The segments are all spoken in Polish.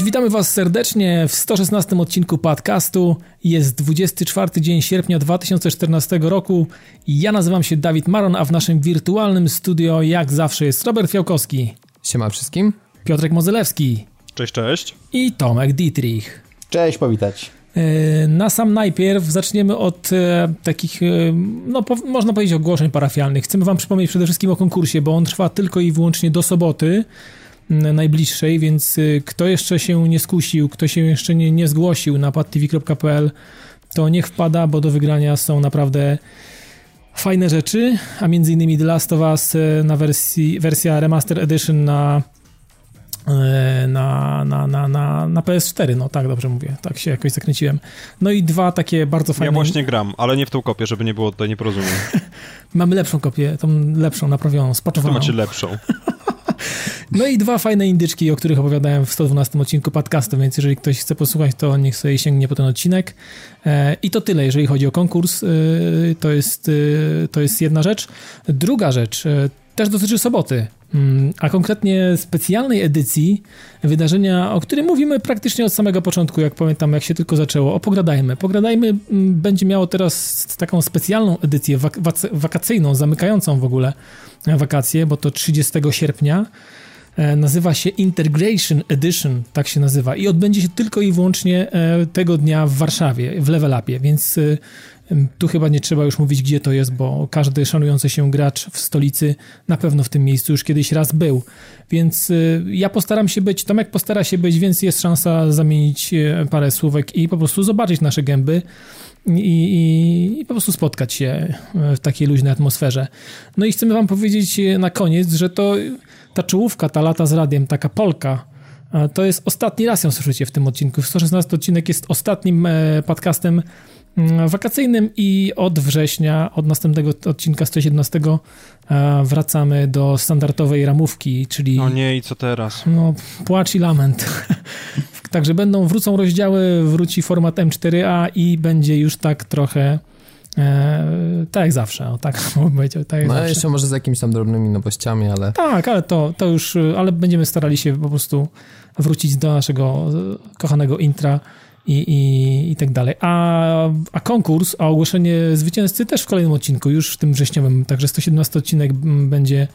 Cześć, witamy Was serdecznie w 116 odcinku podcastu. Jest 24 dzień sierpnia 2014 roku ja nazywam się Dawid Maron, a w naszym wirtualnym studio jak zawsze jest Robert Fiałkowski. Siema wszystkim. Piotrek Mozelewski. Cześć, cześć. I Tomek Dietrich. Cześć, powitać. E, na sam najpierw zaczniemy od e, takich, e, no po, można powiedzieć, ogłoszeń parafialnych. Chcemy Wam przypomnieć przede wszystkim o konkursie, bo on trwa tylko i wyłącznie do soboty najbliższej, więc kto jeszcze się nie skusił, kto się jeszcze nie, nie zgłosił na padtv.pl, to niech wpada, bo do wygrania są naprawdę fajne rzeczy, a między innymi The Last of Us na wersji, wersja Remaster Edition na E, na, na, na, na, na PS4, no tak dobrze mówię, tak się jakoś zakręciłem. No i dwa takie bardzo fajne... Ja właśnie gram, ale nie w tą kopię, żeby nie było tutaj nieporozumień. Mamy lepszą kopię, tą lepszą, naprawioną, spaczowaną. To macie lepszą. No i dwa fajne indyczki, o których opowiadałem w 112 odcinku podcastu, więc jeżeli ktoś chce posłuchać, to niech sobie sięgnie po ten odcinek. E, I to tyle, jeżeli chodzi o konkurs. E, to jest, to jest jedna rzecz. Druga rzecz też dotyczy soboty. Mm, a konkretnie specjalnej edycji wydarzenia, o którym mówimy praktycznie od samego początku, jak pamiętam, jak się tylko zaczęło. O Pogradajmy. Pogradajmy mm, będzie miało teraz taką specjalną edycję wak wakacyjną, zamykającą w ogóle wakacje, bo to 30 sierpnia. E, nazywa się Integration Edition, tak się nazywa, i odbędzie się tylko i wyłącznie e, tego dnia w Warszawie, w Level Upie, więc e, tu chyba nie trzeba już mówić, gdzie to jest, bo każdy szanujący się gracz w stolicy na pewno w tym miejscu już kiedyś raz był. Więc y, ja postaram się być, Tomek postara się być, więc jest szansa zamienić y, parę słówek i po prostu zobaczyć nasze gęby. I, i, i, po prostu spotkać się w takiej luźnej atmosferze. No i chcemy wam powiedzieć y, na koniec, że to ta czołówka, ta lata z radiem, taka polka, to jest ostatni raz ją słyszycie w tym odcinku. 116 odcinek jest ostatnim e, podcastem wakacyjnym i od września, od następnego odcinka 117 e, wracamy do standardowej ramówki, czyli... No nie, i co teraz? No, płacz i lament. Także będą, wrócą rozdziały, wróci format M4A i będzie już tak trochę E, tak jak zawsze, o, tak powiedział. Tak no zawsze. jeszcze może z jakimiś tam drobnymi nowościami, ale... Tak, ale to, to już, ale będziemy starali się po prostu wrócić do naszego kochanego intra i, i, i tak dalej. A, a konkurs, a ogłoszenie zwycięzcy też w kolejnym odcinku, już w tym wrześniowym, także 117 odcinek będzie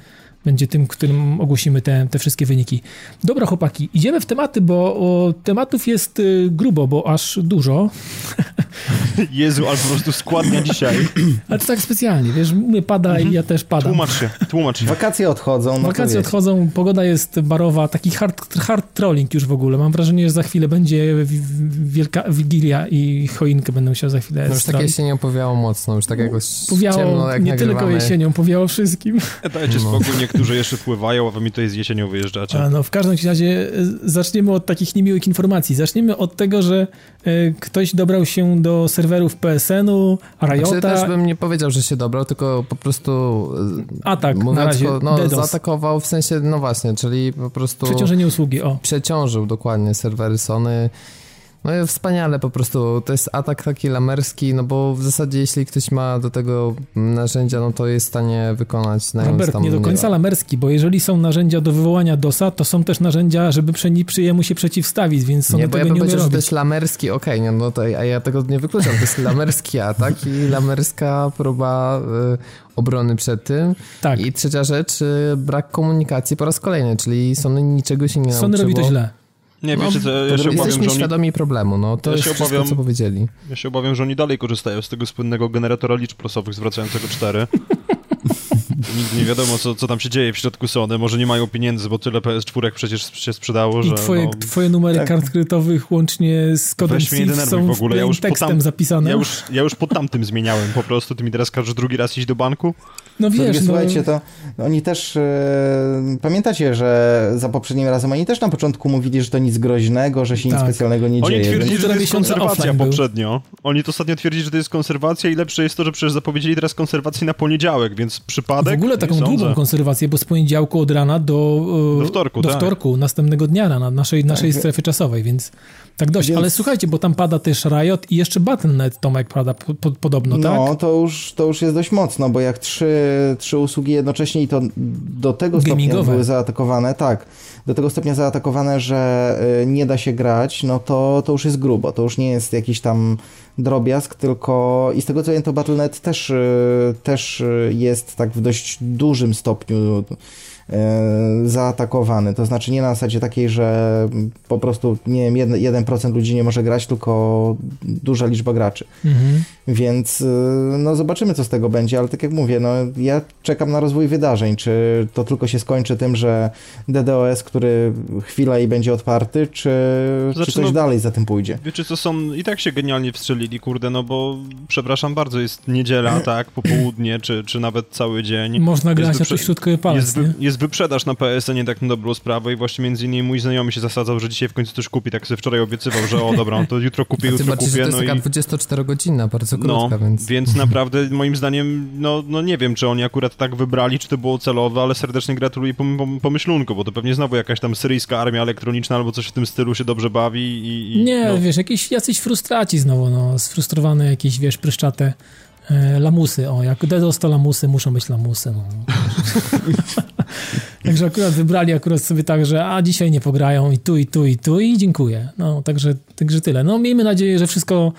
będzie tym, którym ogłosimy te, te wszystkie wyniki. Dobra, chłopaki, idziemy w tematy, bo o, tematów jest y, grubo, bo aż dużo. Jezu, ale po prostu składnia dzisiaj. Ale to tak specjalnie, wiesz, mnie pada mhm. i ja też padam. Tłumacz się, tłumacz się. Wakacje odchodzą. No Wakacje odchodzą, pogoda jest barowa, taki hard, hard trolling już w ogóle. Mam wrażenie, że za chwilę będzie wielka wigilia i choinkę będę musiał za chwilę No już tak jesienią powiało mocno, już tak jakoś powiało, ciemno, jak Nie nagrywamy. tylko jesienią, powiało wszystkim. Dajcie no. spokój, niektórzy jeszcze pływają, a wy mi to jest jesienią wyjeżdżacie. A no, w każdym razie e, zaczniemy od takich niemiłych informacji. Zaczniemy od tego, że y, ktoś dobrał się do serwerów PSN-u, Riota. Znaczy, też bym nie powiedział, że się dobrał, tylko po prostu... E, Atak, mówiąc, na razie, no, DDoS. zaatakował w sensie, no właśnie, czyli po prostu... Przeciążenie usługi, o. Przeciążył dokładnie serwery Sony no wspaniale po prostu. To jest atak taki lamerski, no bo w zasadzie jeśli ktoś ma do tego narzędzia, no to jest w stanie wykonać na Robert, tam, nie do końca nie lamerski, bo jeżeli są narzędzia do wywołania DOSa, to są też narzędzia, żeby jemu się przeciwstawić, więc są nie, bo ja bym powiedział, że to jest lamerski, okej, okay, no to a ja tego nie wykluczam, to jest lamerski atak i lamerska próba y, obrony przed tym. Tak. I trzecia rzecz, y, brak komunikacji po raz kolejny, czyli Sony niczego się nie nauczyło. Sony robi to źle. Nie, no, wiecie co, ja się obawiam, że oni... świadomi problemu, no to ja jest obawiam, wszystko, co powiedzieli. Ja się obawiam, że oni dalej korzystają z tego słynnego generatora liczb losowych zwracającego 4. Nigdy nie wiadomo, co, co tam się dzieje w środku Sony. Może nie mają pieniędzy, bo tyle PS4 przecież się sprzedało, że... I twoje, no, twoje numery tak. kart kredytowych łącznie z kodem są w ogóle. Ja już tekstem tam, zapisane. Ja już, ja już po tamtym zmieniałem po prostu. Ty mi teraz każesz drugi raz iść do banku? No wiesz, no... Słuchajcie, to oni też... E, pamiętacie, że za poprzednim razem oni też na początku mówili, że to nic groźnego, że się tak. nic specjalnego nie oni dzieje. Oni twierdzili, że to jest konserwacja poprzednio. Był. Oni to ostatnio twierdzili, że to jest konserwacja i lepsze jest to, że przecież zapowiedzieli teraz konserwację na poniedziałek, więc przypadek przypadek? W ogóle taką długą konserwację, bo z poniedziałku od rana do, e, do wtorku, do tak. wtorku następnego dnia rana, naszej, naszej tak. strefy czasowej, więc tak dość. Więc... Ale słuchajcie, bo tam pada też Riot i jeszcze Battle.net, Tomek, pada po, po, podobno, tak? No, to już, to już jest dość mocno, bo jak trzy, trzy usługi jednocześnie i to do tego stopnia były zaatakowane, tak, do tego stopnia zaatakowane, że y, nie da się grać, no to, to już jest grubo, to już nie jest jakiś tam drobiazg, tylko i z tego co wiem, to Battle.net też, y, też y, jest tak w dość dużym stopniu E, zaatakowany. To znaczy nie na zasadzie takiej, że po prostu, nie wiem, 1%, ludzi nie może grać, tylko duża liczba graczy. Mhm. Więc e, no zobaczymy, co z tego będzie, ale tak jak mówię, no ja czekam na rozwój wydarzeń. Czy to tylko się skończy tym, że DDoS, który chwila i będzie otwarty, czy, znaczy, czy coś no, dalej za tym pójdzie? Wiecie co, są i tak się genialnie wstrzelili, kurde, no bo przepraszam bardzo, jest niedziela, tak, popołudnie, czy, czy nawet cały dzień. Można grać na środkowy palec, jest, wy, jest jest wyprzedaż na PSN-ie tak na dobrą sprawę i właśnie między innymi mój znajomy się zasadzał, że dzisiaj w końcu coś kupi, tak sobie wczoraj obiecywał, że o dobra, no to jutro kupię, jutro kupię. Że to jest no taka i... 24-godzinna, bardzo krótka, no, więc... więc naprawdę moim zdaniem, no, no nie wiem, czy oni akurat tak wybrali, czy to było celowe, ale serdecznie gratuluję pomyślunku, bo to pewnie znowu jakaś tam syryjska armia elektroniczna albo coś w tym stylu się dobrze bawi i... i nie, no. wiesz, jakieś jacyś frustraci znowu, no, sfrustrowane jakieś, wiesz, pryszczate E, lamusy, o, jak DDoS to lamusy, muszą być lamusy, no. także akurat wybrali akurat sobie tak, że a dzisiaj nie pograją i tu, i tu, i tu i dziękuję. No, także, także tyle. No, miejmy nadzieję, że wszystko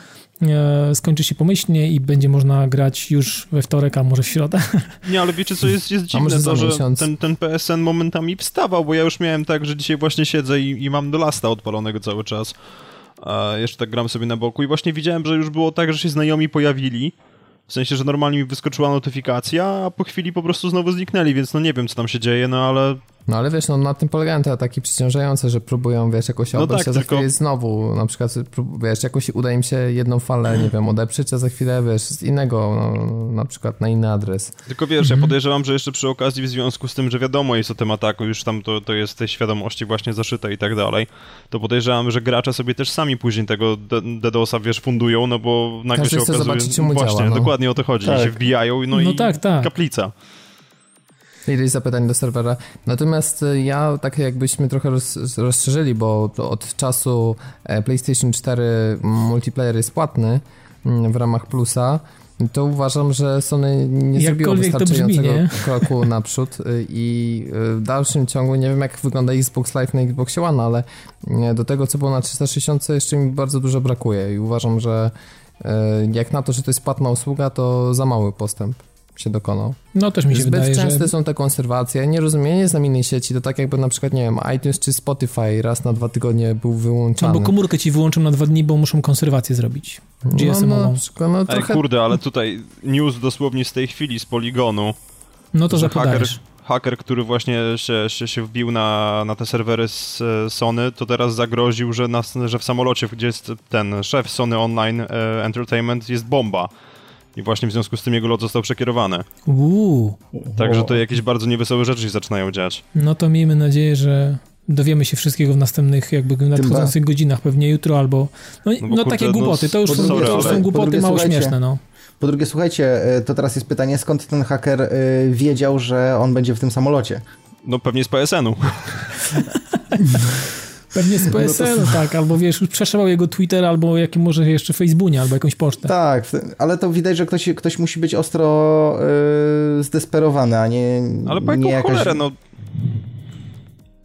skończy się pomyślnie i będzie można grać już we wtorek, a może w środę. Nie, ale wiecie co jest, jest dziwne, to, że ten, ten PSN momentami wstawał, bo ja już miałem tak, że dzisiaj właśnie siedzę i, i mam do lasta odpalonego cały czas. A jeszcze tak gram sobie na boku i właśnie widziałem, że już było tak, że się znajomi pojawili w sensie, że normalnie mi wyskoczyła notyfikacja, a po chwili po prostu znowu zniknęli, więc no nie wiem, co tam się dzieje, no ale no ale wiesz, no na tym polegają te ataki przyciążające, że próbują, wiesz, jakoś no obejść, tak, a za tylko... chwilę znowu, na przykład, wiesz, jakoś uda im się jedną falę, nie wiem, odeprzeć, a za chwilę, wiesz, z innego, no, na przykład na inny adres. Tylko wiesz, mhm. ja podejrzewam, że jeszcze przy okazji w związku z tym, że wiadomo jest o tym ataku, już tam to, to jest tej świadomości właśnie zaszyte i tak dalej, to podejrzewam, że gracze sobie też sami później tego DDoSa, wiesz, fundują, no bo nagle Każdy się okazuje... zobaczyć, czemu właśnie, działa, no. dokładnie o to chodzi, tak. Się wbijają, no, no i tak, tak. kaplica ileś zapytań do serwera. Natomiast e, ja tak jakbyśmy trochę roz, rozszerzyli, bo od czasu e, PlayStation 4 multiplayer jest płatny mm, w ramach plusa, to uważam, że Sony nie zrobiło wystarczającego brzmi, kroku naprzód e, i w dalszym ciągu nie wiem jak wygląda Xbox Live na Xbox One, ale do tego co było na 360 jeszcze mi bardzo dużo brakuje i uważam, że jak na to, że to jest płatna usługa, to za mały postęp się dokonał. No też mi się Zbyt wydaje, częste że... są te konserwacje. Nie rozumiem, nie znam innej sieci. To tak jakby na przykład, nie wiem, iTunes czy Spotify raz na dwa tygodnie był wyłączany. No bo komórkę ci wyłączą na dwa dni, bo muszą konserwację zrobić. GSM no, no, przykład, no trochę... Ej, kurde, ale tutaj news dosłownie z tej chwili, z Poligonu. No to że haker, haker, który właśnie się, się, się wbił na, na te serwery z Sony, to teraz zagroził, że, na, że w samolocie, gdzie jest ten szef Sony Online e, Entertainment, jest bomba. I właśnie w związku z tym jego lot został przekierowany. Uuu. Także to jakieś bardzo niewesołe rzeczy się zaczynają dziać. No to miejmy nadzieję, że dowiemy się wszystkiego w następnych jakby nadchodzących godzinach, pewnie jutro albo... No, no, no kurde, takie no głupoty, to już, są, sorry, to już są głupoty mało śmieszne, no. Po drugie, słuchajcie, e, to teraz jest pytanie, skąd ten haker y, wiedział, że on będzie w tym samolocie? No pewnie z PSN-u. Pewnie z PSL, no to... tak, albo wiesz, już przeszywał jego Twitter, albo jakim może jeszcze Facebooku, albo jakąś pocztę. Tak, ale to widać, że ktoś, ktoś musi być ostro yy, zdesperowany, a nie Ale po jaką jakaś... cholerę, no...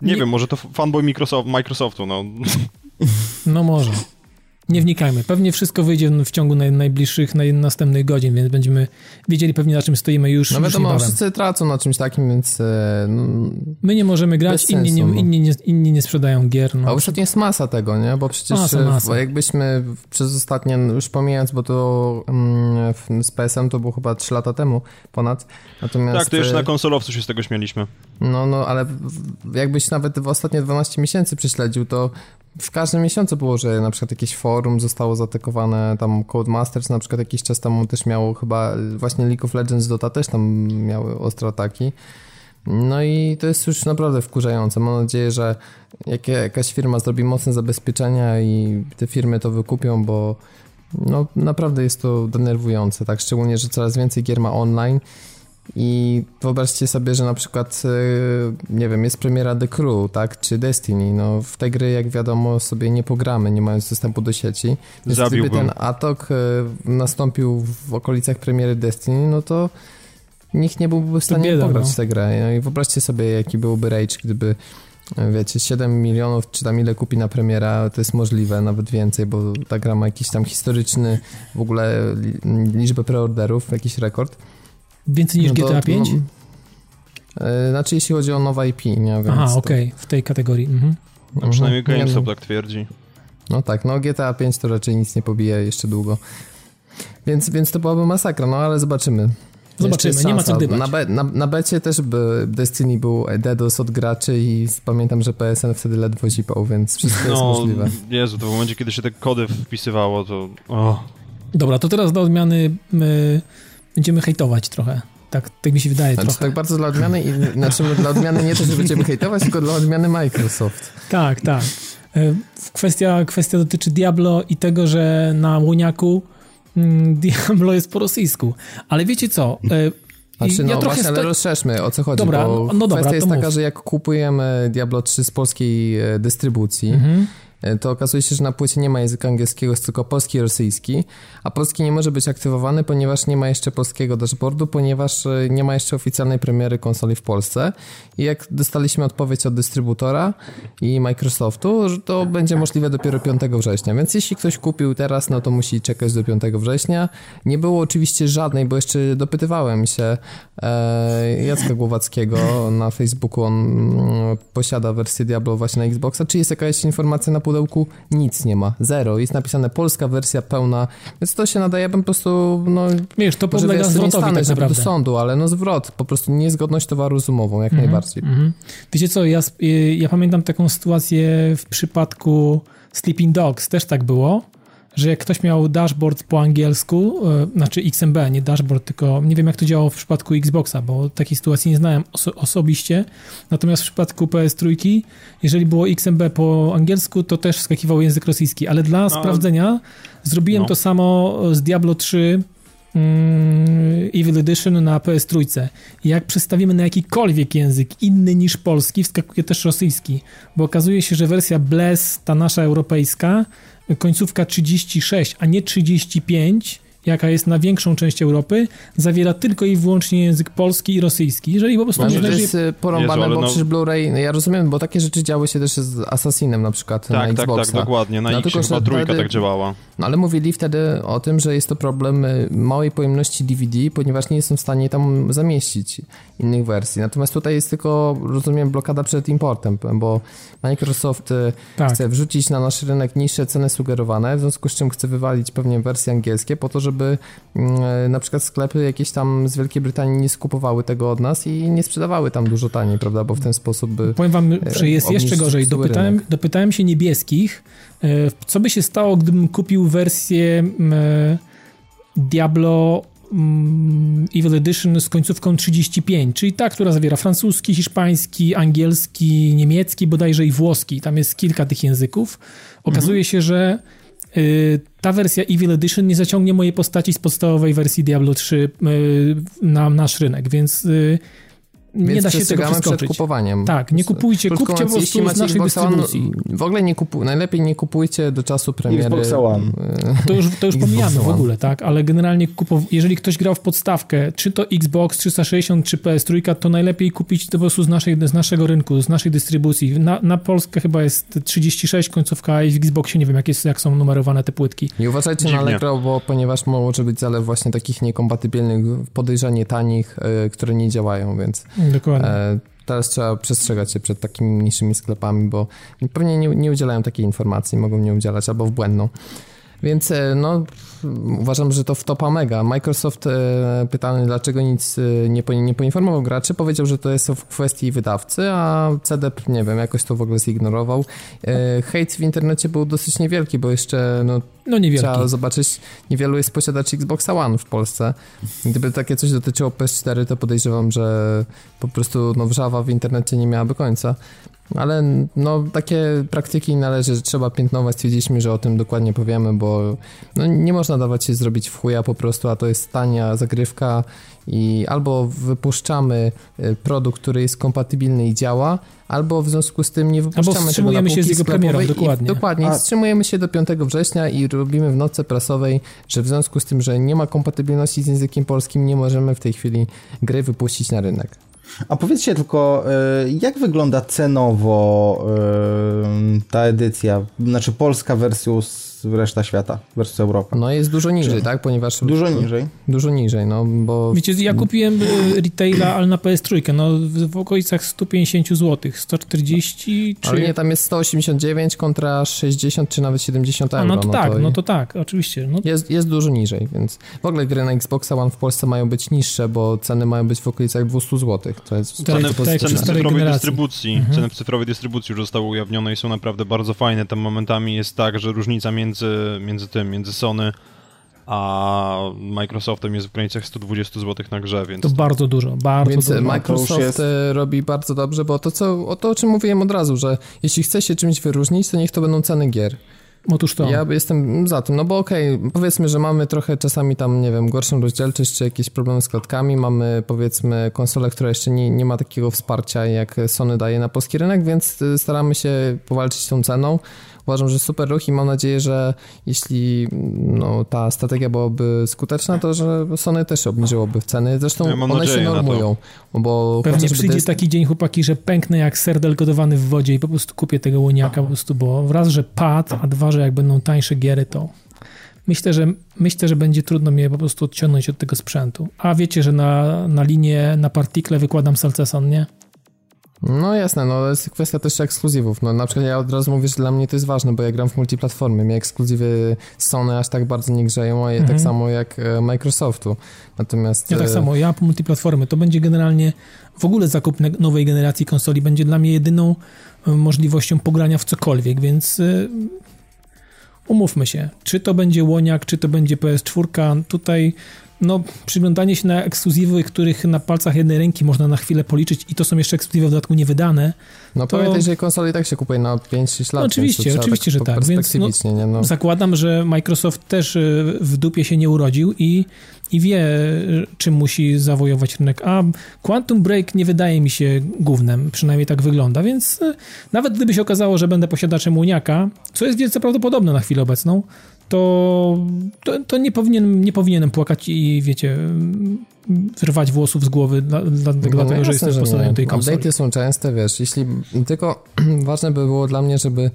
Nie, nie, wiem, może to fanboy Microsoft, Microsoftu, no. No może. Nie wnikajmy. Pewnie wszystko wyjdzie w ciągu naj, najbliższych, naj, następnych godzin, więc będziemy wiedzieli pewnie na czym stoimy już. No wiadomo, już wszyscy tracą na czymś takim, więc... E, no, My nie możemy grać, inni nie, no. inni, nie, inni nie sprzedają gier. No. A ostatnio jest masa tego, nie? Bo przecież masa, e, masa. jakbyśmy przez ostatnie, już pomijając, bo to mm, z PSM to było chyba 3 lata temu ponad, natomiast... Tak, to jeszcze na konsolowcu się z tego śmieliśmy. No, no, ale jakbyś nawet w ostatnie 12 miesięcy prześledził, to w każdym miesiącu było, że na przykład jakieś forum zostało zaatakowane, tam Codemasters na przykład jakiś czas temu też miało chyba, właśnie League of Legends Dota też tam miały ostre ataki. No i to jest już naprawdę wkurzające. Mam nadzieję, że jak jakaś firma zrobi mocne zabezpieczenia i te firmy to wykupią, bo no naprawdę jest to denerwujące, tak? Szczególnie, że coraz więcej gier ma online I wyobraźcie sobie, że na przykład, nie wiem, jest premiera The Crew, tak, czy Destiny, no w tej gry, jak wiadomo, sobie nie pogramy, nie mając dostępu do sieci. Więc gdyby ten atok nastąpił w okolicach premiery Destiny, no to nikt nie byłby w stanie bieda, pograć no. w tę grę. No i wyobraźcie sobie, jaki byłby rage, gdyby wiecie, 7 milionów, czy tam ile kupi na premiera, to jest możliwe, nawet więcej, bo ta gra ma jakiś tam historyczny w ogóle liczbę preorderów, jakiś rekord. Więcej niż no GTA 5? No, znaczy, jeśli chodzi o nowe IP, nie? Więc Aha, okej, okay. w tej kategorii. Mhm. No, przynajmniej GameStop tak twierdzi. No tak, no GTA 5 to raczej nic nie pobije jeszcze długo. Więc, więc to byłaby masakra, no ale zobaczymy. Zobaczymy, nie ma co gdybać. Na, be, na, na becie też by Destiny był DDoS od graczy i pamiętam, że PSN wtedy ledwo zipał, więc wszystko no, jest możliwe. Jezu, to w momencie, kiedy się te kody wpisywało, to... Oh. Dobra, to teraz do odmiany my będziemy hejtować trochę. Tak, tak mi się wydaje znaczy, trochę. Tak bardzo dla odmiany i znaczy dla odmiany nie to, że będziemy hejtować, tylko dla odmiany Microsoft. Tak, tak. E, kwestia, kwestia dotyczy Diablo i tego, że na Łoniaku Mm, Diablo jest po rosyjsku. Ale wiecie co? E, znaczy, no ja właśnie, ale rozszerzmy, o co chodzi, dobra, bo no, no dobra, kwestia jest taka, mów. że jak kupujemy Diablo 3 z polskiej e, dystrybucji, mhm. E, to okazuje się, że na płycie nie ma języka angielskiego, jest tylko polski i rosyjski, a polski nie może być aktywowany, ponieważ nie ma jeszcze polskiego dashboardu, ponieważ e, nie ma jeszcze oficjalnej premiery konsoli w Polsce. I jak dostaliśmy odpowiedź od dystrybutora i Microsoftu, że to będzie możliwe dopiero 5 września. Więc jeśli ktoś kupił teraz, no to musi czekać do 5 września. Nie było oczywiście żadnej, bo jeszcze dopytywałem się e, Jacka Głowackiego na Facebooku, on mm, posiada wersję Diablo właśnie na Xboxa, czy jest jakaś informacja na pudełku nic nie ma, zero. Jest napisane polska wersja pełna, więc to się nadaje, ja bym po prostu, no... Wiesz, to podlega zwrotowi tak naprawdę. do sądu, ale no zwrot, po prostu niezgodność towaru z umową, jak mm -hmm, najbardziej. Mm -hmm. Wiecie co, ja, ja pamiętam taką sytuację w przypadku Sleeping Dogs, też tak było, że jak ktoś miał dashboard po angielsku, yy, znaczy XMB, nie dashboard, tylko nie wiem jak to działało w przypadku Xboxa, bo takiej sytuacji nie znałem oso osobiście. Natomiast w przypadku PS3, jeżeli było XMB po angielsku, to też skakiwał język rosyjski, ale dla no, sprawdzenia zrobiłem no. to samo z Diablo 3 mm, Evil Edition na PS3. Jak przestawimy na jakikolwiek język inny niż polski, wskakuje też rosyjski, bo okazuje się, że wersja Bless, ta nasza europejska, końcówka 36, a nie 35, jaka jest na większą część Europy, zawiera tylko i wyłącznie język polski i rosyjski. Jeżeli po prostu... No, to jest porąbane, Jezu, bo no... przecież Blu-ray, ja rozumiem, bo takie rzeczy działy się też z Assassinem na przykład tak, na tak, Xboxa. Tak, tak, dokładnie. Na no, X chyba trójka wtedy, tak działała. No ale mówili wtedy o tym, że jest to problem y, małej pojemności DVD, ponieważ nie jestem w stanie tam zamieścić innych wersji. Natomiast tutaj jest tylko, rozumiem, blokada przed importem, bo Microsoft y, tak. chce wrzucić na nasz rynek niższe ceny sugerowane, w związku z czym chce wywalić pewnie wersje angielskie po to, żeby mm, na przykład sklepy jakieś tam z Wielkiej Brytanii nie skupowały tego od nas i nie sprzedawały tam dużo taniej, prawda, bo w ten sposób by Powiem wam, że jest jeszcze gorzej. Dopytałem, dopytałem się niebieskich, e, co by się stało, gdybym kupił wersję e, Diablo Mm, Evil Edition z końcówką 35, czyli ta, która zawiera francuski, hiszpański, angielski, niemiecki, bodajże i włoski. Tam jest kilka tych języków. Okazuje mhm. się, że y, ta wersja Evil Edition nie zaciągnie mojej postaci z podstawowej wersji Diablo 3 y, na nasz rynek, więc y, nie Więc da się tego przeskoczyć. przed kupowaniem. Tak, nie kupujcie, kupcie po prostu z naszej dystrybucji. w ogóle nie kupuj, najlepiej nie kupujcie do czasu premiery. Xbox One. To już, to już pomijamy w ogóle, tak, ale generalnie kupow... jeżeli ktoś grał w podstawkę, czy to Xbox 360, czy PS3, to najlepiej kupić to po prostu z, naszej, z naszego rynku, z naszej dystrybucji. Na, na Polskę chyba jest 36 końcówka i w Xboxie nie wiem, jak, jest, jak są numerowane te płytki. Nie uważajcie Dziwnie. na Allegro, bo ponieważ może być zalew właśnie takich niekompatybilnych, podejrzanie tanich, y, które nie działają, więc Dokładnie. E, teraz trzeba przestrzegać się przed takimi mniejszymi sklepami, bo pewnie nie, nie udzielają takiej informacji, mogą nie udzielać albo w błędną. Więc e, no, uważam, że to w topa mega. Microsoft e, pytany, dlaczego nic e, nie, nie poinformował graczy, powiedział, że to jest w kwestii wydawcy, a CDEP, nie wiem, jakoś to w ogóle zignorował. Hejt w internecie był dosyć niewielki, bo jeszcze no, no niewielki. trzeba zobaczyć, niewielu jest posiadaczy Xboxa One w Polsce. Gdyby takie coś dotyczyło PS4, to podejrzewam, że po prostu no, wrzawa w internecie nie miałaby końca. Ale no, takie praktyki należy, że trzeba piętnować. Stwierdziliśmy, że o tym dokładnie powiemy, bo no, nie można dawać się zrobić w chuja po prostu, a to jest tania zagrywka i albo wypuszczamy y, produkt, który jest kompatybilny i działa, albo w związku z tym nie wypuszczamy albo wstrzymujemy się z jego premierą, dokładnie. I, dokładnie, a... wstrzymujemy się do 5 września i robimy w nocy prasowej, że w związku z tym, że nie ma kompatybilności z językiem polskim, nie możemy w tej chwili gry wypuścić na rynek. A powiedzcie tylko, y, jak wygląda cenowo y, ta edycja? Znaczy Polska versus reszta świata, versus Europa. No jest dużo niżej, Czy... tak? Ponieważ... Dużo niżej? Dużo niżej, no bo... Wiecie, ja kupiłem y, retaila, ale na PS3, no w okolicach 150 zł, 140 czy... Ale nie, tam jest 189 kontra 60 czy nawet 70 euro. A, no to no tak, to no to tak, oczywiście. No. Jest, jest dużo niżej, więc w ogóle gry na Xbox One w Polsce mają być niższe, bo ceny mają być w okolicach 200 zł. To jest ceny, ceny, ceny w cyfrowej dystrybucji. Mhm. Ceny w cyfrowej dystrybucji już zostały ujawnione i są naprawdę bardzo fajne. Tam momentami jest tak, że różnica między między, między tym, między Sony a Microsoftem jest w granicach 120 zł na grze, więc... To bardzo dużo, bardzo więc dużo. Microsoft jest... E, robi bardzo dobrze, bo to, co, o to, o czym mówiłem od razu, że jeśli chce się czymś wyróżnić, to niech to będą ceny gier. Otóż to. Ja jestem za tym, no bo okej, okay, powiedzmy, że mamy trochę czasami tam, nie wiem, gorszą rozdzielczość, czy jakieś problemy z klatkami, mamy powiedzmy konsolę, która jeszcze nie, nie ma takiego wsparcia, jak Sony daje na polski rynek, więc e, staramy się powalczyć tą ceną. Uważam, że super ruch i mam nadzieję, że jeśli no, ta strategia byłaby skuteczna, to że Sony też obniżyłoby w ceny. Zresztą ja one się normują. Bo Pewnie przyjdzie jest... taki dzień, chłopaki, że pęknę jak serdel gotowany w wodzie i po prostu kupię tego łoniaka po prostu, bo raz, że pad, a dwa, że jak będą tańsze giery, to myślę, że myślę, że będzie trudno mnie po prostu odciągnąć od tego sprzętu. A wiecie, że na, na linię, na partikle wykładam Salceson, nie? No jasne, no jest kwestia też ekskluzywów. No na przykład ja od razu mówię, że dla mnie to jest ważne, bo ja gram w multiplatformy. Mnie ekskluzywy Sony aż tak bardzo nie grzeją, a je tak mhm. tak samo jak e, Microsoftu. Natomiast... Ja tak e, samo, ja multiplatformy. To będzie generalnie w ogóle zakup nowej generacji konsoli będzie dla mnie jedyną e, możliwością pogrania w cokolwiek, więc umówmy się. Czy to będzie Łoniak, czy to będzie PS4, tutaj no, przyglądanie się na ekskluzywy, których na palcach jednej ręki można na chwilę policzyć i to są jeszcze ekskluzywy w dodatku niewydane. No to... pamiętaj, że konsole i tak się kupuje na 5-6 lat. No, oczywiście, oczywiście, tak że tak. Więc no, nie, no. zakładam, że Microsoft też y, w dupie się nie urodził i, i wie, czym musi zawojować rynek. A Quantum Break nie wydaje mi się głównym, przynajmniej tak wygląda, więc y, nawet gdyby się okazało, że będę posiadaczem Uniaka, co jest wielce prawdopodobne na chwilę obecną, to, to, to, nie, powinien, nie powinienem płakać i wiecie, rwać włosów z głowy dla, dla, no, dlatego, no, że jestem posiadają tej konsoli. Update'y są częste, wiesz, jeśli tylko ważne by było dla mnie, żeby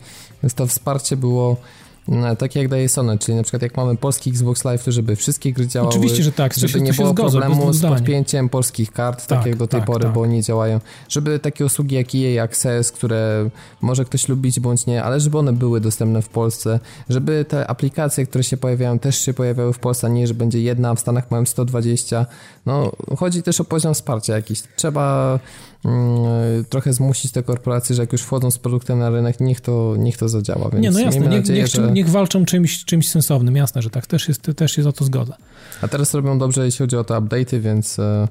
to wsparcie było no, takie jak daje Sony, czyli na przykład jak mamy polski Xbox Live, to żeby wszystkie gry działały. Oczywiście, że tak. Żeby nie było zgodzę, problemu z podpięciem polskich kart, tak, tak jak do tej tak, pory, tak. bo nie działają. Żeby takie usługi jak EA Access, które może ktoś lubić bądź nie, ale żeby one były dostępne w Polsce, żeby te aplikacje, które się pojawiają, też się pojawiały w Polsce, a nie, że będzie jedna, a w Stanach mają 120. No, chodzi też o poziom wsparcia jakiś. Trzeba trochę zmusić te korporacje, że jak już wchodzą z produktem na rynek, niech to, niech to zadziała. Więc nie, no jasne, niech, nadzieję, niech, że... niech walczą czymś, czymś sensownym, jasne, że tak, też, jest, też się za to zgoda. A teraz robią dobrze, jeśli chodzi o te update'y, więc e,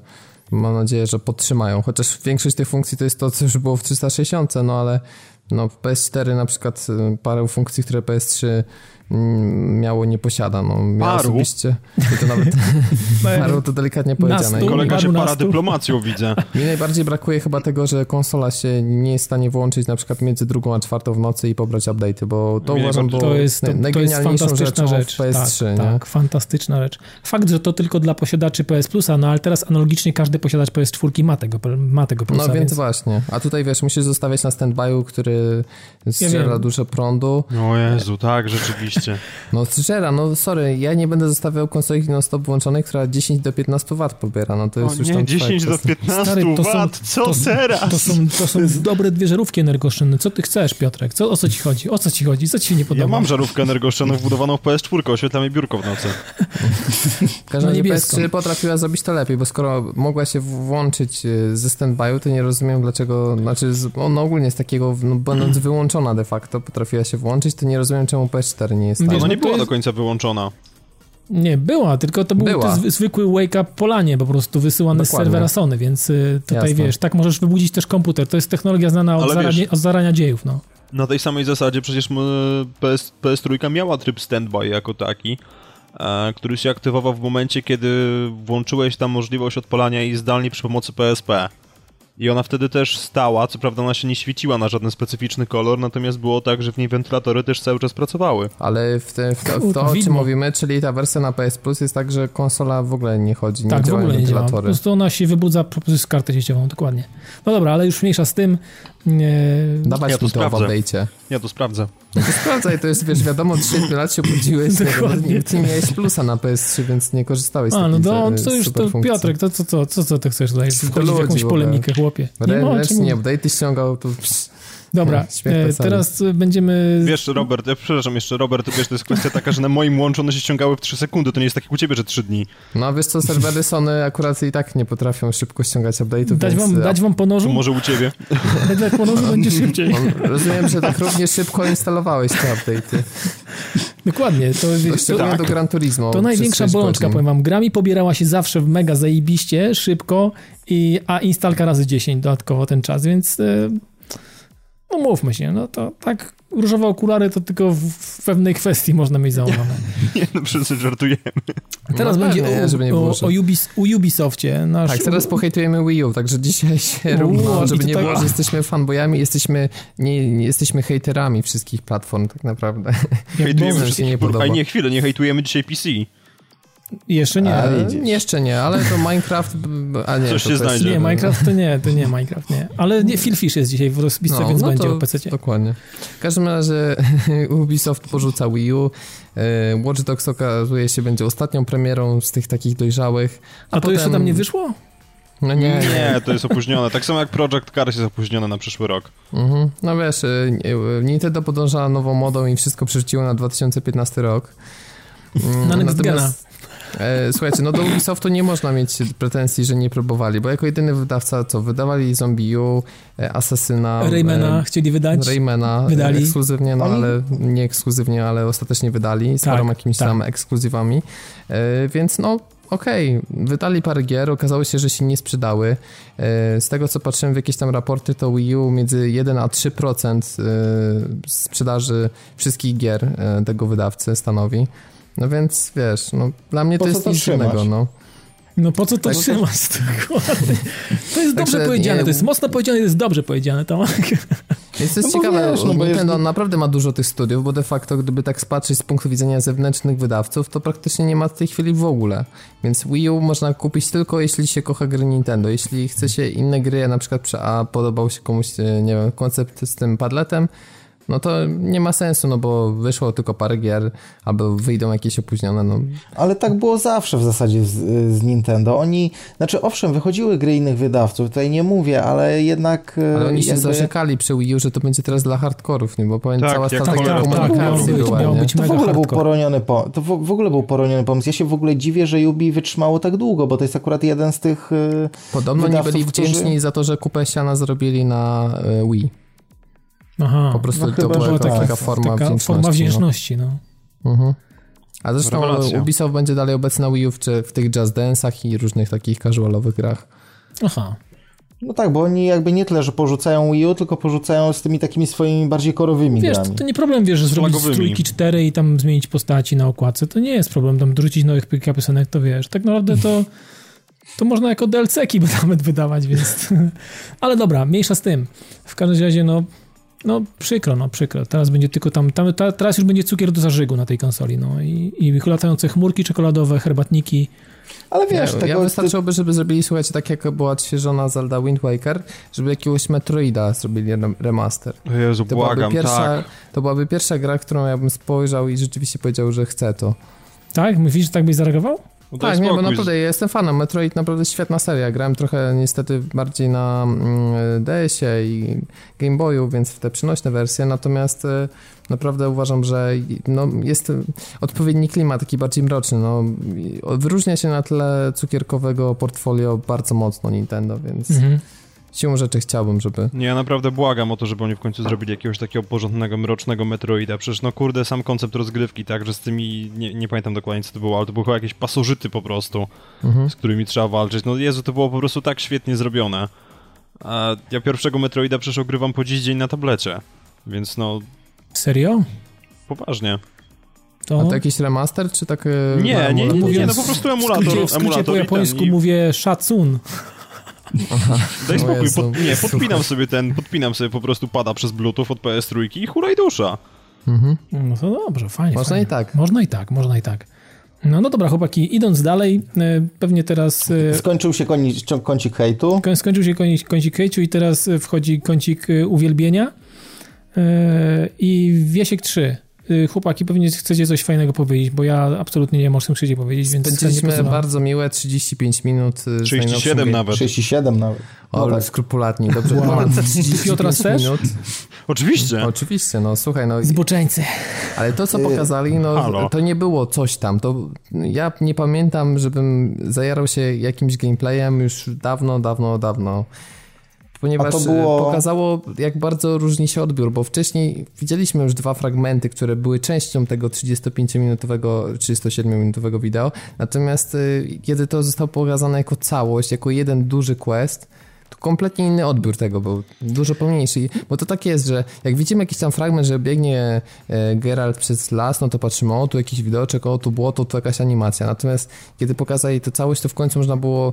mam nadzieję, że podtrzymają, chociaż większość tych funkcji to jest to, co już było w 360, no ale no, w PS4 na przykład e, parę funkcji, które PS3 Mm, miało nie posiada. No, ja paru? osobiście, to nawet paru to delikatnie powiedziane. Nastu, Kolega się para dyplomacją widzę. Mi najbardziej brakuje chyba tego, że konsola się nie jest w stanie włączyć na przykład między drugą a czwartą w nocy i pobrać update'y, bo to Mi uważam, bo to jest, to, to jest fantastyczna rzecz. PS3, tak, tak, fantastyczna rzecz. Fakt, że to tylko dla posiadaczy PS Plusa, no ale teraz analogicznie każdy posiadacz PS4 ma tego, ma tego plusa. No więc, więc, właśnie. A tutaj wiesz, musisz zostawiać na standby'u, który strzela ja dużo prądu. O Jezu, tak, rzeczywiście oczywiście. No szczera, no sorry, ja nie będę zostawiał konsoli non-stop włączonej, która 10 do 15 W pobiera, no to jest o już nie, tam 10 do 15 Stary, to są, co to, teraz? To są, to są dobre dwie żarówki energooszczędne. Co ty chcesz, Piotrek? Co, o co ci chodzi? O co ci chodzi? Co ci się nie podoba? Ja mam żarówkę energooszczędną wbudowaną w PS4, oświetla mi biurko w nocy. w każdym razie PS3 potrafiła zrobić to lepiej, bo skoro mogła się włączyć e, ze standby'u, to nie rozumiem dlaczego, znaczy ona ogólnie z takiego, no, będąc wyłączona de facto, potrafiła się włączyć, to nie rozumiem czemu PS4 nie jest jest Ona nie była do końca wyłączona. Nie, była, tylko to był zwykły wake-up polanie, po prostu wysyłany Dokładnie. z serwera Sony, więc y, tutaj Jasne. wiesz, tak możesz wybudzić też komputer. To jest technologia znana od, zarania, od zarania dziejów, no. Na tej samej zasadzie przecież PS, PS3 miała tryb standby jako taki, e, który się aktywował w momencie, kiedy włączyłeś tam możliwość odpalania jej zdalnie przy pomocy PSP. I ona wtedy też stała, co prawda ona się nie świeciła na żaden specyficzny kolor, natomiast było tak, że w niej wentylatory też cały czas pracowały. Ale w, te, w to, w to o czym mówimy, czyli ta wersja na PS Plus jest tak, że konsola w ogóle nie chodzi, nie tak, działają w ogóle nie działa. Po prostu ona się wybudza z kartę sieciową, dokładnie. No dobra, ale już mniejsza z tym. Nie... Dawać ja to, to w update'cie. Ja to sprawdzę. No to sprawdzaj, to jest, wiesz, wiadomo, od 7 lat się obudziłeś, nie, ty miałeś plusa na PS3, więc nie korzystałeś z A, no to, to już to, Piotrek, to co, co, co, co ty chcesz tutaj wchodzić w jakąś polemikę, chłopie? Nie ma, nie, update'y ściągał, to... Dobra, e, teraz będziemy... Wiesz, Robert, ja przepraszam jeszcze, Robert, wiesz, to jest kwestia taka, że na moim łączu one się ściągały w 3 sekundy, to nie jest tak jak u ciebie, że 3 dni. No, wiesz co, serwery Sony akurat i tak nie potrafią szybko ściągać update'ów, Dać wam, dać wam po nożu? może u ciebie. dać po nożu będzie szybciej. Rozumiem, że tak równie szybko instalowałeś te update'y. Dokładnie. To, to, tak. do Gran Turismo. To największa bolączka, powiem wam. Gra mi pobierała się zawsze w mega zajebiście, szybko, i, a instalka razy 10 dodatkowo ten czas, więc... Yy no mówmy się, no to tak różowe okulary to tylko w, w pewnej kwestii można mieć założone. Nie, no przecież żartujemy. Teraz no, będzie nie, o, żeby nie było, o, o Ubis, u Ubisoftie. Nasz... Tak, teraz pohejtujemy Wii U, także dzisiaj się równo, żeby nie tak... było, że jesteśmy fanboyami, jesteśmy, nie, nie, jesteśmy hejterami wszystkich platform tak naprawdę. Hejtujemy wszystkich, nie podoba. nie, chwilę, nie hejtujemy dzisiaj PC. Jeszcze nie. A, jeszcze nie, ale to Minecraft... A nie, Coś to się znajdzie. Nie, Minecraft to nie, to nie Minecraft, nie. Ale nie, Phil Fish jest dzisiaj w rozpisce, no, więc no będzie o PC. Dokładnie. W każdym razie Ubisoft porzuca Wii U. E, Watch Dogs okazuje się będzie ostatnią premierą z tych takich dojrzałych. A, a to potem... jeszcze tam nie wyszło? No nie. Nie, to jest opóźnione. Tak samo jak Project Cars jest opóźnione na przyszły rok. Mhm. No wiesz, e, Nintendo podąża nową modą i wszystko przerzuciło na 2015 rok. Na Next Gena. E, słuchajcie, no do Ubisoftu nie można mieć pretensji, że nie próbowali, bo jako jedyny wydawca, co wydawali Zombie U, e, Asasyna, Raymana e, chcieli wydać. Raymana e, wydali. ekskluzywnie, no ale nie ekskluzywnie, ale ostatecznie wydali z tak, paroma jakimiś tak. tam ekskluzywami, e, więc no okej, okay, wydali parę gier, okazało się, że się nie sprzedały. E, z tego co patrzyłem w jakieś tam raporty, to Wii U między 1 a 3% sprzedaży wszystkich gier tego wydawcy stanowi. No więc wiesz, no dla mnie po to jest to nic innego, no. No po co to tak, trzymasz? To jest dobrze powiedziane, nie, to jest mocno powiedziane, to jest dobrze powiedziane, Tomek. Jest to jest no ciekawe, wiesz, no bo Nintendo jest... naprawdę ma dużo tych studiów, bo de facto gdyby tak spatrzeć z punktu widzenia zewnętrznych wydawców, to praktycznie nie ma w tej chwili w ogóle. Więc Wii U można kupić tylko jeśli się kocha gry Nintendo. Jeśli chce się inne gry, na przykład a podobał się komuś, nie wiem, koncept z tym padletem, no to nie ma sensu, no bo wyszło tylko parę gier, albo wyjdą jakieś opóźnione, no. Ale tak było zawsze w zasadzie z, z, Nintendo. Oni, znaczy owszem, wychodziły gry innych wydawców, tutaj nie mówię, ale jednak... E, ale oni się jakby... zarzekali przy Wii U, że to będzie teraz dla hardkorów, nie? Bo powiem, tak, cała strategia komunikacji tak, była, być To w ogóle był poroniony pomysł. To w, w, ogóle był poroniony pomysł. Ja się w ogóle dziwię, że Ubi wytrzymało tak długo, bo to jest akurat jeden z tych e, Podobno nie byli wdzięczni którzy... za to, że kupę siana zrobili na e, Wii. Aha, po prostu no to była taka, taka forma taka wdzięczności. Forma no. wdzięczności, no. no. Mhm. A zresztą Rewelacja. Ubisoft będzie dalej obecny na Wii U w, w tych Just Dance'ach i różnych takich casualowych grach. Aha. No tak, bo oni jakby nie tyle, że porzucają Wii U, tylko porzucają z tymi takimi swoimi bardziej korowymi wiesz, grami. To, to nie problem, wiesz, że zrobić z trójki cztery i tam zmienić postaci na okładce. To nie jest problem, tam dorzucić nowych piosenek, to wiesz. Tak naprawdę to, to można jako DLC-ki nawet wydawać, więc... Ale dobra, mniejsza z tym. W każdym razie, no no przykro, no przykro. Teraz będzie tylko tam, tam ta, teraz już będzie cukier do zażygu na tej konsoli, no i, i latające chmurki czekoladowe, herbatniki. Ale wiesz, ja, tego... Ja wystarczyłoby, żeby zrobili, słuchajcie, tak jak była odświeżona Zelda Wind Waker, żeby jakiegoś Metroida zrobili remaster. Jezu, to błagam, pierwsza, tak. To byłaby pierwsza gra, którą ja bym spojrzał i rzeczywiście powiedział, że chcę to. Tak? Myślisz, że tak byś zareagował? No tak, nie, bo naprawdę ja jestem fanem. Metroid naprawdę świetna seria. Grałem trochę niestety bardziej na mm, DS-ie i Game Boyu, więc w te przynośne wersje, natomiast e, naprawdę uważam, że no, jest odpowiedni klimat, taki bardziej mroczny. No, wyróżnia się na tle cukierkowego portfolio bardzo mocno Nintendo, więc... Mhm siłą rzeczy chciałbym, żeby... Nie, ja naprawdę błagam o to, żeby oni w końcu zrobili jakiegoś takiego porządnego, mrocznego Metroida. Przecież no kurde, sam koncept rozgrywki, tak, że z tymi, nie, nie pamiętam dokładnie co to było, ale to były chyba jakieś pasożyty po prostu, mhm. z którymi trzeba walczyć. No Jezu, to było po prostu tak świetnie zrobione. A ja pierwszego Metroida przecież ogrywam po dziś dzień na tablecie, więc no... Serio? Poważnie. To... A to jakiś remaster, czy tak... Nie, nie, nie, nie, nie, no po prostu emulator. W skrócie, w skrócie po japońsku i... mówię szacun. Daj spokój, pod, nie, podpinam sobie ten, podpinam sobie po prostu pada przez bluetooth od PS3 i hulaj dusza. Mhm. No to dobrze, fajnie. Można fajnie. i tak. Można i tak, można i tak. No, no dobra, chłopaki, idąc dalej, e, pewnie teraz... E, skończył się kącik hejtu. Skończył się kącik hejtu i teraz wchodzi kącik e, uwielbienia. I Wiesiek 3. Y, chłopaki, pewnie chcecie coś fajnego powiedzieć, bo ja absolutnie nie wiem, o czym chcecie powiedzieć, więc Spędziliśmy bardzo miłe 35 minut. 37 nawet. 37 nawet. O, no tak. skrupulatni, dobrze. Wow. Ponad 35 też? minut. Oczywiście. Oczywiście, no słuchaj, no. Zboczeńcy. Ale to, co pokazali, no Halo. to nie było coś tam. To ja nie pamiętam, żebym zajarał się jakimś gameplayem już dawno, dawno, dawno ponieważ e, było... pokazało, jak bardzo różni się odbiór, bo wcześniej widzieliśmy już dwa fragmenty, które były częścią tego 35-minutowego, 37-minutowego wideo, natomiast e, kiedy to zostało pokazane jako całość, jako jeden duży quest, to kompletnie inny odbiór tego był, dużo pełniejszy, bo to tak jest, że jak widzimy jakiś tam fragment, że biegnie e, Geralt przez las, no to patrzymy, o tu jakiś widoczek, o tu błoto, tu jakaś animacja, natomiast kiedy pokazali to całość, to w końcu można było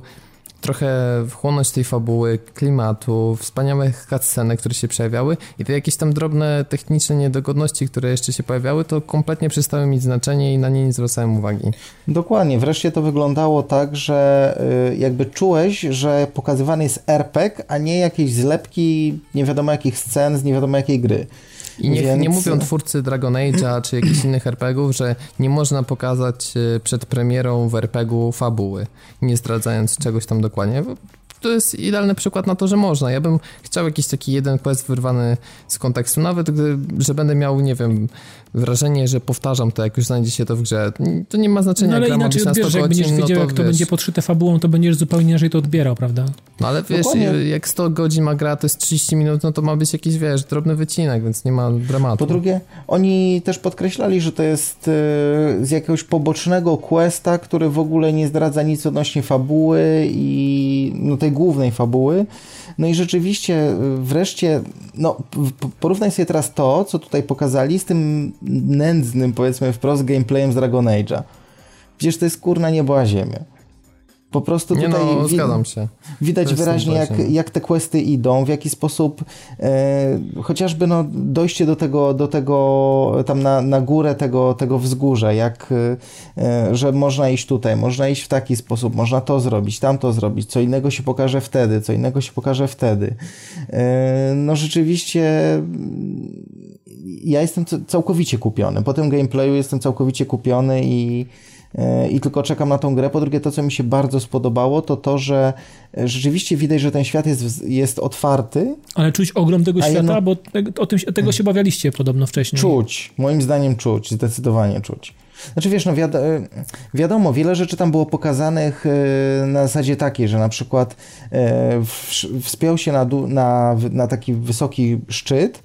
trochę wchłonąć tej fabuły, klimatu, wspaniałych cutscenek, które się pojawiały i te jakieś tam drobne techniczne niedogodności, które jeszcze się pojawiały, to kompletnie przestały mieć znaczenie i na nie nie zwracałem uwagi. Dokładnie, wreszcie to wyglądało tak, że y, jakby czułeś, że pokazywany jest RPG, a nie jakieś zlepki nie wiadomo jakich scen z nie wiadomo jakiej gry. I nie, Więc... nie mówią twórcy Dragon Age'a czy jakichś innych RPGów, że nie można pokazać e, przed premierą w RPG-u fabuły, nie zdradzając czegoś tam dokładnie to jest idealny przykład na to, że można. Ja bym chciał jakiś taki jeden quest wyrwany z kontekstu, nawet gdy, że będę miał, nie wiem, wrażenie, że powtarzam to, jak już znajdzie się to w grze. To nie ma znaczenia, no, ale inaczej odbierzesz, jak będziesz no wiedział, jak to wiesz. będzie podszyte fabułą, to będziesz zupełnie inaczej to odbierał, prawda? No ale wiesz, Dokładnie. jak 100 godzin ma gra, to jest 30 minut, no to ma być jakiś, wiesz, drobny wycinek, więc nie ma dramatu. Po drugie, oni też podkreślali, że to jest e, z jakiegoś pobocznego questa, który w ogóle nie zdradza nic odnośnie fabuły i no, tej głównej fabuły. No i rzeczywiście y, wreszcie, no porównaj sobie teraz to, co tutaj pokazali z tym nędznym, powiedzmy wprost, gameplayem z Dragon Age'a. Przecież to jest kurna niebo a ziemia. Po prostu nie tutaj no, zgadzam się. widać wyraźnie, jak, jak te questy idą, w jaki sposób e, chociażby no, dojście do tego, do tego tam na, na górę tego, tego wzgórza, jak, e, że można iść tutaj, można iść w taki sposób, można to zrobić, tamto zrobić, co innego się pokaże wtedy, co innego się pokaże wtedy. E, no rzeczywiście ja jestem całkowicie kupiony. Po tym gameplayu jestem całkowicie kupiony i i tylko czekam na tą grę. Po drugie, to, co mi się bardzo spodobało, to to, że e, rzeczywiście widać, że ten świat jest, jest otwarty. Ale czuć ogrom tego świata, jedno... bo o tym, tego się bawialiście podobno wcześniej. Czuć, moim zdaniem czuć, zdecydowanie czuć. Znaczy wiesz, no wiado e, wiadomo, wiele rzeczy tam było pokazanych na zasadzie takiej, że na przykład wspiął się na, na, na taki wysoki szczyt,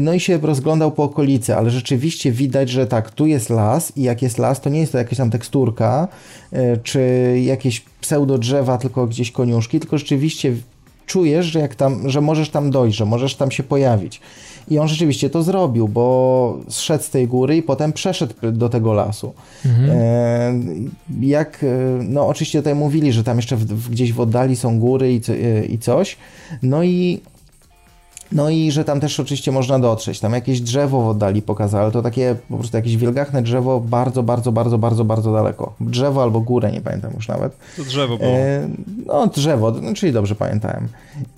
no i się rozglądał po okolicy, ale rzeczywiście widać, że tak, tu jest las i jak jest las, to nie jest to jakaś tam teksturka, y, czy jakieś pseudo drzewa, tylko gdzieś koniuszki, tylko rzeczywiście czujesz, że, jak tam, że możesz tam dojść, że możesz tam się pojawić. I on rzeczywiście to zrobił, bo zszedł z tej góry i potem przeszedł do tego lasu. Mhm. E, jak, e, no oczywiście tutaj mówili, że tam jeszcze w, gdzieś w oddali są góry i, i coś. No i no i że tam też oczywiście można dotrzeć. Tam jakieś drzewo w oddali pokazało, ale to takie po prostu jakieś wielgachne drzewo bardzo, bardzo, bardzo, bardzo, bardzo daleko. Drzewo albo górę, nie pamiętam już nawet. To drzewo było. E, no drzewo, no, czyli dobrze pamiętałem.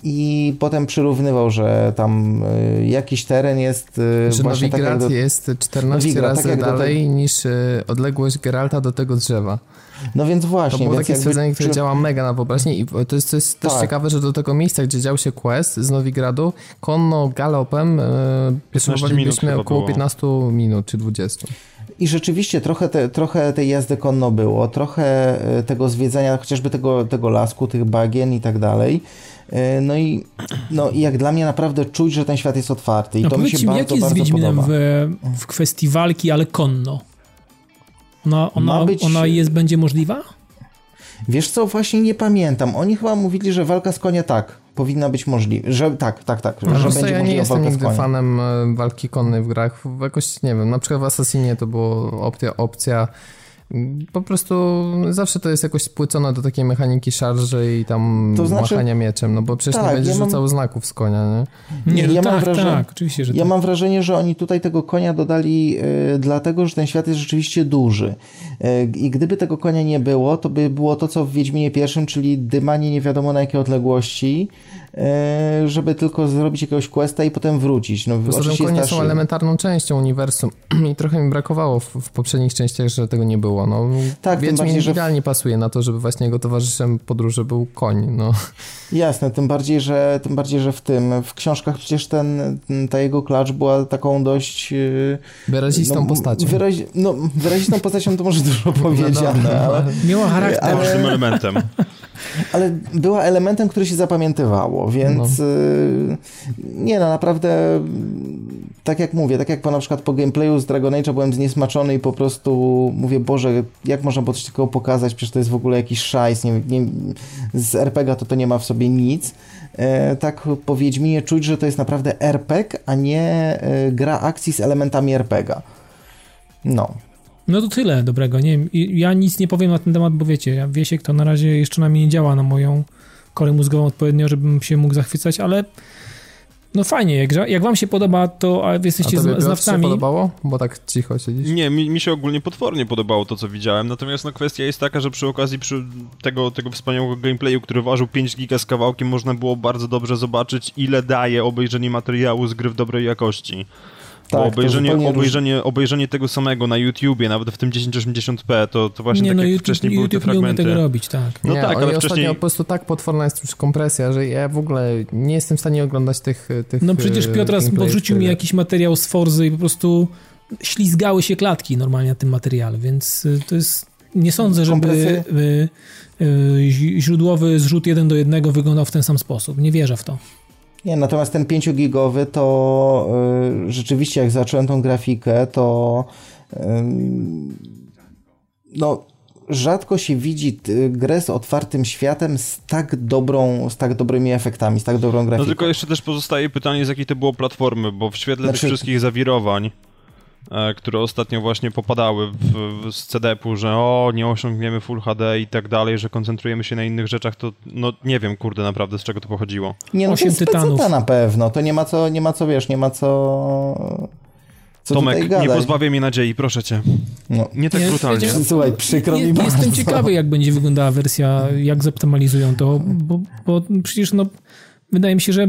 I potem przyrównywał, że tam e, jakiś teren jest e, że właśnie tak jak do... jest 14 Nowigrad, razy tak dalej tego... niż e, odległość Geralta do tego drzewa. No więc właśnie. To było takie stwierdzenie, które przy... działa mega na wyobraźnię i to jest, to jest też tak. ciekawe, że do tego miejsca, gdzie dział się quest z Nowigradu, konno galopem e, potrzebowalibyśmy około było. 15 minut czy 20. I rzeczywiście trochę, te, trochę tej jazdy konno było, trochę e, tego zwiedzania chociażby tego, tego lasku, tych bagien i tak dalej. E, no i, no i jak dla mnie naprawdę czuć, że ten świat jest otwarty. I no to mi się mi, bardzo, jak jest z Wiedźminem w, w kwestii walki, ale konno? Ona, ona, być... ona jest, będzie możliwa? Wiesz co, właśnie nie pamiętam. Oni chyba mówili, że walka z konia tak, powinna być możliwa. Że tak, tak, tak. No, że będzie ja nie jestem nigdy fanem e, walki konnej w grach. Jakoś, nie wiem, na przykład w Assassinie to była opcja, opcja po prostu zawsze to jest jakoś spłycone do takiej mechaniki szarży i tam to znaczy, machania mieczem, no bo przecież tak, nie będziesz ja mam... rzucał znaków z konia, nie? Nie, no ja tak, mam wrażenie, tak, oczywiście, że Ja tak. mam wrażenie, że oni tutaj tego konia dodali y, dlatego, że ten świat jest rzeczywiście duży. Y, I gdyby tego konia nie było, to by było to, co w Wiedźminie pierwszym, czyli dymanie nie wiadomo na jakie odległości, żeby tylko zrobić jakiegoś questa i potem wrócić. No, Poza tym konie są elementarną częścią uniwersum i trochę mi brakowało w, w poprzednich częściach, że tego nie było. No, tak, Wiedźmin bardziej, że... idealnie pasuje na to, żeby właśnie jego towarzyszem podróży był koń. No. Jasne, tym bardziej, że, tym bardziej, że w tym, w książkach przecież ten, ta jego klacz była taką dość... Yy, wyrazistą no, postacią. Wyraz, no, wyrazistą postacią to może dużo powiedziane, no, ale... Miała charakter. Ale, elementem. Ale była elementem, który się zapamiętywało, więc no. Yy, nie no, naprawdę tak jak mówię, tak jak po na przykład po gameplayu z Dragon Age'a byłem zniesmaczony i po prostu mówię, Boże, jak można było coś takiego pokazać, przecież to jest w ogóle jakiś szajs, nie, nie, z RPG to to nie ma w sobie nic. E, tak po Wiedźminie czuć, że to jest naprawdę RPG, a nie e, gra akcji z elementami RPGa. No. No to tyle dobrego. Nie ja nic nie powiem na ten temat, bo wiecie, ja Wiesiek to na razie jeszcze na mnie nie działa na moją korę mózgową odpowiednio, żebym się mógł zachwycać, ale no fajnie, jak, jak wam się podoba, to jesteście a znawcami. się podobało? Bo tak cicho siedzisz. Nie, mi, mi się ogólnie potwornie podobało to, co widziałem, natomiast no kwestia jest taka, że przy okazji przy tego, tego wspaniałego gameplayu, który ważył 5 giga z kawałkiem, można było bardzo dobrze zobaczyć, ile daje obejrzenie materiału z gry w dobrej jakości. Tak, obejrzenie, obejrzenie, obejrzenie tego samego na YouTubie, nawet w tym 1080p, to, to właśnie nie, tak no, jak YouTube, wcześniej YouTube były te fragmenty. Nie tego robić, tak. No nie, tak, ale wcześniej... po prostu tak potworna jest już kompresja, że ja w ogóle nie jestem w stanie oglądać tych tych No przecież Piotr podrzucił mi jakiś materiał z Forzy i po prostu ślizgały się klatki normalnie na tym materiale, więc y, to jest... Nie sądzę, żeby y, y, źródłowy zrzut jeden do jednego wyglądał w ten sam sposób. Nie wierzę w to. Nie, natomiast ten 5-gigowy to y, rzeczywiście jak zacząłem tą grafikę, to y, no rzadko się widzi grę z otwartym światem z tak dobrą, z tak dobrymi efektami, z tak dobrą grafiką. No tylko jeszcze też pozostaje pytanie, z jakiej to było platformy, bo w świetle znaczy... tych wszystkich zawirowań które ostatnio właśnie popadały w, w, z CDP-u, że o, nie osiągniemy Full HD i tak dalej, że koncentrujemy się na innych rzeczach, to no nie wiem, kurde, naprawdę z czego to pochodziło. Nie, no 8 to tytanów. na pewno, to nie ma co, nie ma co, wiesz, nie ma co... co Tomek, nie pozbawię mi nadziei, proszę cię. No. Nie tak nie, brutalnie. Słuchaj, przykro mi bardzo. Jestem ciekawy, jak będzie wyglądała wersja, jak zoptymalizują to, bo, bo przecież no, wydaje mi się, że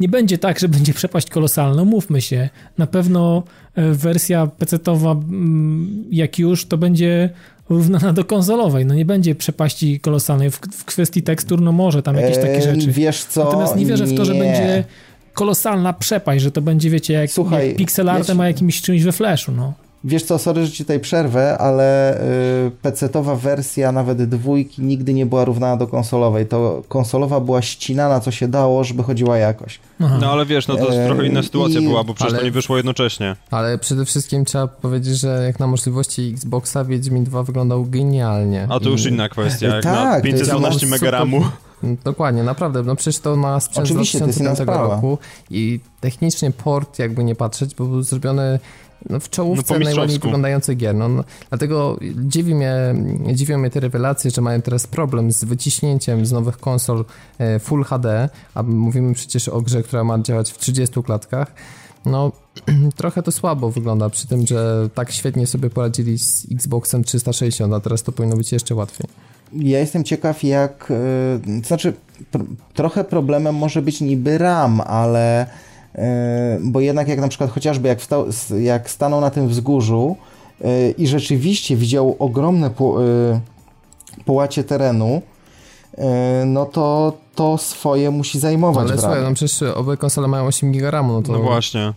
nie będzie tak, że będzie przepaść kolosalna, mówmy się. Na pewno e, wersja PC-towa, mm, jak już, to będzie równana do konsolowej. No nie będzie przepaści kolosalnej. W, w kwestii tekstur, no może tam jakieś takie rzeczy. Wiesz co? Natomiast nie wierzę w to, że będzie kolosalna przepaść, że to będzie, wiecie, jak, Słuchaj, jak pixel artem, a jakimś czymś we flashu, no. Wiesz co, sorry, że ci tutaj przerwę, ale yy, PC-towa wersja nawet dwójki nigdy nie była równana do konsolowej. To konsolowa była ścinana, co się dało, żeby chodziła jakoś. Aha. No ale wiesz, no to jest trochę inna sytuacja I... była, bo przecież ale... to nie wyszło jednocześnie. Ale przede wszystkim trzeba powiedzieć, że jak na możliwości Xboxa Wiedźmin 2 wyglądał genialnie. A to już inna kwestia, jak tak, na 512 megaramu. Dokładnie, naprawdę. No przecież to ma sprzęt Oczywiście, z 2005 roku i technicznie port, jakby nie patrzeć, był zrobiony no, w czołówce no, najładniej wyglądających gier. No, no, dlatego dziwi mnie, dziwią mnie te rewelacje, że mają teraz problem z wyciśnięciem z nowych konsol e, Full HD, a mówimy przecież o grze, która ma działać w 30 klatkach. No, trochę to słabo wygląda, przy tym, że tak świetnie sobie poradzili z Xboxem 360, a teraz to powinno być jeszcze łatwiej. Ja jestem ciekaw, jak. Yy, to znaczy, pr trochę problemem może być niby RAM, ale bo jednak jak na przykład chociażby jak, wstał, jak stanął na tym wzgórzu e, i rzeczywiście widział ogromne po, e, połacie terenu, no to to swoje musi zajmować. Ale słuchaj, no przecież obie konsole mają 8 GB RAMu, no to... No właśnie.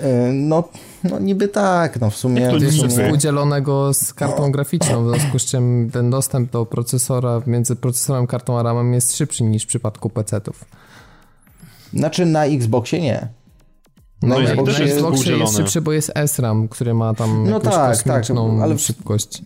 E, no, no niby tak, no w sumie... To jest współdzielonego z kartą graficzną, w związku z czym ten dostęp do procesora między procesorem, kartą a RAM jest szybszy niż w przypadku PC-ów. Znaczy na Xboxie nie. No, no Xboxie, jest, Xboxie jest szybszy, bo jest SRAM, który ma tam no jakąś tak, tak, ale szybkość.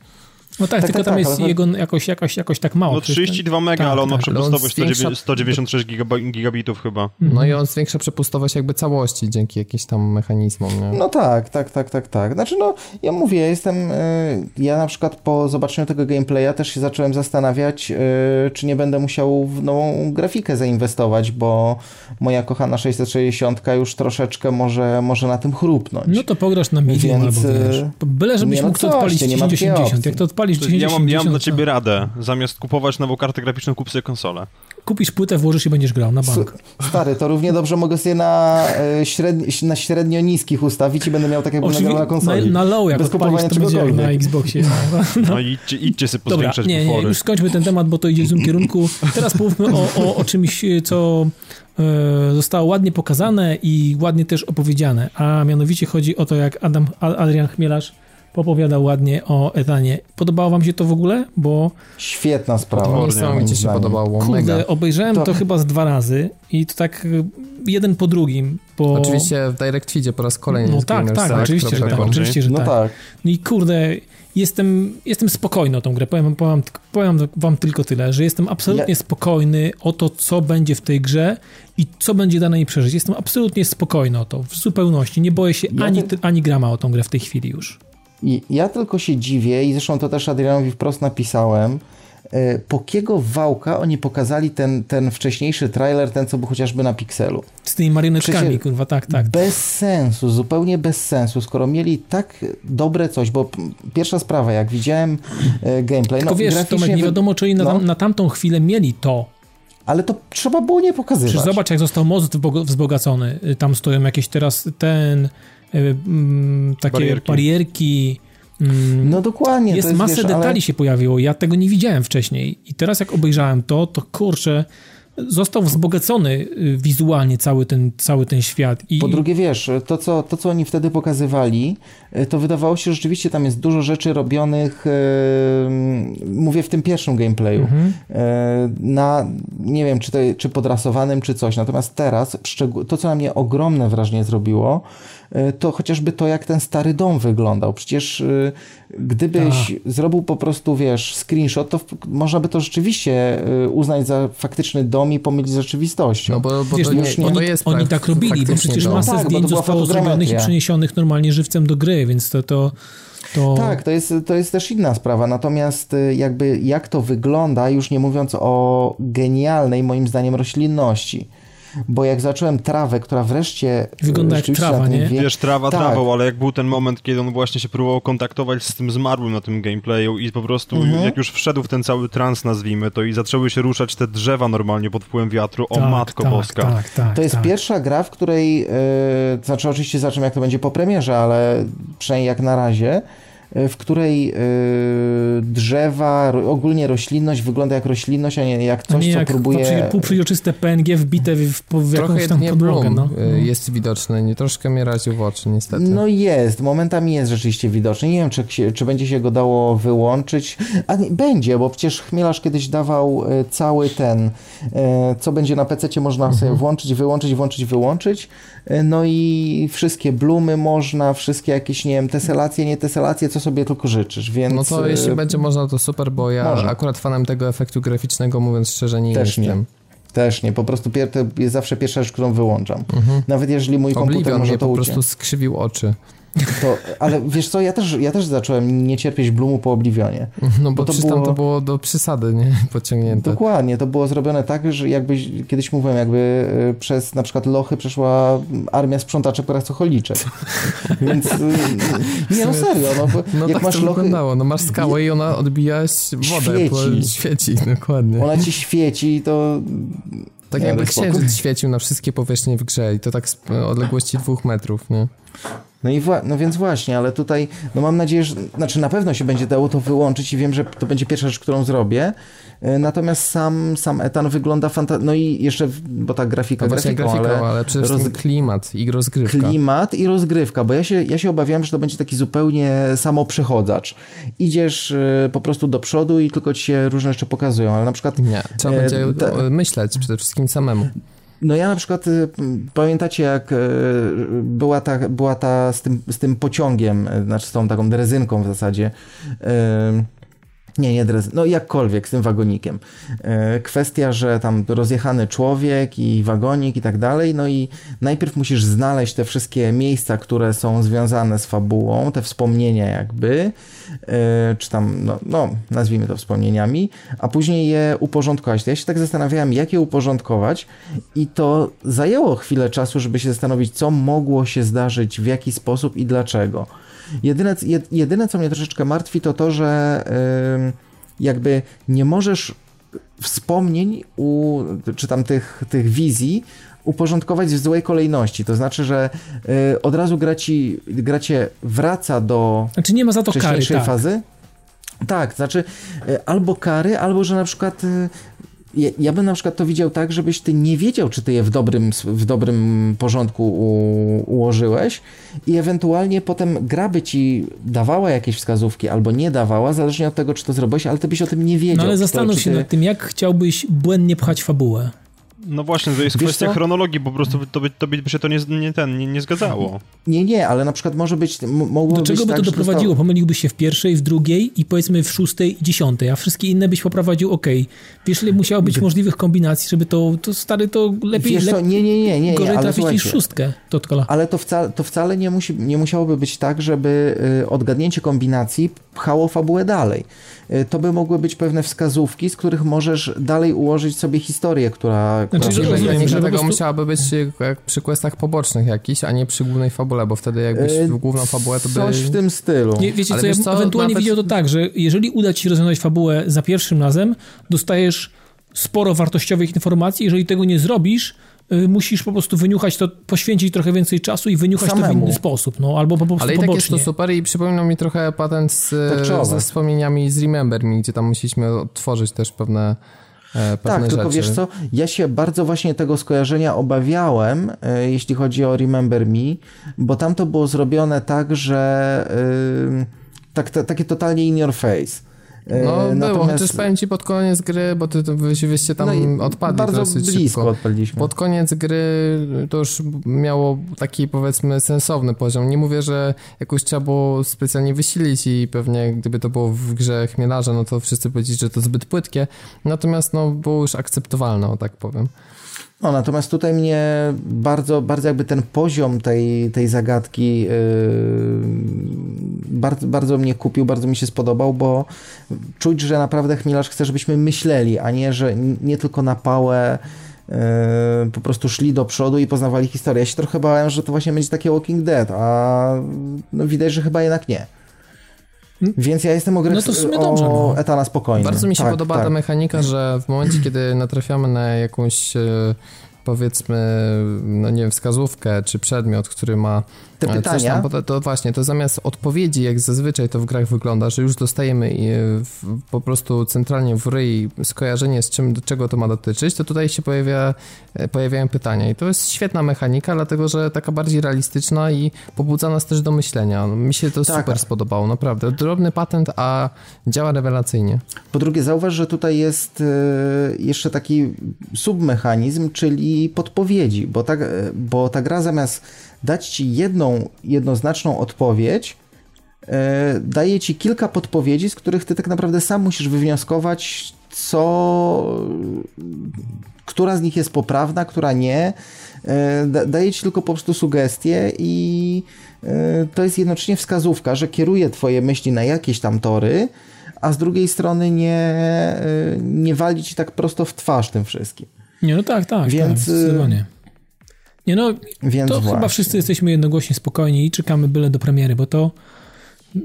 No tak, tak tylko tak, tam tak, jest jego jakoś, jakoś, jakoś tak mało. No 32 mega, tak, ale on ma tak. przepustowość zwiększa... 196 gigabitów chyba. No i on zwiększa przepustowość jakby całości dzięki jakimś tam mechanizmom, nie? No tak, tak, tak, tak, tak. Znaczy no, ja mówię, jestem, y, ja na przykład po zobaczeniu tego gameplaya też się zacząłem zastanawiać, y, czy nie będę musiał w nową grafikę zainwestować, bo moja kochana 660 już troszeczkę może, może na tym chrupnąć. No to pograsz na medium Więc, albo wiesz, y, byle żebyś mógł no to odpalić 1080. Jak to odpalisz odpalisz ja mam, ja mam dla ciebie radę. Zamiast kupować nową kartę graficzną, kup sobie konsolę. Kupisz płytę, włożysz i będziesz grał na bank. Stary, to równie dobrze mogę sobie na, e, średni, na średnio niskich ustawić i będę miał tak jakby nagrał na konsoli. Na, na low, jak Bez kupowania to będzie na Xboxie. No, no idźcie, idźcie sobie pozwiększać Dobra, nie, nie, już skończmy ten temat, bo to idzie w złym kierunku. Teraz powiedzmy o, o, o czymś, co e, zostało ładnie pokazane i ładnie też opowiedziane, a mianowicie chodzi o to, jak Adam, Adrian Chmielarz opowiadał ładnie o Etanie. Podobało wam się to w ogóle? Bo... Świetna sprawa. Niesamowicie się podobało. Kurde, Mega. obejrzałem to... to... chyba z dwa razy i to tak y, jeden po drugim. Bo... Oczywiście w Direct Feedzie po raz kolejny. No tak, tak, oczywiście, że tak, oczywiście, że no tak. tak. No i kurde, jestem, jestem spokojny o tą grę. Powiem, powiem, powiem wam tylko tyle, że jestem absolutnie ja... spokojny o to, co będzie w tej grze i co będzie dane jej przeżyć. Jestem absolutnie spokojny o to, w zupełności. Nie boję się ja ani, ani grama o tą grę w tej chwili już. I ja tylko się dziwię, i zresztą to też Adrianowi wprost napisałem, e, po kiego wałka oni pokazali ten, ten wcześniejszy trailer, ten co był chociażby na Pixelu. Z tymi marioneczkami, kurwa, tak, tak. Bez sensu, zupełnie bez sensu, skoro mieli tak dobre coś, bo pierwsza sprawa, jak widziałem e, gameplay... Tylko no, wiesz, Tomek, nie wiadomo, czy oni na, no, na tamtą chwilę mieli to, ale to trzeba było nie pokazywać. Przecież zobacz, jak został most wzbogacony. Tam stoją jakieś teraz ten takie barierki. barierki mm, no dokładnie. Jest, jest masę wiesz, detali ale... się pojawiło. Ja tego nie widziałem wcześniej. I teraz jak obejrzałem to, to kurczę, został wzbogacony y, wizualnie cały ten, cały ten świat. I... Po drugie, wiesz, to co, to co oni wtedy pokazywali, y, to wydawało się, że rzeczywiście tam jest dużo rzeczy robionych, yy, mówię w tym pierwszym gameplayu, mhm. yy, na, nie wiem, czy, to, czy podrasowanym, czy coś. Natomiast teraz, to co na mnie ogromne wrażenie zrobiło, E, to chociażby to, jak ten stary dom wyglądał. Przecież e, gdybyś Ach. zrobił po prostu, wiesz, screenshot, to można by to rzeczywiście e, uznać za faktyczny dom i pomylić z rzeczywistością. No bo, bo wiesz, to, nie, nie, oni, jest oni tak robili, bo przecież dom. masę tak, zdjęć zostało zrobionych i przeniesionych normalnie żywcem do gry, więc to... to... To... Tak, to jest, to jest też inna sprawa. Natomiast jakby jak to wygląda, już nie mówiąc o genialnej moim zdaniem roślinności bo jak zacząłem trawę, która wreszcie... Wygląda jak trawa, nie? Wie... Wiesz, trawa tak. trawą, ale jak był ten moment, kiedy on właśnie się próbował kontaktować z tym zmarłym na tym gameplayu i po prostu mhm. jak już wszedł w ten cały trans, nazwijmy to, i zaczęły się ruszać te drzewa normalnie pod wpływem wiatru, o tak, matko tak, boska. Tak, tak, to jest tak. pierwsza gra, w której, yy, znaczy oczywiście zobaczymy jak to będzie po premierze, ale przynajmniej jak na razie, w której y, drzewa, ogólnie roślinność wygląda jak roślinność, a nie jak coś, nie co jak próbuje... półprzeźroczyste PNG wbite w, w, w jakąś tam podłogę. No. Y, jest widoczny, nie troszkę mnie raził w oczy niestety. No jest, momentami jest rzeczywiście widoczny. Nie wiem, czy, czy będzie się go dało wyłączyć. A nie, będzie, bo przecież Chmielarz kiedyś dawał cały ten, co będzie na PC można mhm. sobie włączyć, wyłączyć, włączyć, wyłączyć. No i wszystkie blumy można, wszystkie jakieś, nie wiem, teselacje, nie teselacje, co sobie tylko życzysz, więc... No to jeśli e, będzie można, to super, bo ja może. akurat fanem tego efektu graficznego, mówiąc szczerze, nie Też jestem. Nie. Też nie, po prostu to jest zawsze pierwsza rzecz, którą wyłączam. Mhm. Nawet jeżeli mój komputer może mnie to po prostu skrzywił oczy. To, ale wiesz co, ja też, ja też zacząłem nie cierpieć Blumu po Oblivionie. No bo, bo to było... to było do przesady, nie? Pociągnięte. Dokładnie, to było zrobione tak, że jakbyś, kiedyś mówiłem, jakby e, przez na przykład lochy przeszła armia sprzątaczy pracocholiczek. Więc e, nie, no serio, no, bo no jak tak masz to lochy... wyglądało, no masz skałę i ona odbija wodę, świeci. świeci, dokładnie. Ona ci świeci i to... Tak nie, jakby księżyc świecił na wszystkie powierzchnie w grze i to tak z odległości dwóch metrów, nie? No i no więc właśnie, ale tutaj no mam nadzieję, że znaczy na pewno się będzie dało to wyłączyć i wiem, że to będzie pierwsza rzecz, którą zrobię. E, natomiast sam, sam etan wygląda fantastycznie. No i jeszcze, bo ta grafika no grafiką, grafiką, ale, ale przede wszystkim roz... klimat i rozgrywka. Klimat i rozgrywka, bo ja się, ja się obawiam, że to będzie taki zupełnie samoprzychodzzacz. Idziesz e, po prostu do przodu i tylko ci się różne rzeczy pokazują, ale na przykład... Nie, trzeba e, będzie ta... myśleć przede wszystkim samemu. No ja na przykład, y, pamiętacie jak y, była ta, była ta z tym, z tym pociągiem, y, znaczy z tą taką drezynką w zasadzie, nie, nie dres, no jakkolwiek z tym wagonikiem. E, kwestia, że tam rozjechany człowiek i wagonik i tak dalej, no i najpierw musisz znaleźć te wszystkie miejsca, które są związane z fabułą, te wspomnienia jakby, e, czy tam, no, no nazwijmy to wspomnieniami, a później je uporządkować. Ja się tak zastanawiałem, jak je uporządkować i to zajęło chwilę czasu, żeby się zastanowić, co mogło się zdarzyć, w jaki sposób i dlaczego. Jedyne, jedyne, co mnie troszeczkę martwi, to to, że jakby nie możesz wspomnień u, czy tam tych, tych wizji uporządkować w złej kolejności. To znaczy, że y, od razu gra, ci, gra cię wraca do znaczy nie ma za to kary, tak. fazy. Tak, znaczy y, albo kary, albo że na przykład y, ja, ja, bym na przykład to widział tak, żebyś ty nie wiedział, czy ty je w dobrym, w dobrym porządku u, ułożyłeś i ewentualnie potem gra by ci dawała jakieś wskazówki albo nie dawała, zależnie od tego, czy to zrobiłeś, ale ty byś o tym nie wiedział. No ale zastanów to, się ty... nad tym, jak chciałbyś błędnie pchać fabułę. No właśnie, to jest Wiesz kwestia co? chronologii, po prostu to by, to by się to nie, nie, ten, nie, nie zgadzało. Nie, nie, ale na przykład może być, mogło Do czego by tak, to doprowadziło? Pomyliłbyś się w pierwszej, w drugiej i powiedzmy w szóstej i dziesiątej, a wszystkie inne byś poprowadził ok. Wiesz, ile musiało być możliwych kombinacji, żeby to, to stary, to lepiej, Wiesz co, nie, nie, nie, nie, gorzej ale trafić niż szóstkę. To ale to wcale, to wcale nie, musi, nie musiałoby być tak, żeby y, odgadnięcie kombinacji pchało fabułę dalej. Y, to by mogły być pewne wskazówki, z których możesz dalej ułożyć sobie historię, która... Znaczy, która że, że, że tego prostu... musiałaby być jak przy questach pobocznych jakiś, a nie przy głównej fabule, bo wtedy jakbyś yy, w główną fabułę to by... Coś w tym stylu. Nie, wiecie Ale co, ja co, ewentualnie nawet... widział to tak, że jeżeli uda ci się rozwiązać fabułę za pierwszym razem, dostajesz sporo wartościowych informacji, jeżeli tego nie zrobisz, Y, musisz po prostu wyniuchać to, poświęcić trochę więcej czasu i wyniuchać Samemu. to w inny sposób, no, albo po prostu Ale i tak pobocznie. jest to super i przypominał mi trochę patent z, tak ze wspomnieniami z Remember Me, gdzie tam musieliśmy otworzyć też pewne e, Pewne tak, rzeczy. tylko wiesz co, ja się bardzo właśnie tego skojarzenia obawiałem, e, jeśli chodzi o Remember Me, bo tam to było zrobione tak, że yy, tak, takie totalnie in your face. No Natomiast... było, chociaż powiem ci pod koniec gry, bo ty, wy, wyście tam no odpadli bardzo dosyć blisko szybko. odpadliśmy. Pod koniec gry to już miało taki powiedzmy sensowny poziom. Nie mówię, że jakoś trzeba było specjalnie wysilić i pewnie gdyby to było w grze chmielarza, no to wszyscy powiedzieli, że to zbyt płytkie. Natomiast no było już akceptowalne, o tak powiem. No, natomiast tutaj mnie bardzo, bardzo jakby ten poziom tej, tej zagadki yy, bardzo, bardzo mnie kupił, bardzo mi się spodobał, bo czuć, że naprawdę chmielarz chce, żebyśmy myśleli, a nie, że nie tylko na pałę yy, po prostu szli do przodu i poznawali historię. Ja się trochę bałem, że to właśnie będzie takie Walking Dead, a no, widać, że chyba jednak nie. Więc ja jestem o, grę, no to w sumie dobrze, no. etana spokojny. Bardzo mi się tak, podoba tak. ta mechanika, że w momencie, kiedy natrafiamy na jakąś e, powiedzmy, no nie wiem, wskazówkę czy przedmiot, który ma te pytania. Tam, to właśnie, to zamiast odpowiedzi, jak zazwyczaj to w grach wygląda, że już dostajemy po prostu centralnie w ryj skojarzenie z czym, do czego to ma dotyczyć, to tutaj się pojawia, e, pojawiają pytania. I to jest świetna mechanika, dlatego że taka bardziej realistyczna i pobudza nas też do myślenia. Mi się to tak. super spodobało, naprawdę. Drobny patent, a działa rewelacyjnie. Po drugie, zauważ, że tutaj jest e, jeszcze taki submechanizm, czyli podpowiedzi, bo ta, bo ta gra zamiast dać ci jedną, jednoznaczną odpowiedź, e, daje ci kilka podpowiedzi, z których ty tak naprawdę sam musisz wywnioskować, co, która z nich jest poprawna, która nie. E, daje ci tylko po prostu sugestie i e, to jest jednocześnie wskazówka, że kieruje twoje myśli na jakieś tam tory, a z drugiej strony nie, nie wali ci tak prosto w twarz tym wszystkim. Nie, no tak, tak. Więc tak, nie no, Więc to właśnie. chyba wszyscy jesteśmy jednogłośnie spokojni i czekamy byle do premiery, bo to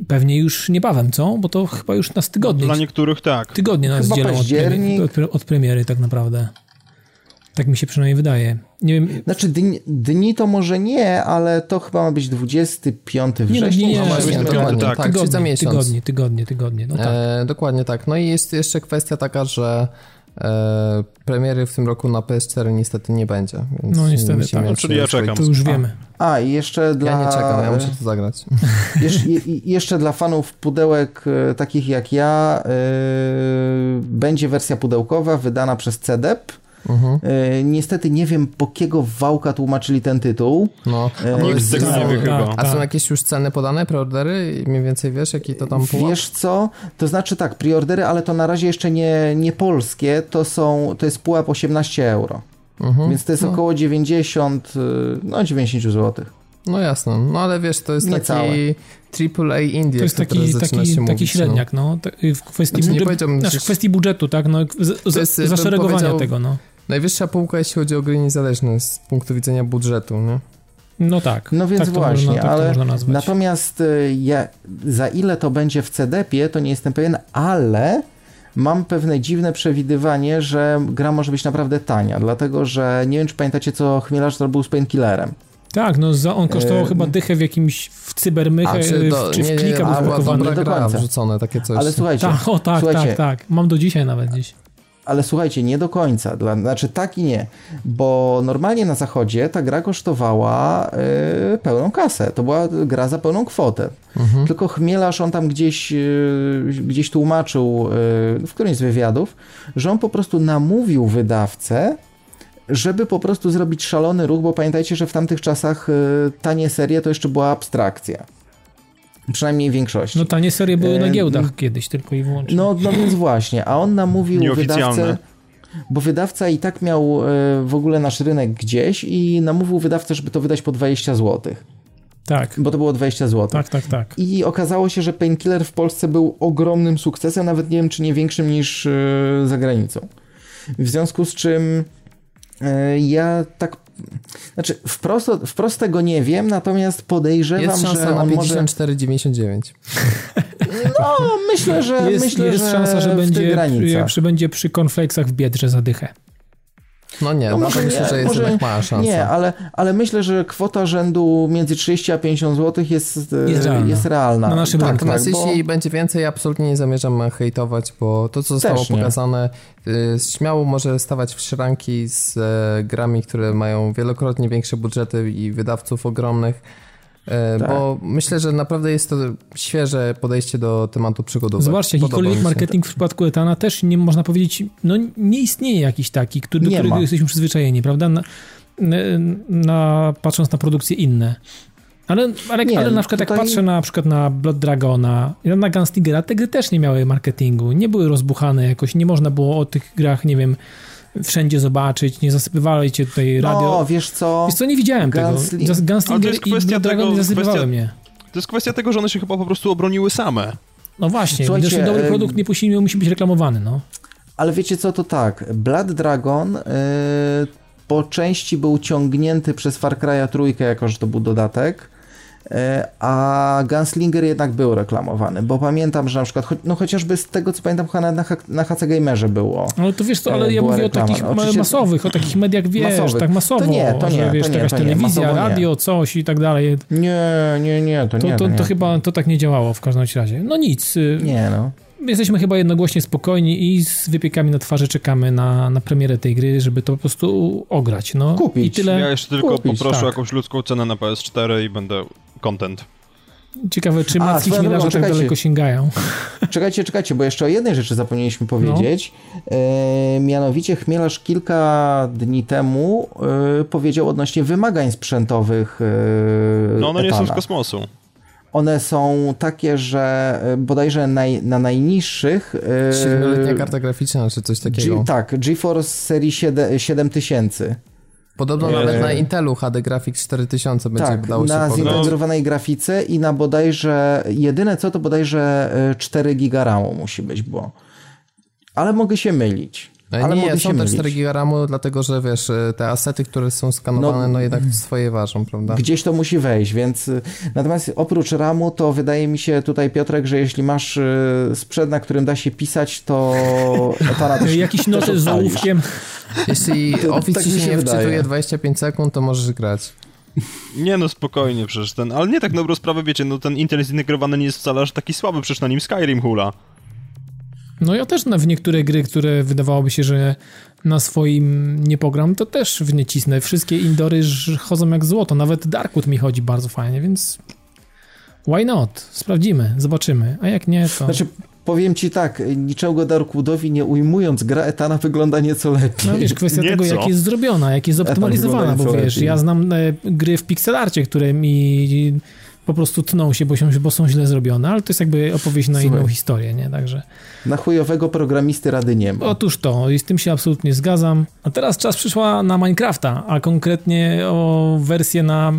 pewnie już niebawem, co? Bo to chyba już nas tygodnie. Dla niektórych tak. Tygodnie nas chyba dzielą od, od, od premiery tak naprawdę. Tak mi się przynajmniej wydaje. Nie wiem. Znaczy dni, dni to może nie, ale to chyba ma być 25 września. Nie, nie, nie, nie, dokładnie, tak, tak, tygodnie, za miesiąc. Tygodnie, tygodnie, tygodnie. No tak. e, dokładnie tak. No i jest jeszcze kwestia taka, że e, premiery w tym roku na PS4 niestety nie będzie. no niestety, tak. No, czyli ja czekam. To już wiemy. A, i jeszcze dla... Ja nie czekam, ja muszę to zagrać. Jesz, je, jeszcze dla fanów pudełek e, takich jak ja e, będzie wersja pudełkowa wydana przez CDEP Mhm. E, niestety nie wiem, po kiego wałka tłumaczyli ten tytuł. No, e, nikt z tego nie wie chyba. A są jakieś już ceny podane, preordery? Mniej więcej wiesz, jaki to tam pułap? Wiesz co, to znaczy tak, preordery, ale to na razie jeszcze nie, nie polskie, to są, to jest pułap 18 euro. Mhm. Więc to jest no. około 90, y, no 90 zł. No jasne, no ale wiesz, to jest Niecałe. taki AAA India, To jest taki, taki, taki mówić, średniak, no. no. W kwestii, znaczy, budżetu, znaczy, w kwestii budżetu, tak, no, z, jest, zaszeregowania tego, no. Najwyższa półka, jeśli chodzi o gry niezależne z punktu widzenia budżetu, nie? No tak. No więc tak właśnie, można, tak ale natomiast y, ja, za ile to będzie w CDP-ie, to nie jestem pewien, ale mam pewne dziwne przewidywanie, że gra może być naprawdę tania, dlatego że nie wiem, czy pamiętacie, co Chmielarz zrobił z Painkillerem. Tak, no za, on kosztował e... chyba dychę w jakimś w cybermychę, czy, do, czy w nie, klika nie, był dobra nie do końca. wrzucone, takie coś. Ale słuchajcie, tak, o tak, słuchajcie, tak, tak. Mam do dzisiaj nawet gdzieś. Ale słuchajcie, nie do końca, dla, znaczy tak i nie, bo normalnie na zachodzie ta gra kosztowała yy, pełną kasę, to była gra za pełną kwotę. Mhm. Tylko Chmielarz on tam gdzieś, yy, gdzieś tłumaczył yy, w którymś z wywiadów, że on po prostu namówił wydawcę, żeby po prostu zrobić szalony ruch, bo pamiętajcie, że w tamtych czasach y, tanie serie to jeszcze była abstrakcja. Przynajmniej większość. No tanie serie były na giełdach e, kiedyś tylko i wyłącznie. No, no więc właśnie, a on namówił wydawcę, bo wydawca i tak miał e, w ogóle nasz rynek gdzieś i namówił wydawcę, żeby to wydać po 20 zł. Tak. Bo to było 20 zł. Tak, tak, tak. I okazało się, że Painkiller w Polsce był ogromnym sukcesem, nawet nie wiem, czy nie większym niż e, za granicą. W związku z czym E, ja tak znaczy, wprost, wprost tego nie wiem, natomiast podejrzewam, jest szansa że on na 54,99. No, myślę, że jest, myślę, jest że szansa, że będzie, przy, będzie przy konfleksach w Biedrze za dychę. No nie, no może myślę, że jest jednak mała szansa. Nie, ale, ale myślę, że kwota rzędu między 30 a 50 zł jest, jest realna. Jest realna. Na naszym tak, rynku. Tak, bo... jeśli będzie więcej, absolutnie nie zamierzam hejtować, bo to, co zostało pokazane, y, śmiało może stawać w szranki z e, grami, które mają wielokrotnie większe budżety i wydawców ogromnych E, tak. Bo myślę, że naprawdę jest to świeże podejście do tematu przygodowego. Zobaczcie, jakikolwiek marketing w przypadku Etana też nie można powiedzieć, no nie istnieje jakiś taki, który, do którego ma. jesteśmy przyzwyczajeni, prawda? Na, na, patrząc na produkcje inne. Ale, ale, nie, ale na przykład tutaj... jak patrzę na, na przykład na Blood Dragona, na Gunstingera, te gry też nie miały marketingu, nie były rozbuchane jakoś, nie można było o tych grach, nie wiem, wszędzie zobaczyć, nie zasypywali cię tutaj radio. No, wiesz co? Wiesz co, nie widziałem Gunsling... tego. Gunslinger i Dragon nie zasypywały kwestia, mnie. To jest kwestia tego, że one się chyba po prostu obroniły same. No właśnie, Słuchajcie, gdyż dobry produkt nie musi, musi być reklamowany, no. Ale wiecie co, to tak, Blood Dragon yy, po części był ciągnięty przez Far Cry'a trójkę, jako że to był dodatek, E, a Gunslinger jednak był reklamowany, bo pamiętam, że na przykład, no chociażby z tego, co pamiętam, chyba na, na HC Gamerze było. No to wiesz co, ale ja mówię reklama. o takich Oczywiście... masowych, o takich mediach, wiesz, masowych. tak masowo, to nie, to nie, że wiesz, to nie, jakaś to nie, telewizja, radio, coś i tak dalej. Nie, nie, nie, to, to nie. To, to, to, chyba to tak nie działało w każdym razie. No nic. Y, nie, no jesteśmy chyba jednogłośnie spokojni i z wypiekami na twarzy czekamy na, na premierę tej gry, żeby to po prostu ograć. No. Kupić. I tyle. Ja jeszcze tylko Kupić, poproszę tak. jakąś ludzką cenę na PS4 i będę content. Ciekawe, czy macki chmielarze tak daleko sięgają. Czekajcie, czekajcie, bo jeszcze o jednej rzeczy zapomnieliśmy powiedzieć. No. E, mianowicie chmielarz kilka dni temu e, powiedział odnośnie wymagań sprzętowych e, No one Etana. nie są z kosmosu. One są takie, że e, bodajże naj, na najniższych... 7-letnia e, karta graficzna, czy coś takiego. G, tak, GeForce serii 7, 7000. Podobno eee. nawet na Intelu HD Graphics 4000 będzie tak, dało się na zintegrowanej grafice i na bodajże, jedyne co to bodajże 4 e, giga RAMu musi być, bo... Ale mogę się mylić. No ale nie, są te 4 GB RAMu, dlatego że wiesz, te asety, które są skanowane, no, no jednak swoje ważą, prawda? Gdzieś to musi wejść, więc y, natomiast oprócz RAMu, to wydaje mi się tutaj, Piotrek, że jeśli masz y, sprzęt, na którym da się pisać, to Jakiś noty z ołówkiem. Jeśli Office tak ci się nie wczytuje 25 sekund, to możesz grać. Nie no, spokojnie przecież ten, ale nie tak dobrą sprawę, wiecie, no ten Intel zintegrowany nie jest wcale aż taki słaby, przecież na nim Skyrim hula. No ja też na w niektóre gry, które wydawałoby się, że na swoim nie pogram, to też w nie cisnę. Wszystkie indory chodzą jak złoto, nawet Darkwood mi chodzi bardzo fajnie, więc why not? Sprawdzimy, zobaczymy, a jak nie, to... Znaczy, powiem ci tak, niczego Darkwoodowi nie ujmując, gra Etana wygląda nieco lepiej. No wiesz, kwestia nieco. tego, jak jest zrobiona, jak jest zoptymalizowana, bo wiesz, lepiej. ja znam e, gry w pixelarcie, które mi po prostu tną się bo, się, bo są źle zrobione, ale to jest jakby opowieść na Słuchaj, inną historię, nie? Także... Na chujowego programisty rady nie ma. Otóż to, i z tym się absolutnie zgadzam. A teraz czas przyszła na Minecrafta, a konkretnie o wersję na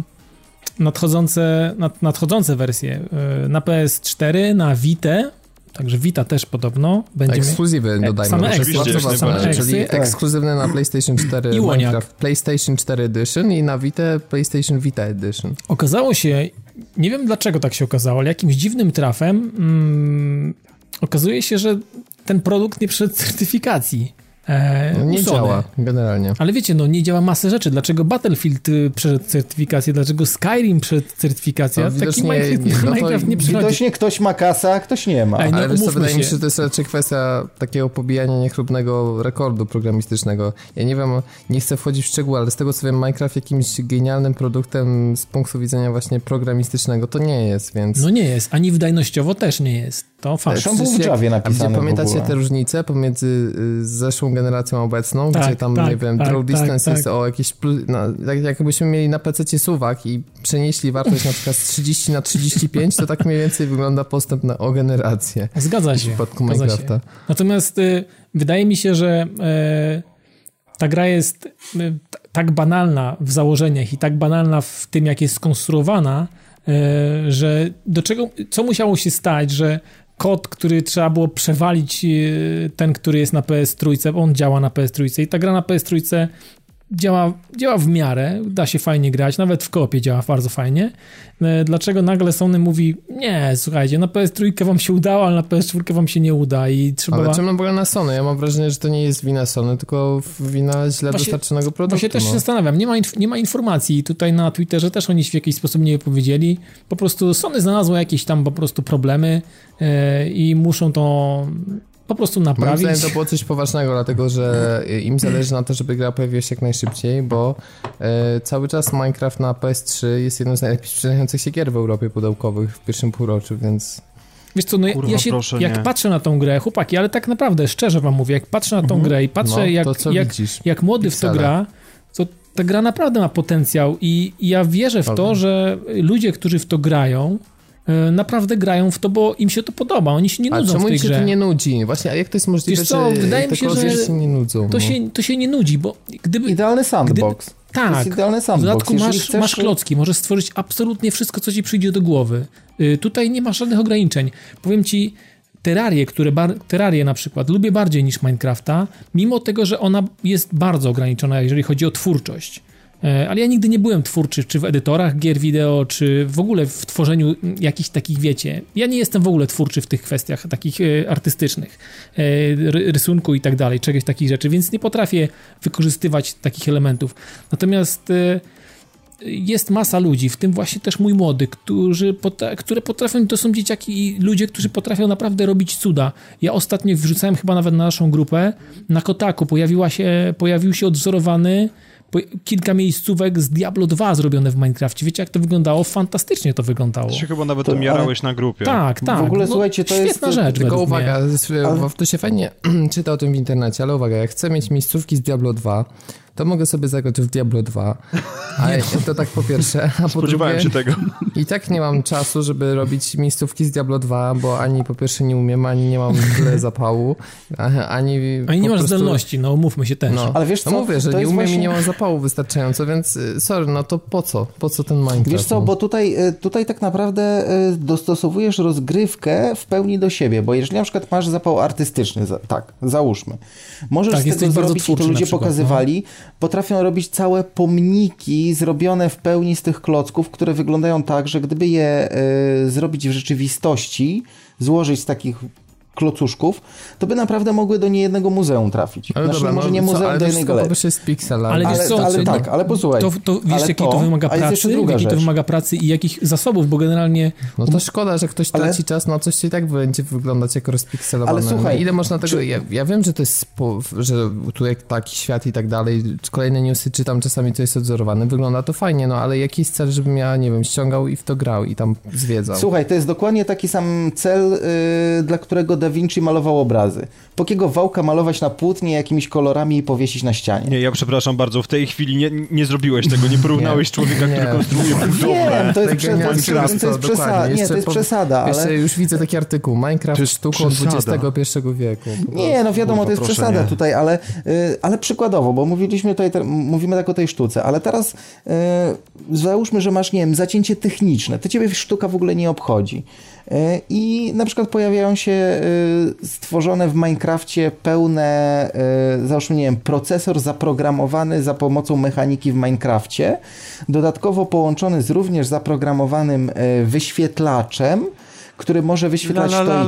nadchodzące, nad, nadchodzące wersje e, na PS4, na Vita, Także Vita też podobno będzie. Ekskluzywy dodajmy. Same Oczywiście, same czyli tak. ekskluzywne na PlayStation 4 I Minecraft PlayStation 4 Edition i na Vita PlayStation Vita Edition. Okazało się, nie wiem dlaczego tak się okazało, ale jakimś dziwnym trafem mm, okazuje się, że ten produkt nie przeszedł certyfikacji. E, no nie działa generalnie. Ale wiecie, no nie działa masę rzeczy. Dlaczego Battlefield y, przeszedł certyfikację? Dlaczego Skyrim przeszedł certyfikację? No, Taki Minecraft, nie, no Minecraft nie przychodzi. Widocznie ktoś ma kasa, a ktoś nie ma. Ej, no, Ale wiesz co, wydaje mi się, że to jest raczej kwestia takiego pobijania niechlubnego rekordu programistycznego. Ja nie wiem, nie chcę wchodzić w szczegóły, ale z tego co wiem, Minecraft jakimś genialnym produktem z punktu widzenia właśnie programistycznego to nie jest, więc... No nie jest, ani wydajnościowo też nie jest. To fakt. Zresztą był w Javie napisane Gdzie pamiętacie te różnice pomiędzy y, zeszłą generacją obecną, tak, gdzie tam, tak, nie wiem, tak, draw tak, distance jest tak. o jakieś, no, tak jakbyśmy mieli na PC suwak i przenieśli wartość na przykład z 30 na 35, to tak mniej więcej wygląda postęp na o generację. Zgadza się. W przypadku Minecrafta. Się. Natomiast y, wydaje mi się, że y, ta gra jest y, tak banalna w założeniach i tak banalna w tym, jak jest skonstruowana, y, że do czego, co musiało się stać, że kod, który trzeba było przewalić, e, ten, który jest na PS trójce, on działa na PS trójce i ta gra na PS trójce działa, działa w miarę, da się fajnie grać, nawet w kopie działa bardzo fajnie. E, dlaczego nagle Sony mówi, nie, słuchajcie, na PS3 wam się udało, ale na PS4 wam się nie uda i trzeba... Ale czemu ogóle na Sony? Ja mam wrażenie, że to nie jest wina Sony, tylko wina źle właśnie, dostarczonego produktu. Właśnie też no. się zastanawiam, nie ma, nie ma informacji tutaj na Twitterze też oni w jakiś sposób nie powiedzieli. Po prostu Sony znalazło jakieś tam po prostu problemy yy, i muszą to po prostu naprawić. Moim zdaniem to było coś poważnego, dlatego że im zależy na to, żeby gra pojawiła się jak najszybciej, bo e, cały czas Minecraft na PS3 jest jedną z najlepiej sprzedających się gier w Europie pudełkowych w pierwszym półroczu, więc... Wiesz co, no Kurwa, ja się, proszę, jak nie. patrzę na tą grę, chłopaki, ale tak naprawdę, szczerze wam mówię, jak patrzę na tą mhm. grę i patrzę, no, jak, jak, jak młody w to gra, to ta gra naprawdę ma potencjał i, i ja wierzę w to, że ludzie, którzy w to grają, naprawdę grają w to, bo im się to podoba, oni się nie nudzą a czemu w tej się grze. to nie nudzi? Właśnie, a jak to jest możliwe, Wiesz co, wydaje mi się, że się nie nudzą? To, no. się, to się nie nudzi, bo gdyby... Idealny sandbox. Gdyby, tak. To jest idealny sandbox. W dodatku masz, chcesz... masz klocki, możesz stworzyć absolutnie wszystko, co ci przyjdzie do głowy. Y, tutaj nie masz żadnych ograniczeń. Powiem ci, Terrarię, które bar- na przykład lubię bardziej niż Minecrafta, mimo tego, że ona jest bardzo ograniczona, jeżeli chodzi o twórczość. E, ale ja nigdy nie byłem twórczy, czy w edytorach gier wideo, czy w ogóle w tworzeniu jakichś takich, wiecie, ja nie jestem w ogóle twórczy w tych kwestiach takich e, artystycznych, e, rysunku i tak dalej, czegoś takich rzeczy, więc nie potrafię wykorzystywać takich elementów. Natomiast jest masa ludzi, w tym właśnie też mój młody, którzy które potrafią, to są dzieciaki i ludzie, którzy potrafią naprawdę robić cuda. Ja ostatnio wrzucałem chyba nawet na naszą grupę, na Kotaku pojawiła się, pojawił się odwzorowany kilka miejscówek z Diablo 2 zrobione w Minecrafcie. Wiecie, jak to wyglądało? Fantastycznie to wyglądało. Ty się chyba nawet to, jarałeś na grupie. Tak, tak. W ogóle, no, słuchajcie, to świetna jest... rzecz Tylko uwaga, ale... to się fajnie czyta o tym w internecie, ale uwaga, jak chcę mieć miejscówki z Diablo 2, to mogę sobie zagrać w Diablo 2. Ale to tak po pierwsze. A po Spodziewałem drugie, się tego. I tak nie mam czasu, żeby robić miejscówki z Diablo 2, bo ani po pierwsze nie umiem, ani nie mam tyle zapału, ani... Ani nie masz prostu... zdolności, no umówmy się też. No, ale wiesz no co? No mówię, że nie umiem właśnie... i nie mam zapału wystarczająco, więc y, sorry, no to po co? Po co ten Minecraft? Wiesz co, bo tutaj, y, tutaj tak naprawdę y, dostosowujesz rozgrywkę w pełni do siebie, bo jeżeli na przykład masz zapał artystyczny, tak, załóżmy, możesz tak, z tego zrobić, to ludzie pokazywali, no potrafią robić całe pomniki zrobione w pełni z tych klocków, które wyglądają tak, że gdyby je y, zrobić w rzeczywistości, złożyć z takich klocuszków, to by naprawdę mogły do niejednego muzeum trafić. Ale znaczy, dobra, może no, nie muzeum, co, do jednej galerii. jest pikselami. Ale, ale, co, ale tak, ale posłuchaj. To, to wiesz, jakiej to, to, wymaga pracy, jaki to wymaga pracy i jakich zasobów, bo generalnie... No to szkoda, że ktoś traci ale... czas na coś, i tak będzie wyglądać jako rozpikselowane. Ale słuchaj... No ile można tego... Czy... Ja, ja, wiem, że to jest... Spo... że tu jak taki świat i tak dalej, kolejne newsy czytam, czasami to jest odzorowane, wygląda to fajnie, no ale jaki jest cel, żebym ja, nie wiem, ściągał i w to grał i tam zwiedzał? Słuchaj, to jest dokładnie taki sam cel, yy, dla którego Da Vinci malował obrazy. Po jakiego wałka malować na płótnie jakimiś kolorami i powiesić na ścianie? Nie, ja przepraszam bardzo, w tej chwili nie, nie zrobiłeś tego, nie porównałeś nie, człowieka, nie. który konstruuje budowlę. Wiem, to jest, prze, to jest, to jest przesada, nie, to jest przesada, ale... Jeszcze już widzę taki artykuł, Minecraft sztuką XXI wieku. Nie, no wiadomo, to jest przesada nie. tutaj, ale, y, ale przykładowo, bo mówiliśmy tutaj, mówimy tak o tej sztuce, ale teraz y, załóżmy, że masz, nie wiem, zacięcie techniczne, to ciebie sztuka w ogóle nie obchodzi. E, I na przykład pojawiają się e, stworzone w Minecrafcie pełne, e, załóżmy, nie wiem, procesor zaprogramowany za pomocą mechaniki w Minecrafcie, dodatkowo połączony z również zaprogramowanym wyświetlaczem, który może wyświetlać la, la, to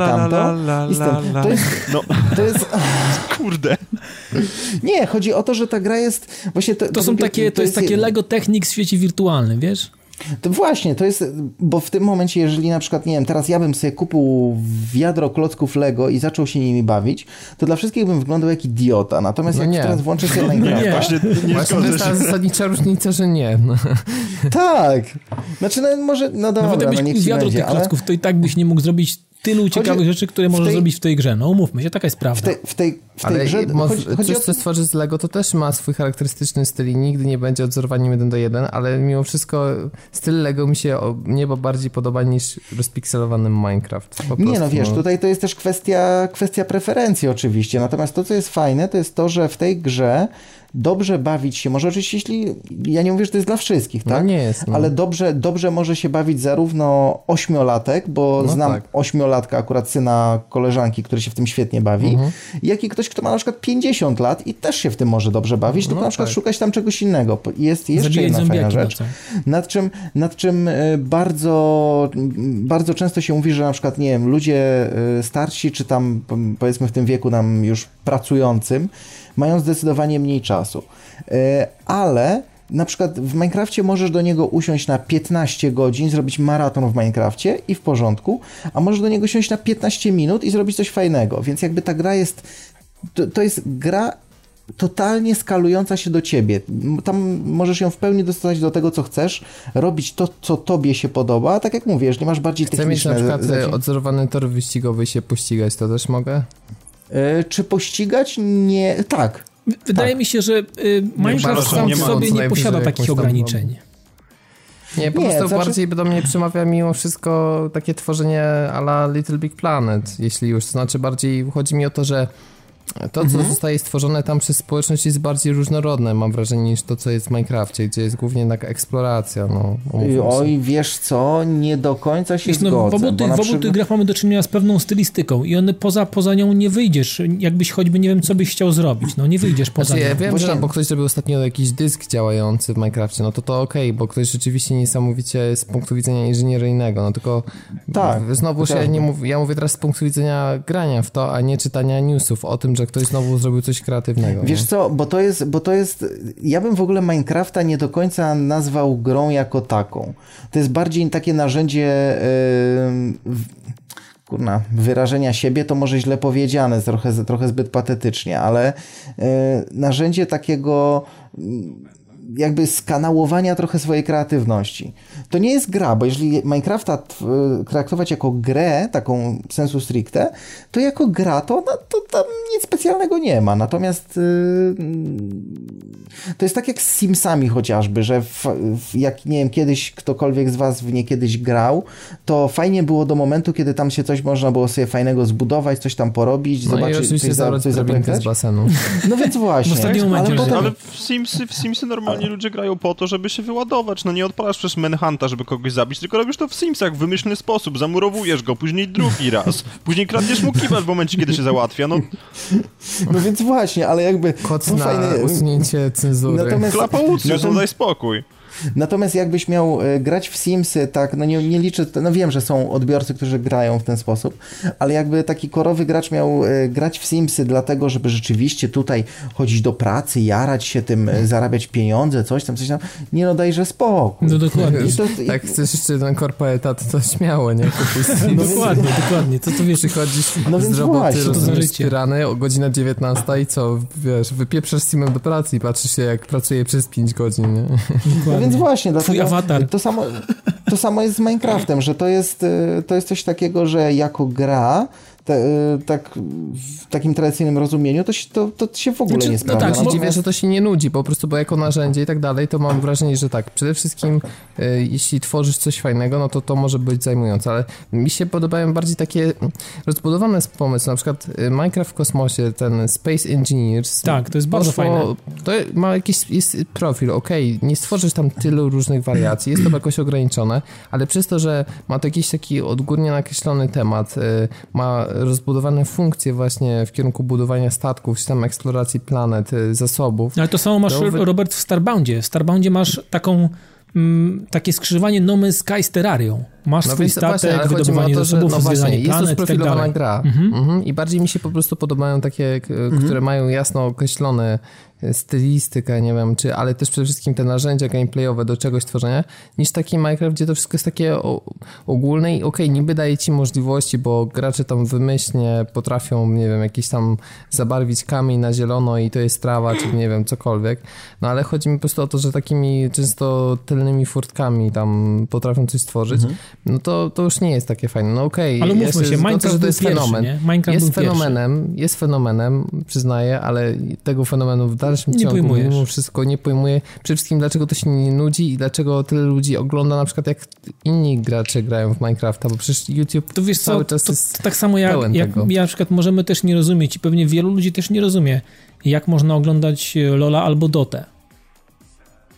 i tamto. La, to jest... No. To jest... Kurde. Nie, chodzi o to, że ta gra jest... Właśnie to, to, to są takie, to, to jest, jest takie Lego Technik w świecie wirtualnym, wiesz? To właśnie, to jest, bo w tym momencie, jeżeli na przykład, nie wiem, teraz ja bym sobie kupił wiadro klocków Lego i zaczął się nimi bawić, to dla wszystkich bym wyglądał jak idiota. Natomiast no jak nie. teraz włączę sobie Minecraft... Nie, właśnie, nie właśnie to jest ta zasadnicza różnica, że nie. No. Tak. Znaczy, no może, no dobra, Nawet no niech będzie, tych klocków, ale... to i tak byś nie mógł zrobić tylu chodzi ciekawych rzeczy, które możesz tej... zrobić w tej grze. No umówmy się, taka jest prawda. W tej, w tej, w tej Ale grze... Chodzi, chodzi coś, o... co stworzy z Lego, to też ma swój charakterystyczny styl i nigdy nie będzie odzorowaniem 1 do 1, ale mimo wszystko styl Lego mi się o niebo bardziej podoba niż rozpikselowany Minecraft. nie no, wiesz, no. tutaj to jest też kwestia, kwestia preferencji oczywiście, natomiast to, co jest fajne, to jest to, że w tej grze dobrze bawić się, może oczywiście jeśli, ja nie mówię, że to jest dla wszystkich, no tak? No nie jest. No. Ale dobrze, dobrze może się bawić zarówno ośmiolatek, bo no znam tak. ośmiolatka, akurat syna koleżanki, który się w tym świetnie bawi, mhm. jak i ktoś, kto ma na przykład 50 lat i też się w tym może dobrze bawić, tylko no na przykład tak. szukać tam czegoś innego. Jest jeszcze Zabijać jedna fajna rzecz, nad czym, nad czym e, bardzo, bardzo często się mówi, że na przykład, nie wiem, ludzie e, starsi, czy tam powiedzmy w tym wieku nam już pracującym, mają zdecydowanie mniej czasu. E, ale na przykład w Minecrafcie możesz do niego usiąść na 15 godzin, zrobić maraton w Minecrafcie i w porządku, a możesz do niego usiąść na 15 minut i zrobić coś fajnego. Więc jakby ta gra jest. To, to jest gra totalnie skalująca się do ciebie. Tam możesz ją w pełni dostosować do tego, co chcesz, robić to, co tobie się podoba, a tak jak mówisz, nie masz bardziej Chcę techniczne... Chcę mieć na przykład odzorowany tor wyścigowy się pościgać, to też mogę? E, czy pościgać? Nie. Tak. Wydaje tak. mi się, że y, Minecraft sam w sobie nie posiada takich ograniczeń. Nie, po nie, prostu znaczy... bardziej do mnie przemawia mimo wszystko takie tworzenie ala Little Big Planet, jeśli już. To znaczy bardziej chodzi mi o to, że to, co mhm. zostaje stworzone tam przez społeczność jest bardziej różnorodne, mam wrażenie, niż to, co jest w Minecrafcie, gdzie jest głównie taka eksploracja. No, Oj, wiesz co, nie do końca się Wiesz, no, zgodzę. W obu, tych, w obu tych grach mamy do czynienia z pewną stylistyką i one poza, poza nią nie wyjdziesz, jakbyś choćby nie wiem, co byś chciał zrobić, no nie wyjdziesz poza znaczy, nią. Ja wiem, bo, że, bo ktoś zrobił ostatnio jakiś dysk działający w Minecrafcie, no to to okej, okay, bo ktoś rzeczywiście niesamowicie z punktu widzenia inżynieryjnego, no tylko tak, znowu się nie mów, ja mówię teraz z punktu widzenia grania w to, a nie czytania newsów o tym, że ktoś znowu zrobił coś kreatywnego. Wiesz nie? co, bo to jest, bo to jest, ja bym w ogóle Minecrafta nie do końca nazwał grą jako taką. To jest bardziej takie narzędzie yy, kurna, wyrażenia siebie to może źle powiedziane, trochę, trochę zbyt patetycznie, ale yy, narzędzie takiego jakby skanałowania trochę swojej kreatywności. To nie jest gra, bo jeżeli Minecrafta traktować jako grę, taką sensu stricte, to jako gra to, no, to tam nic specjalnego nie ma. Natomiast yy, to jest tak jak z Simsami chociażby, że w, w, jak nie wiem, kiedyś ktokolwiek z was w nie kiedyś grał, to fajnie było do momentu, kiedy tam się coś można było sobie fajnego zbudować, coś tam porobić, no zobaczyć, coś, za, coś z basenu. No więc właśnie. W ale, potem... ale w Simsy, w Simsy normalnie ludzie grają po to, żeby się wyładować. No nie odpalasz przez Manhunta, żeby kogoś zabić, tylko robisz to w Simsach w wymyślny sposób. Zamurowujesz go, później drugi raz. Później kradniesz mu kibel w momencie, kiedy się załatwia. No, no więc właśnie, ale jakby... Kod no na fajne... usunięcie cenzury. Natomiast... Klapa Ucjus, no daj spokój. Natomiast jakbyś miał e, grać w Simsy, tak, no nie, nie liczę, no wiem, że są odbiorcy, którzy grają w ten sposób, ale jakby taki korowy gracz miał e, grać w Simsy dlatego, żeby rzeczywiście tutaj chodzić do pracy, jarać się tym, e, zarabiać pieniądze, coś tam, coś tam, nie no dajże spokój. No dokładnie. I to, i... Tak chcesz jeszcze ten korporatat, to śmiało, nie? no dokładnie, dokładnie. To, to wiesz, przychodzisz no z roboty, rozumiesz, rany o godzina 19 i co, wiesz, wypieprzasz Simem do pracy i patrzysz się, jak pracuje przez 5 godzin, nie? No więc właśnie, Twój awatar. To samo, to samo jest z Minecraftem, że to jest, y, to jest coś takiego, że jako gra te, y, tak w takim tradycyjnym rozumieniu, to się, to, to się w ogóle znaczy, nie sprawdza. No tak, się dziwię, że to się nie nudzi, po prostu, bo jako narzędzie i tak dalej, to mam wrażenie, że tak, przede wszystkim y, jeśli tworzysz coś fajnego, no to to może być zajmujące, ale mi się podobają bardziej takie rozbudowane pomysły, na przykład y, Minecraft w kosmosie, ten Space Engineers. Tak, to jest bardzo poszło, fajne. To ma jakiś jest profil, okej, okay, nie stworzysz tam tylu różnych wariacji, jest to jakoś ograniczone, ale przez to, że ma to jakiś taki odgórnie nakreślony temat, ma rozbudowane funkcje właśnie w kierunku budowania statków, tam eksploracji planet, y, zasobów. Ale to samo masz. Robert, w Starboundzie. W Starboundzie masz taką mm, takie skrzyżowanie No Man's Sky z Terrarią. Masz no swój statek, właśnie, wydobywanie to, zasobów, no właśnie, jest to tak sprofilowana tak gra. Mhm. Mhm. I bardziej mi się po prostu podobają takie, mhm. które mają jasno określone stylistyka, nie wiem, czy, ale też przede wszystkim te narzędzia gameplayowe do czegoś tworzenia, niż taki Minecraft, gdzie to wszystko jest takie ogólne i okej, okay, niby daje ci możliwości, bo gracze tam wymyślnie potrafią, nie wiem, jakiś tam zabarwić kamień na zielono i to jest trawa, czy nie wiem, cokolwiek, no ale chodzi mi po prostu o to, że takimi często tylnymi furtkami tam potrafią coś stworzyć, mhm. no to, to już nie jest takie fajne, no okej. Okay, ale mówmy się, Minecraft to, to jest pierwszy, fenomen. Minecraft jest fenomenem, pierwszy. jest fenomenem, przyznaję, ale tego fenomenu w dalszym nie ciągu pojmujesz. mimo wszystko nie pojmuję przede wszystkim dlaczego to się nie nudzi i dlaczego tyle ludzi ogląda na przykład jak inni gracze grają w Minecrafta, bo przecież YouTube to wiesz cały co, czas to, jest tak samo jak, jak ja na przykład możemy też nie rozumieć i pewnie wielu ludzi też nie rozumie jak można oglądać Lola albo Dotę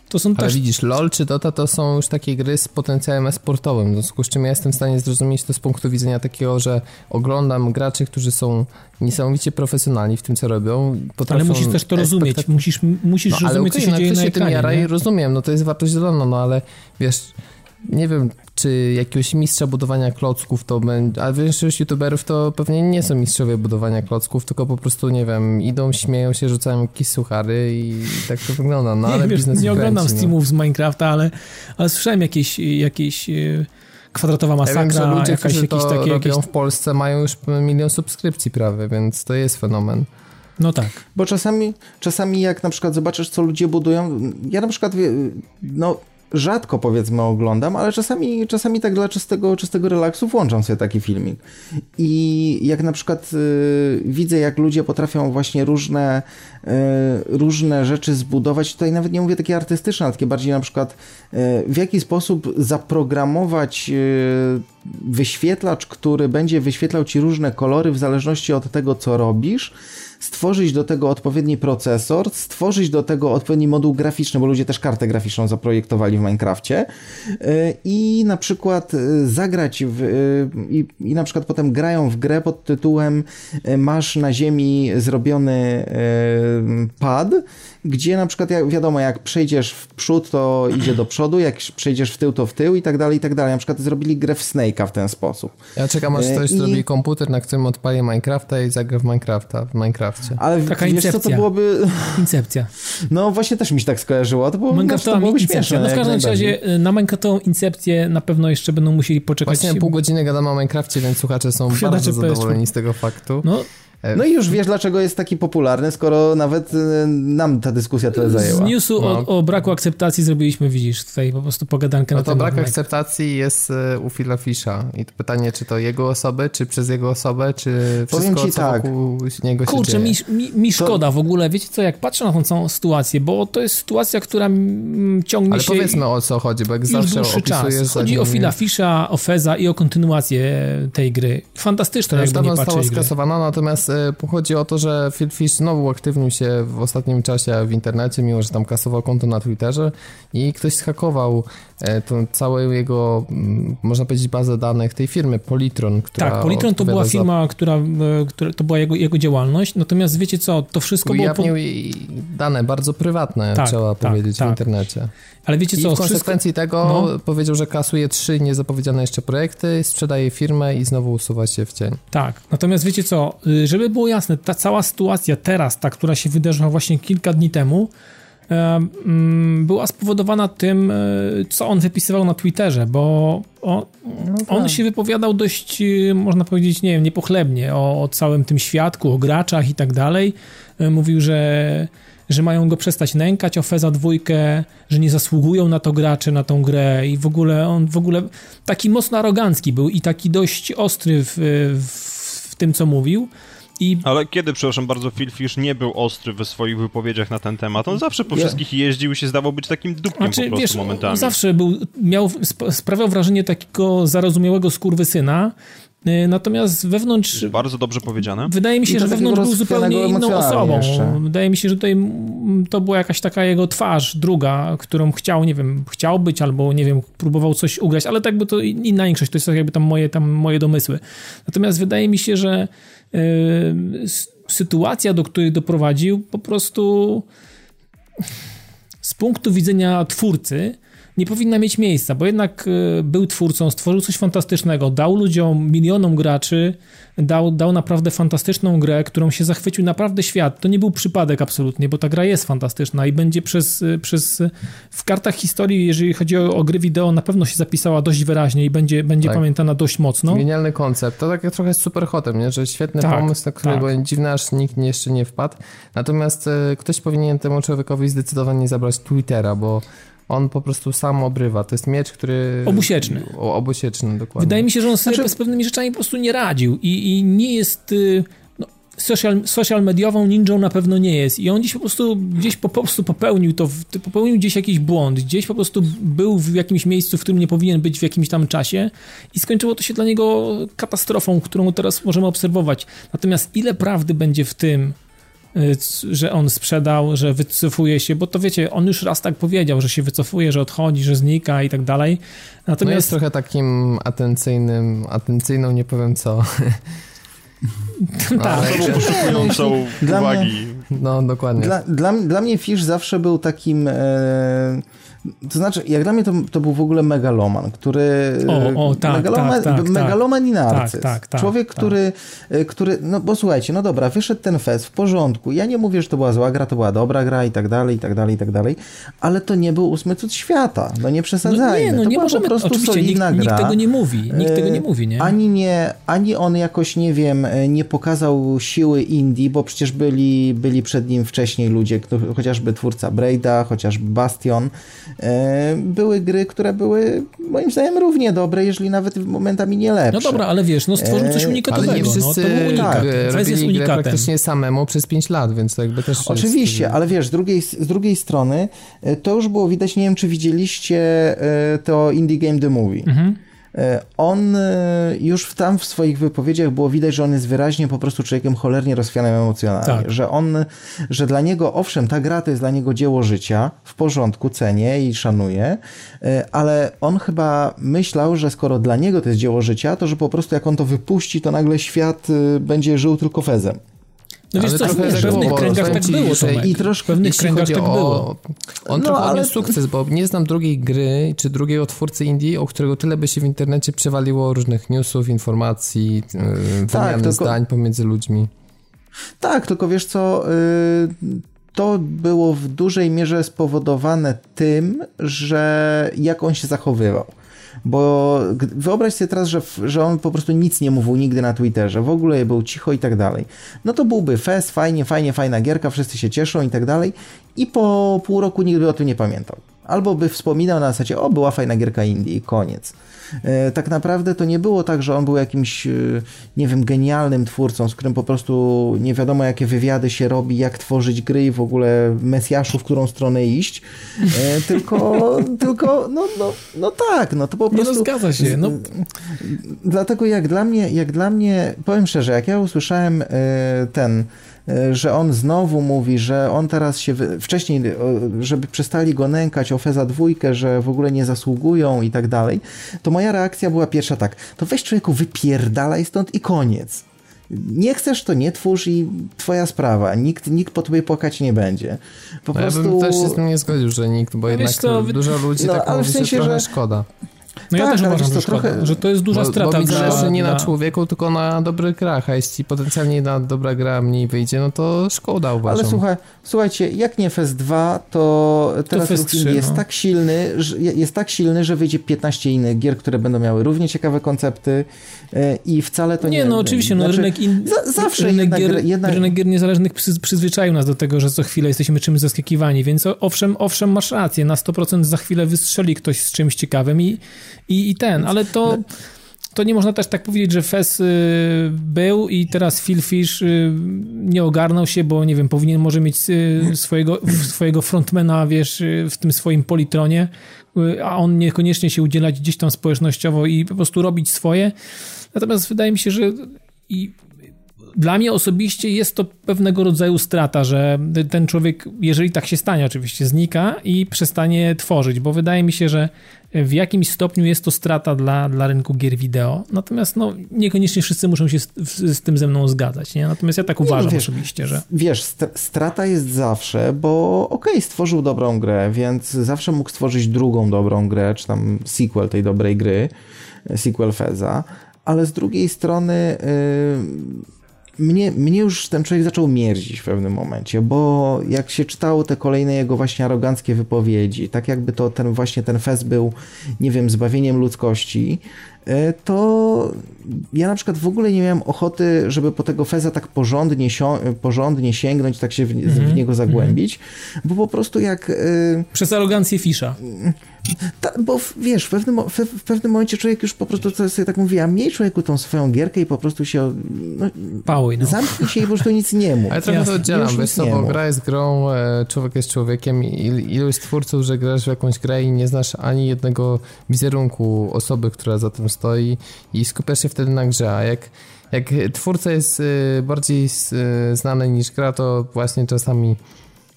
to są Ale też... widzisz, LoL czy Dota to są już takie gry z potencjałem esportowym, w związku z czym ja jestem w stanie zrozumieć to z punktu widzenia takiego, że oglądam graczy, którzy są niesamowicie profesjonalni w tym, co robią. Ale musisz też to rozumieć, musisz, musisz no, rozumieć, okay, co się no, dzieje na ekranie. Tym jara i rozumiem, no to jest wartość zielona, no ale wiesz, nie wiem, czy jakiegoś mistrza budowania klocków to będzie, a większość youtuberów to pewnie nie są mistrzowie budowania klocków, tylko po prostu, nie wiem, idą, śmieją się, rzucają jakieś suchary i tak to wygląda, no ale nie, biznes wiesz, Nie oglądam kręci, Steamów no. z Minecrafta, ale, ale słyszałem jakieś, jakieś e, kwadratowa masakra, ja wiem, że ludzie, jakaś, jakieś to takie, jakieś... w Polsce mają już milion subskrypcji prawie, więc to jest fenomen. No tak. Bo czasami, czasami jak na przykład zobaczysz, co ludzie budują, ja na przykład, no rzadko powiedzmy oglądam, ale czasami, czasami tak dla czystego, czystego relaksu włączam sobie taki filmik. I jak na przykład y, widzę, jak ludzie potrafią właśnie różne, y, różne rzeczy zbudować, tutaj nawet nie mówię takie artystyczne, ale takie bardziej na przykład y, w jaki sposób zaprogramować y, wyświetlacz, który będzie wyświetlał ci różne kolory w zależności od tego, co robisz, stworzyć do tego odpowiedni procesor, stworzyć do tego odpowiedni moduł graficzny, bo ludzie też kartę graficzną zaprojektowali w Minecrafcie y, i na przykład y, zagrać w, y, i, i na przykład potem grają w grę pod tytułem masz na ziemi zrobiony pad, gdzie na przykład jak, wiadomo, jak przejdziesz w przód, to idzie do przodu, jak przejdziesz w tył, to w tył i tak dalej, i tak dalej. Na przykład zrobili grę w Snake'a w ten sposób. Ja czekam, aż ktoś I... zrobi komputer, na którym odpali Minecrafta i zagra w Minecrafta, w Minecrafcie. Ale Taka wiesz incepcja. co, to byłoby... Incepcja. No właśnie też mi się tak skojarzyło, to, było, Minecraftowa to byłoby śmieszne. No w każdym razie y, na Minecraftową incepcję na pewno jeszcze będą musieli poczekać. Właśnie pół godziny gadamy o Minecrafcie, więc słuchacze są bardzo zadowoleni z tego faktu. No, E, no i już wiesz, dlaczego jest taki popularny, skoro nawet e, nam ta dyskusja tyle zajęła. Z newsu no. o, o, braku akceptacji zrobiliśmy, widzisz, tutaj po prostu pogadankę no na to brak akceptacji jest e, u Phila Fisha i to pytanie, czy to jego osobę, czy przez jego osobę, czy Powiem wszystko, ci co tak. wokół niego się Kurczę, mi, mi, mi szkoda to... w ogóle, wiecie co, jak patrzę na tą całą sytuację, bo to jest sytuacja, która ciągnie Ale się... Ale powiedzmy o co chodzi, bo jak zawsze opisujesz... Chodzi o Phila Fisha, o Feza i o kontynuację tej gry. Fantastyczne, jak nie została skasowana, natomiast e, chodzi o to, że Phil Fish znowu uaktywnił się w ostatnim czasie w internecie, mimo że tam kasował konto na Twitterze i ktoś schakował e, tą całą jego, mm, można powiedzieć, bazę danych tej firmy Politron, która Tak, Politron to była firma, za... która, e, która, to była jego, jego działalność, natomiast wiecie co, to wszystko Ujawnił było... Ujawnił po... dane bardzo prywatne, tak, trzeba tak, powiedzieć, tak. w internecie. Ale wiecie co, I w konsekwencji wszystko... tego no. powiedział, że kasuje trzy niezapowiedziane jeszcze projekty, sprzedaje firmę i znowu usuwa się w cień. Tak, natomiast wiecie co, y, żeby było jasne, ta cała sytuacja teraz, ta, która się wydarzyła właśnie kilka dni temu, mm, była spowodowana tym, y, co on wypisywał na Twitterze, bo on, no tak. on się wypowiadał dość, y, można powiedzieć, nie wiem, niepochlebnie o, o całym tym świadku, o graczach i tak dalej. Mówił, że że mają go przestać nękać o Feza dwójkę, że nie zasługują na to gracze, na tą grę i w ogóle on w ogóle taki mocno arogancki był i taki dość ostry w, w, w tym, co mówił. I... Ale kiedy, przepraszam bardzo, Phil Fish nie był ostry we swoich wypowiedziach na ten temat? On zawsze po wszystkich jeździł i się zdawał być takim dupkiem znaczy, po prostu wiesz, momentami. zawsze był, miał, sprawiał wrażenie takiego zarozumiałego skurwysyna, Y, natomiast wewnątrz. Bardzo dobrze powiedziane. Wydaje mi się, że wewnątrz był zupełnie inną osobą. Jeszcze. Wydaje mi się, że tutaj to była jakaś taka jego twarz, druga, którą chciał, nie wiem, chciał być albo, nie wiem, próbował coś ugrać, ale tak by to inna większość, to jest jakby tam moje, tam moje domysły. Natomiast wydaje mi się, że sytuacja, do której doprowadził, po prostu z punktu widzenia twórcy, nie powinna mieć miejsca, bo jednak e, był twórcą, stworzył coś fantastycznego, dał ludziom, milionom graczy, dał, dał naprawdę fantastyczną grę, którą się zachwycił naprawdę świat. To nie był przypadek absolutnie, bo ta gra jest fantastyczna i będzie przez, e, przez e, w kartach historii, jeżeli chodzi o, o gry wideo, na pewno się zapisała dość wyraźnie i będzie, będzie tak. pamiętana dość mocno. Genialny koncept. To tak trochę z superhotem, nie? że świetny tak, pomysł, na którego tak. dziwne, aż nikt jeszcze nie wpadł. Natomiast ktoś powinien temu człowiekowi zdecydowanie zabrać Twittera, bo on po prostu sam obrywa. To jest miecz, który... Obusieczny. O, obusieczny, dokładnie. Wydaje mi się, że on sobie znaczy... z pewnymi rzeczami po prostu nie radził i, i nie jest... Y, no, social, social mediową ninją na pewno nie jest i on gdzieś po prostu gdzieś po, po prostu popełnił to, popełnił gdzieś jakiś błąd, gdzieś po prostu był w jakimś miejscu, w którym nie powinien być w jakimś tam czasie i skończyło to się dla niego katastrofą, którą teraz możemy obserwować. Natomiast ile prawdy będzie w tym, że on sprzedał, że wycofuje się, bo to wiecie, on już raz tak powiedział, że się wycofuje, że odchodzi, że znika i tak dalej. Natomiast... No jest trochę takim atencyjnym, atencyjną, nie powiem co. No, tak. poszukującą uwagi. No, dokładnie. Dla, dla, dla mnie Fish zawsze był takim... E to znaczy, jak dla mnie to, to był w ogóle megaloman, który... O, o tak, megaloman, tak, tak, megaloman i narcyz. Tak, tak, Człowiek, tak. który, e, który... No bo słuchajcie, no dobra, wyszedł ten fest, w porządku. Ja nie mówię, że to była zła gra, to była dobra gra i tak dalej, i tak dalej, i tak dalej, ale to nie był ósmy cud świata. No nie przesadzajmy. No nie, no to nie możemy, po prostu oczywiście, nikt, gra. nikt tego nie mówi. Nikt tego nie mówi, nie? Ani nie, ani on jakoś, nie wiem, e, nie pokazał siły indie, bo przecież byli, byli przed nim wcześniej ludzie, chociażby twórca Braida, chociażby Bastion, E, były gry, które były moim zdaniem równie dobre, jeżeli nawet momentami nie lepsze. No dobra, ale wiesz, no stworzył coś e, unikatowego. Ale nie wszyscy no, to. Tak, jest unikatem. praktycznie samemu przez 5 lat, więc to jakby też Oczywiście, jest... ale wiesz, z drugiej, z drugiej strony e, to już było widać, nie wiem czy widzieliście to Indie Game The Movie. Mhm. E, on e, już tam w swoich wypowiedziach było widać, że on jest wyraźnie po prostu człowiekiem cholernie rozchwianym emocjonalnie. Tak. Że on, że dla niego, owszem, ta gra to jest dla niego dzieło życia, w porządku, cenię i szanuję, e, ale on chyba myślał, że skoro dla niego to jest dzieło życia, to że po prostu jak on to wypuści, to nagle świat będzie żył tylko fezem. No wiesz co, w pewnych kręgach tak było, Tomek. I troszkę, w pewnych kręgach tak o, było. On no, trochę ale... sukces, bo nie znam drugiej gry, czy drugiego twórcy indie, o którego tyle by się w internecie przewaliło różnych newsów, informacji, yy, tak, wymiany tylko... zdań pomiędzy ludźmi. Tak, tylko wiesz co, yy, to było w dużej mierze spowodowane tym, że jak on się zachowywał. Bo wyobraź sobie teraz, że, że on po prostu nic nie mówił nigdy na Twitterze, w ogóle był cicho i tak dalej. No to byłby fest, fajnie, fajnie, fajna gierka, wszyscy się cieszą i tak dalej i po pół roku nikt by o tym nie pamiętał. Albo by wspominał na zasadzie, o była fajna gierka Indii i koniec. E, tak naprawdę to nie było tak, że on był jakimś, e, nie wiem, genialnym twórcą, z którym po prostu nie wiadomo jakie wywiady się robi, jak tworzyć gry i w ogóle mesjaszu, w którą stronę iść, e, tylko, tylko no, no, no tak, no to po prostu... Nie no, zgadza się, no. Dlatego jak dla mnie, jak dla mnie, powiem szczerze, jak ja usłyszałem ten że on znowu mówi, że on teraz się, wcześniej, żeby przestali go nękać o Feza dwójkę, że w ogóle nie zasługują i tak dalej, to moja reakcja była pierwsza tak, to weź człowieku wypierdalaj stąd i koniec. Nie chcesz, to nie twórz i twoja sprawa. Nikt, nikt po tobie płakać nie będzie. Po no prostu... Ja bym też się z tym nie zgodził, że nikt, bo no jednak to... dużo ludzi no, tak mówi, w sensie, że trochę że... szkoda. No tak, ja też uważam, że, trochę... że to jest duża bo, strata. Bo zależy nie na człowieku, tylko na dobrych grach, a jeśli potencjalnie na dobra gra mniej wyjdzie, no to szkoda uważam. Ale słuchaj, słuchajcie, jak nie FES 2, to teraz to 3, jest, no. tak silny, że, jest tak silny, że wyjdzie 15 innych gier, które będą miały równie ciekawe koncepty e, i wcale to nie... Nie, no oczywiście, no, znaczy, rynek, in... zawsze rynek, gier, jednak... rynek gier niezależnych przyzwyczaił nas do tego, że co chwilę jesteśmy czymś zaskakiwani, więc owszem, owszem masz rację, na 100% za chwilę wystrzeli ktoś z czymś ciekawym i i, i ten, ale to to nie można też tak powiedzieć, że Fes y, był i teraz Phil Fish y, nie ogarnął się, bo nie wiem, powinien może mieć y, swojego, swojego frontmana, wiesz, w tym swoim politronie, a on niekoniecznie się udzielać gdzieś tam społecznościowo i po prostu robić swoje. Natomiast wydaje mi się, że i dla mnie osobiście jest to pewnego rodzaju strata, że ten człowiek, jeżeli tak się stanie, oczywiście znika i przestanie tworzyć, bo wydaje mi się, że w jakimś stopniu jest to strata dla, dla rynku gier wideo. Natomiast no, niekoniecznie wszyscy muszą się z, z tym ze mną zgadzać. Nie? Natomiast ja tak uważam wiesz, oczywiście, że. Wiesz, strata jest zawsze, bo okej, okay, stworzył dobrą grę, więc zawsze mógł stworzyć drugą dobrą grę, czy tam sequel tej dobrej gry, sequel Feza, ale z drugiej strony. Yy mnie, mnie już ten człowiek zaczął mierzić w pewnym momencie, bo jak się czytało te kolejne jego właśnie aroganckie wypowiedzi, tak jakby to ten właśnie ten fest był, nie wiem, zbawieniem ludzkości, E, to ja na przykład w ogóle nie miałem ochoty, żeby po tego Feza tak porządnie, porządnie sięgnąć, tak się w, mm -hmm. w mhm. niego zagłębić, -hmm. bo po prostu jak... E, Przez arogancję Fisza. Ta, bo wiesz, w pewnym, w, w, pewnym momencie człowiek już po prostu sobie tak mówi, a miej człowieku tą swoją gierkę i po prostu się no, Pałuj, no. zamknij się i po prostu nic nie mów. Ale trochę to oddzielam, wiesz co, bo gra jest grą, e, człowiek jest człowiekiem i iluś twórców, że grasz w jakąś grę i nie znasz ani jednego wizerunku osoby, która za tym stoi i skupiasz się wtedy na grze, a jak, jak twórca jest y, bardziej y, znany niż gra, to właśnie czasami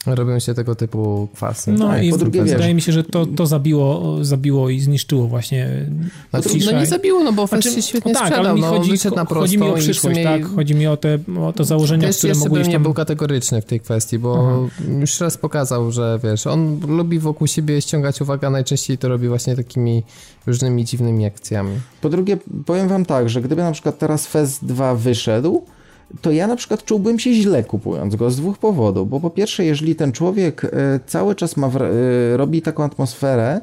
robią się tego typu kwasy. No tak, i po drugie, wydaje wiesz, mi się, że to, to zabiło, zabiło i zniszczyło właśnie znaczy, No nie zabiło, no bo znaczy, się świetnie no tak, sprzedał, ale mi no, chodzi, na chodzi mi o przyszłość, tak? Chodzi mi o te o to założenia, Wiesz, które mogły nie tam... był kategoryczny w tej kwestii, bo Aha. już raz pokazał, że wiesz, on lubi wokół siebie ściągać uwagę, najczęściej to robi właśnie takimi różnymi dziwnymi akcjami. Po drugie, powiem wam tak, że gdyby na przykład teraz Fest 2 wyszedł, to ja na przykład czułbym się źle kupując go z dwóch powodów. Bo po pierwsze, jeżeli ten człowiek e, cały czas ma, e, robi taką atmosferę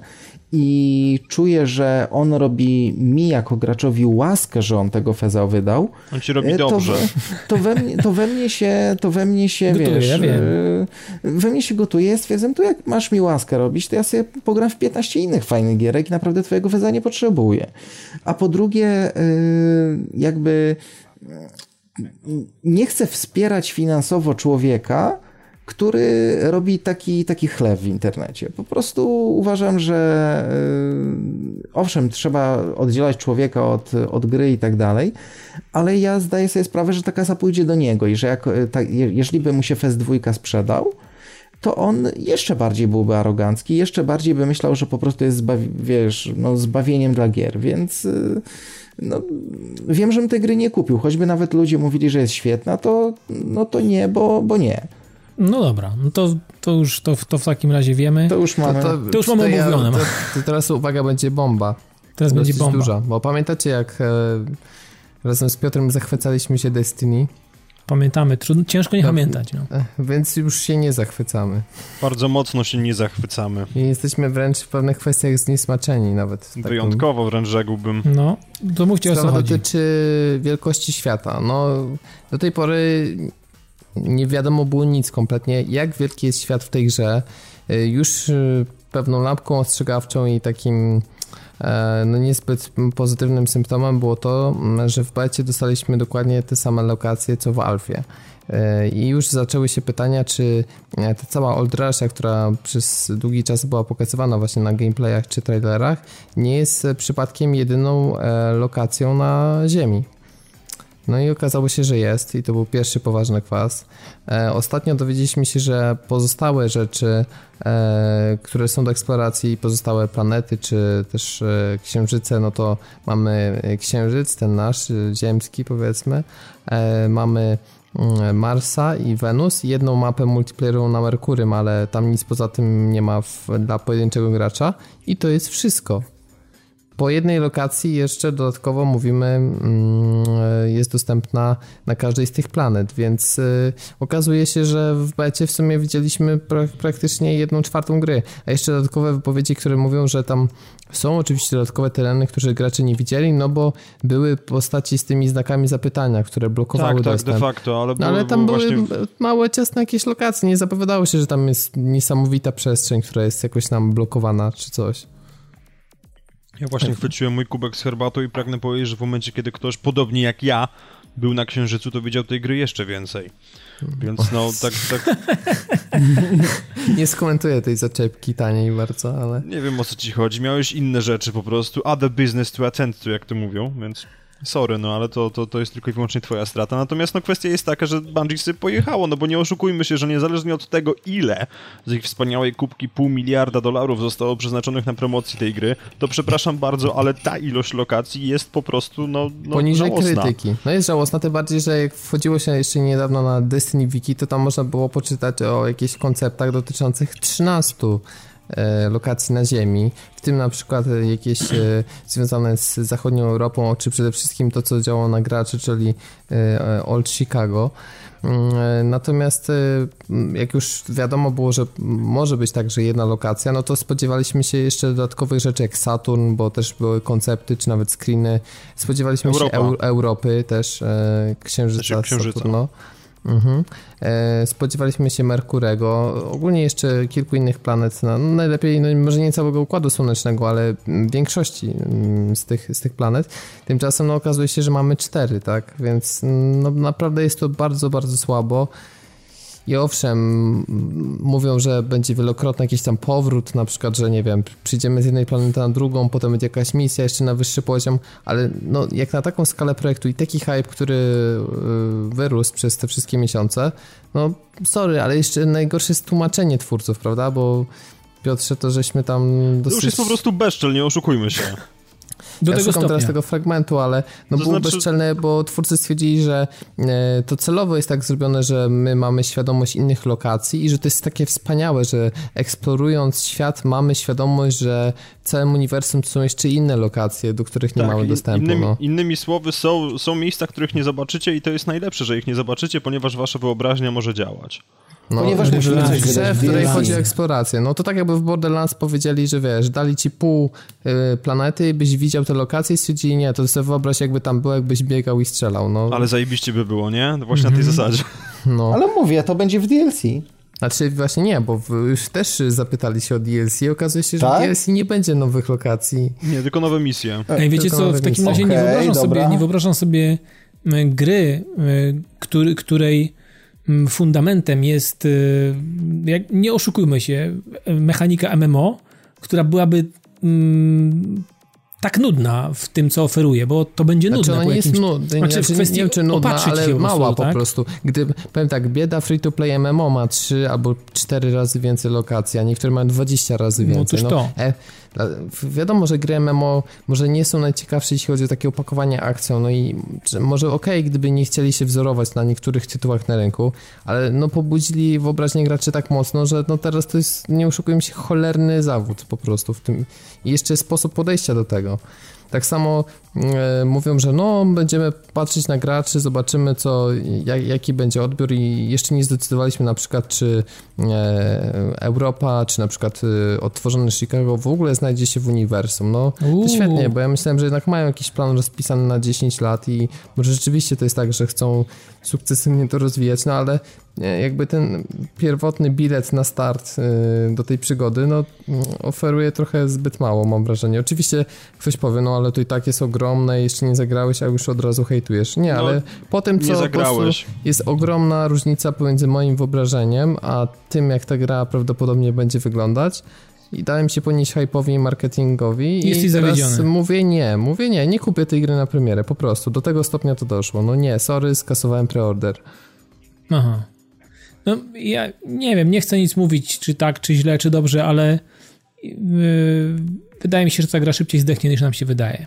i czuje, że on robi mi jako graczowi łaskę, że on tego Feza wydał. On ci robi e, to dobrze. To we, mnie, to we mnie się, to we mnie się, gotuje, wiesz, ja wiem. we mnie się gotuje, stwierdzam, to jak masz mi łaskę robić, to ja sobie pogram w 15 innych fajnych gierek i naprawdę twojego Feza nie potrzebuję. A po drugie, jakby nie chcę wspierać finansowo człowieka, który robi taki, taki chleb w internecie. Po prostu uważam, że yy, owszem, trzeba oddzielać człowieka od, od gry i tak dalej, ale ja zdaję sobie sprawę, że ta kasa pójdzie do niego i że jak, yy, tak, jeżeli by mu się Fest 2 sprzedał, to on jeszcze bardziej byłby arogancki, jeszcze bardziej by myślał, że po prostu jest zbawi wiesz, no, zbawieniem dla gier, więc... No, wiem, żebym tej gry nie kupił, choćby nawet ludzie mówili, że jest świetna, to, no to nie, bo, bo nie. No dobra, no to, to już to, to w takim razie wiemy. To już mamy, to, to, to już mamy omówione. Ja, to, teraz uwaga, będzie bomba. Teraz będzie bomba. Duża, bo pamiętacie jak e, razem z Piotrem zachwycaliśmy się Destiny? Pamiętamy, trudno, ciężko nie no, pamiętać. No. Więc już się nie zachwycamy. Bardzo mocno się nie zachwycamy. I jesteśmy wręcz w pewnych kwestiach zniesmaczeni nawet. Wyjątkowo wręcz rzekłbym. No, to mówcie Sprawa o co chodzi. dotyczy wielkości świata. No, do tej pory nie wiadomo było nic kompletnie, jak wielki jest świat w tej grze. Y, już y, pewną lampką ostrzegawczą i takim no niezbyt pozytywnym symptomem było to, że w becie dostaliśmy dokładnie te same lokacje co w alfie. E, I już zaczęły się pytania, czy ta cała Old Russia, która przez długi czas była pokazywana właśnie na gameplayach czy trailerach, nie jest przypadkiem jedyną lokacją na Ziemi. No i okazało się, że jest i to był pierwszy poważny kwas. E, ostatnio dowiedzieliśmy się, że pozostałe rzeczy, e, które są do eksploracji, pozostałe planety czy też e, księżyce, no to mamy księżyc, ten nasz, ziemski powiedzmy, mamy mm, Marsa i Wenus, jedną mapę multiplayerową na Merkurym, ale tam nic poza tym nie ma w, dla pojedynczego gracza. I to jest wszystko po jednej lokacji jeszcze dodatkowo mówimy, mm, jest dostępna na każdej z tych planet, więc y, okazuje się, że w becie w sumie widzieliśmy praktycznie jedną czwartą gry, a jeszcze dodatkowe wypowiedzi, które mówią, że tam są oczywiście dodatkowe tereny, które gracze nie widzieli, no bo były postaci z tymi znakami zapytania, które blokowały tak, tak dostęp. Tak, de facto, ale, no, ale tam były właśnie... małe, ciasne jakieś lokacje, nie zapowiadało się, że tam jest niesamowita przestrzeń, która jest jakoś nam blokowana czy coś. Ja właśnie chwyciłem mój kubek z herbatą i pragnę powiedzieć, że w momencie, kiedy ktoś, podobnie jak ja, był na Księżycu, to widział tej gry jeszcze więcej. Więc no, tak... tak... Nie skomentuję tej zaczepki taniej bardzo, ale... Nie wiem, o co ci chodzi. Miałeś inne rzeczy po prostu. Other business to attend to, jak to mówią, więc... Sorry, no ale to, to, to jest tylko i wyłącznie twoja strata. Natomiast no kwestia jest taka, że Bungie sobie pojechało, no bo nie oszukujmy się, że niezależnie od tego, ile z ich wspaniałej kubki pół miliarda dolarów zostało przeznaczonych na promocję tej gry, to przepraszam bardzo, ale ta ilość lokacji jest po prostu, no, no Poniżej żałosna. krytyki. No jest żałosna, tym bardziej, że jak wchodziło się jeszcze niedawno na Destiny Wiki, to tam można było poczytać o jakichś konceptach dotyczących 13 E, lokacji na Ziemi, w tym na przykład jakieś e, związane z zachodnią Europą, czy przede wszystkim to, co działo na graczy, czyli e, Old Chicago. Mm, natomiast jak już wiadomo było, że może być także jedna lokacja, no to spodziewaliśmy się jeszcze dodatkowych rzeczy jak Saturn, bo też były koncepty, czy nawet screeny. Spodziewaliśmy Europa. się Europy też, Księżyca, Księżyca. Saturno. Mhm. E, spodziewaliśmy się Merkurego, ogólnie jeszcze kilku innych planet, no, najlepiej, no, może nie całego Układu Słonecznego, ale większości mm, z tych, z tych planet. Tymczasem no, okazuje się, że mamy cztery, tak? Więc no, naprawdę jest to bardzo, bardzo słabo. I owszem, mówią, że będzie wielokrotny jakiś tam powrót, na przykład, że nie wiem, przyjdziemy z jednej planety na drugą, potem będzie jakaś misja jeszcze na wyższy poziom, ale no, jak na taką skalę projektu i taki hype, który y, wyrósł przez te wszystkie miesiące, no sorry, ale jeszcze najgorsze jest tłumaczenie twórców, prawda, bo Piotrze, to żeśmy tam dosyć... To już jest po prostu bezczel, nie oszukujmy się. Do ja tego szukam stopnia. teraz tego fragmentu, ale no to było znaczy... bezczelne, bo twórcy stwierdzili, że e, to celowo jest tak zrobione, że my mamy świadomość innych lokacji i że to jest takie wspaniałe, że eksplorując świat mamy świadomość, że całym uniwersum są jeszcze inne lokacje, do których nie tak, mamy dostępu. Innymi, no. innymi słowy, są, są miejsca, których nie zobaczycie i to jest najlepsze, że ich nie zobaczycie, ponieważ wasza wyobraźnia może działać. No, Ponieważ musimy coś grze, w której chodzi o eksplorację. No to tak jakby w Borderlands powiedzieli, że wiesz, dali ci pół y, planety, byś widział te lokacje i stwierdzili, nie, to sobie wyobraź jakby tam było, jakbyś biegał i strzelał. No. Ale zajebiście by było, nie? Właśnie na tej mhm. zasadzie. No. Ale mówię, to będzie w DLC. Znaczy właśnie nie, bo już też zapytali się o DLC i okazuje się, że tak? w DLC nie będzie nowych lokacji. Nie, tylko nowe misje. Ej, wiecie co, w takim razie okay, nie, wyobrażam sobie, nie wyobrażam sobie gry, który, której Mm, fundamentem jest, y, nie oszukujmy się, mechanika MMO, która byłaby mm, tak nudna w tym, co oferuje, bo to będzie znaczy, nudne. Ona nie jest nudna, znaczy, znaczy, w kwestii nie wiem, czy nudna, ale mała po tak? prostu. Gdy, powiem tak, bieda free-to-play MMO ma 3 albo 4 razy więcej lokacji, a niektóre mają 20 razy no więcej. No, to. E, Wiadomo, że gry MMO może nie są najciekawsze, jeśli chodzi o takie opakowanie akcją, no i może okej, okay, gdyby nie chcieli się wzorować na niektórych tytułach na rynku, ale no pobudzili wyobraźnię graczy tak mocno, że no teraz to jest, nie oszukujmy się, cholerny zawód po prostu w tym i jeszcze sposób podejścia do tego. Tak samo e, mówią, że no, będziemy patrzeć na graczy, zobaczymy co, jak, jaki będzie odbiór i jeszcze nie zdecydowaliśmy na przykład, czy e, Europa, czy na przykład e, odtworzone Chicago w ogóle znajdzie się w uniwersum. No, to świetnie, bo ja myślałem, że jednak mają jakiś plan rozpisany na 10 lat i może rzeczywiście to jest tak, że chcą sukcesywnie to rozwijać, no ale jakby ten pierwotny bilet na start y, do tej przygody, no oferuje trochę zbyt mało, mam wrażenie. Oczywiście ktoś powie, no ale to i tak jest ogromne, jeszcze nie zagrałeś, a już od razu hejtujesz. Nie, no, ale po tym, co jest ogromna różnica pomiędzy moim wyobrażeniem, a tym, jak ta gra prawdopodobnie będzie wyglądać, i dałem się ponieść hype'owi i marketingowi Jesteś i teraz zawiedziony. mówię nie, mówię nie, nie kupię tej gry na premierę, po prostu, do tego stopnia to doszło. No nie, sorry, skasowałem preorder. Aha. No ja nie wiem, nie chcę nic mówić, czy tak, czy źle, czy dobrze, ale yy, wydaje mi się, że ta gra szybciej zdechnie niż nam się wydaje.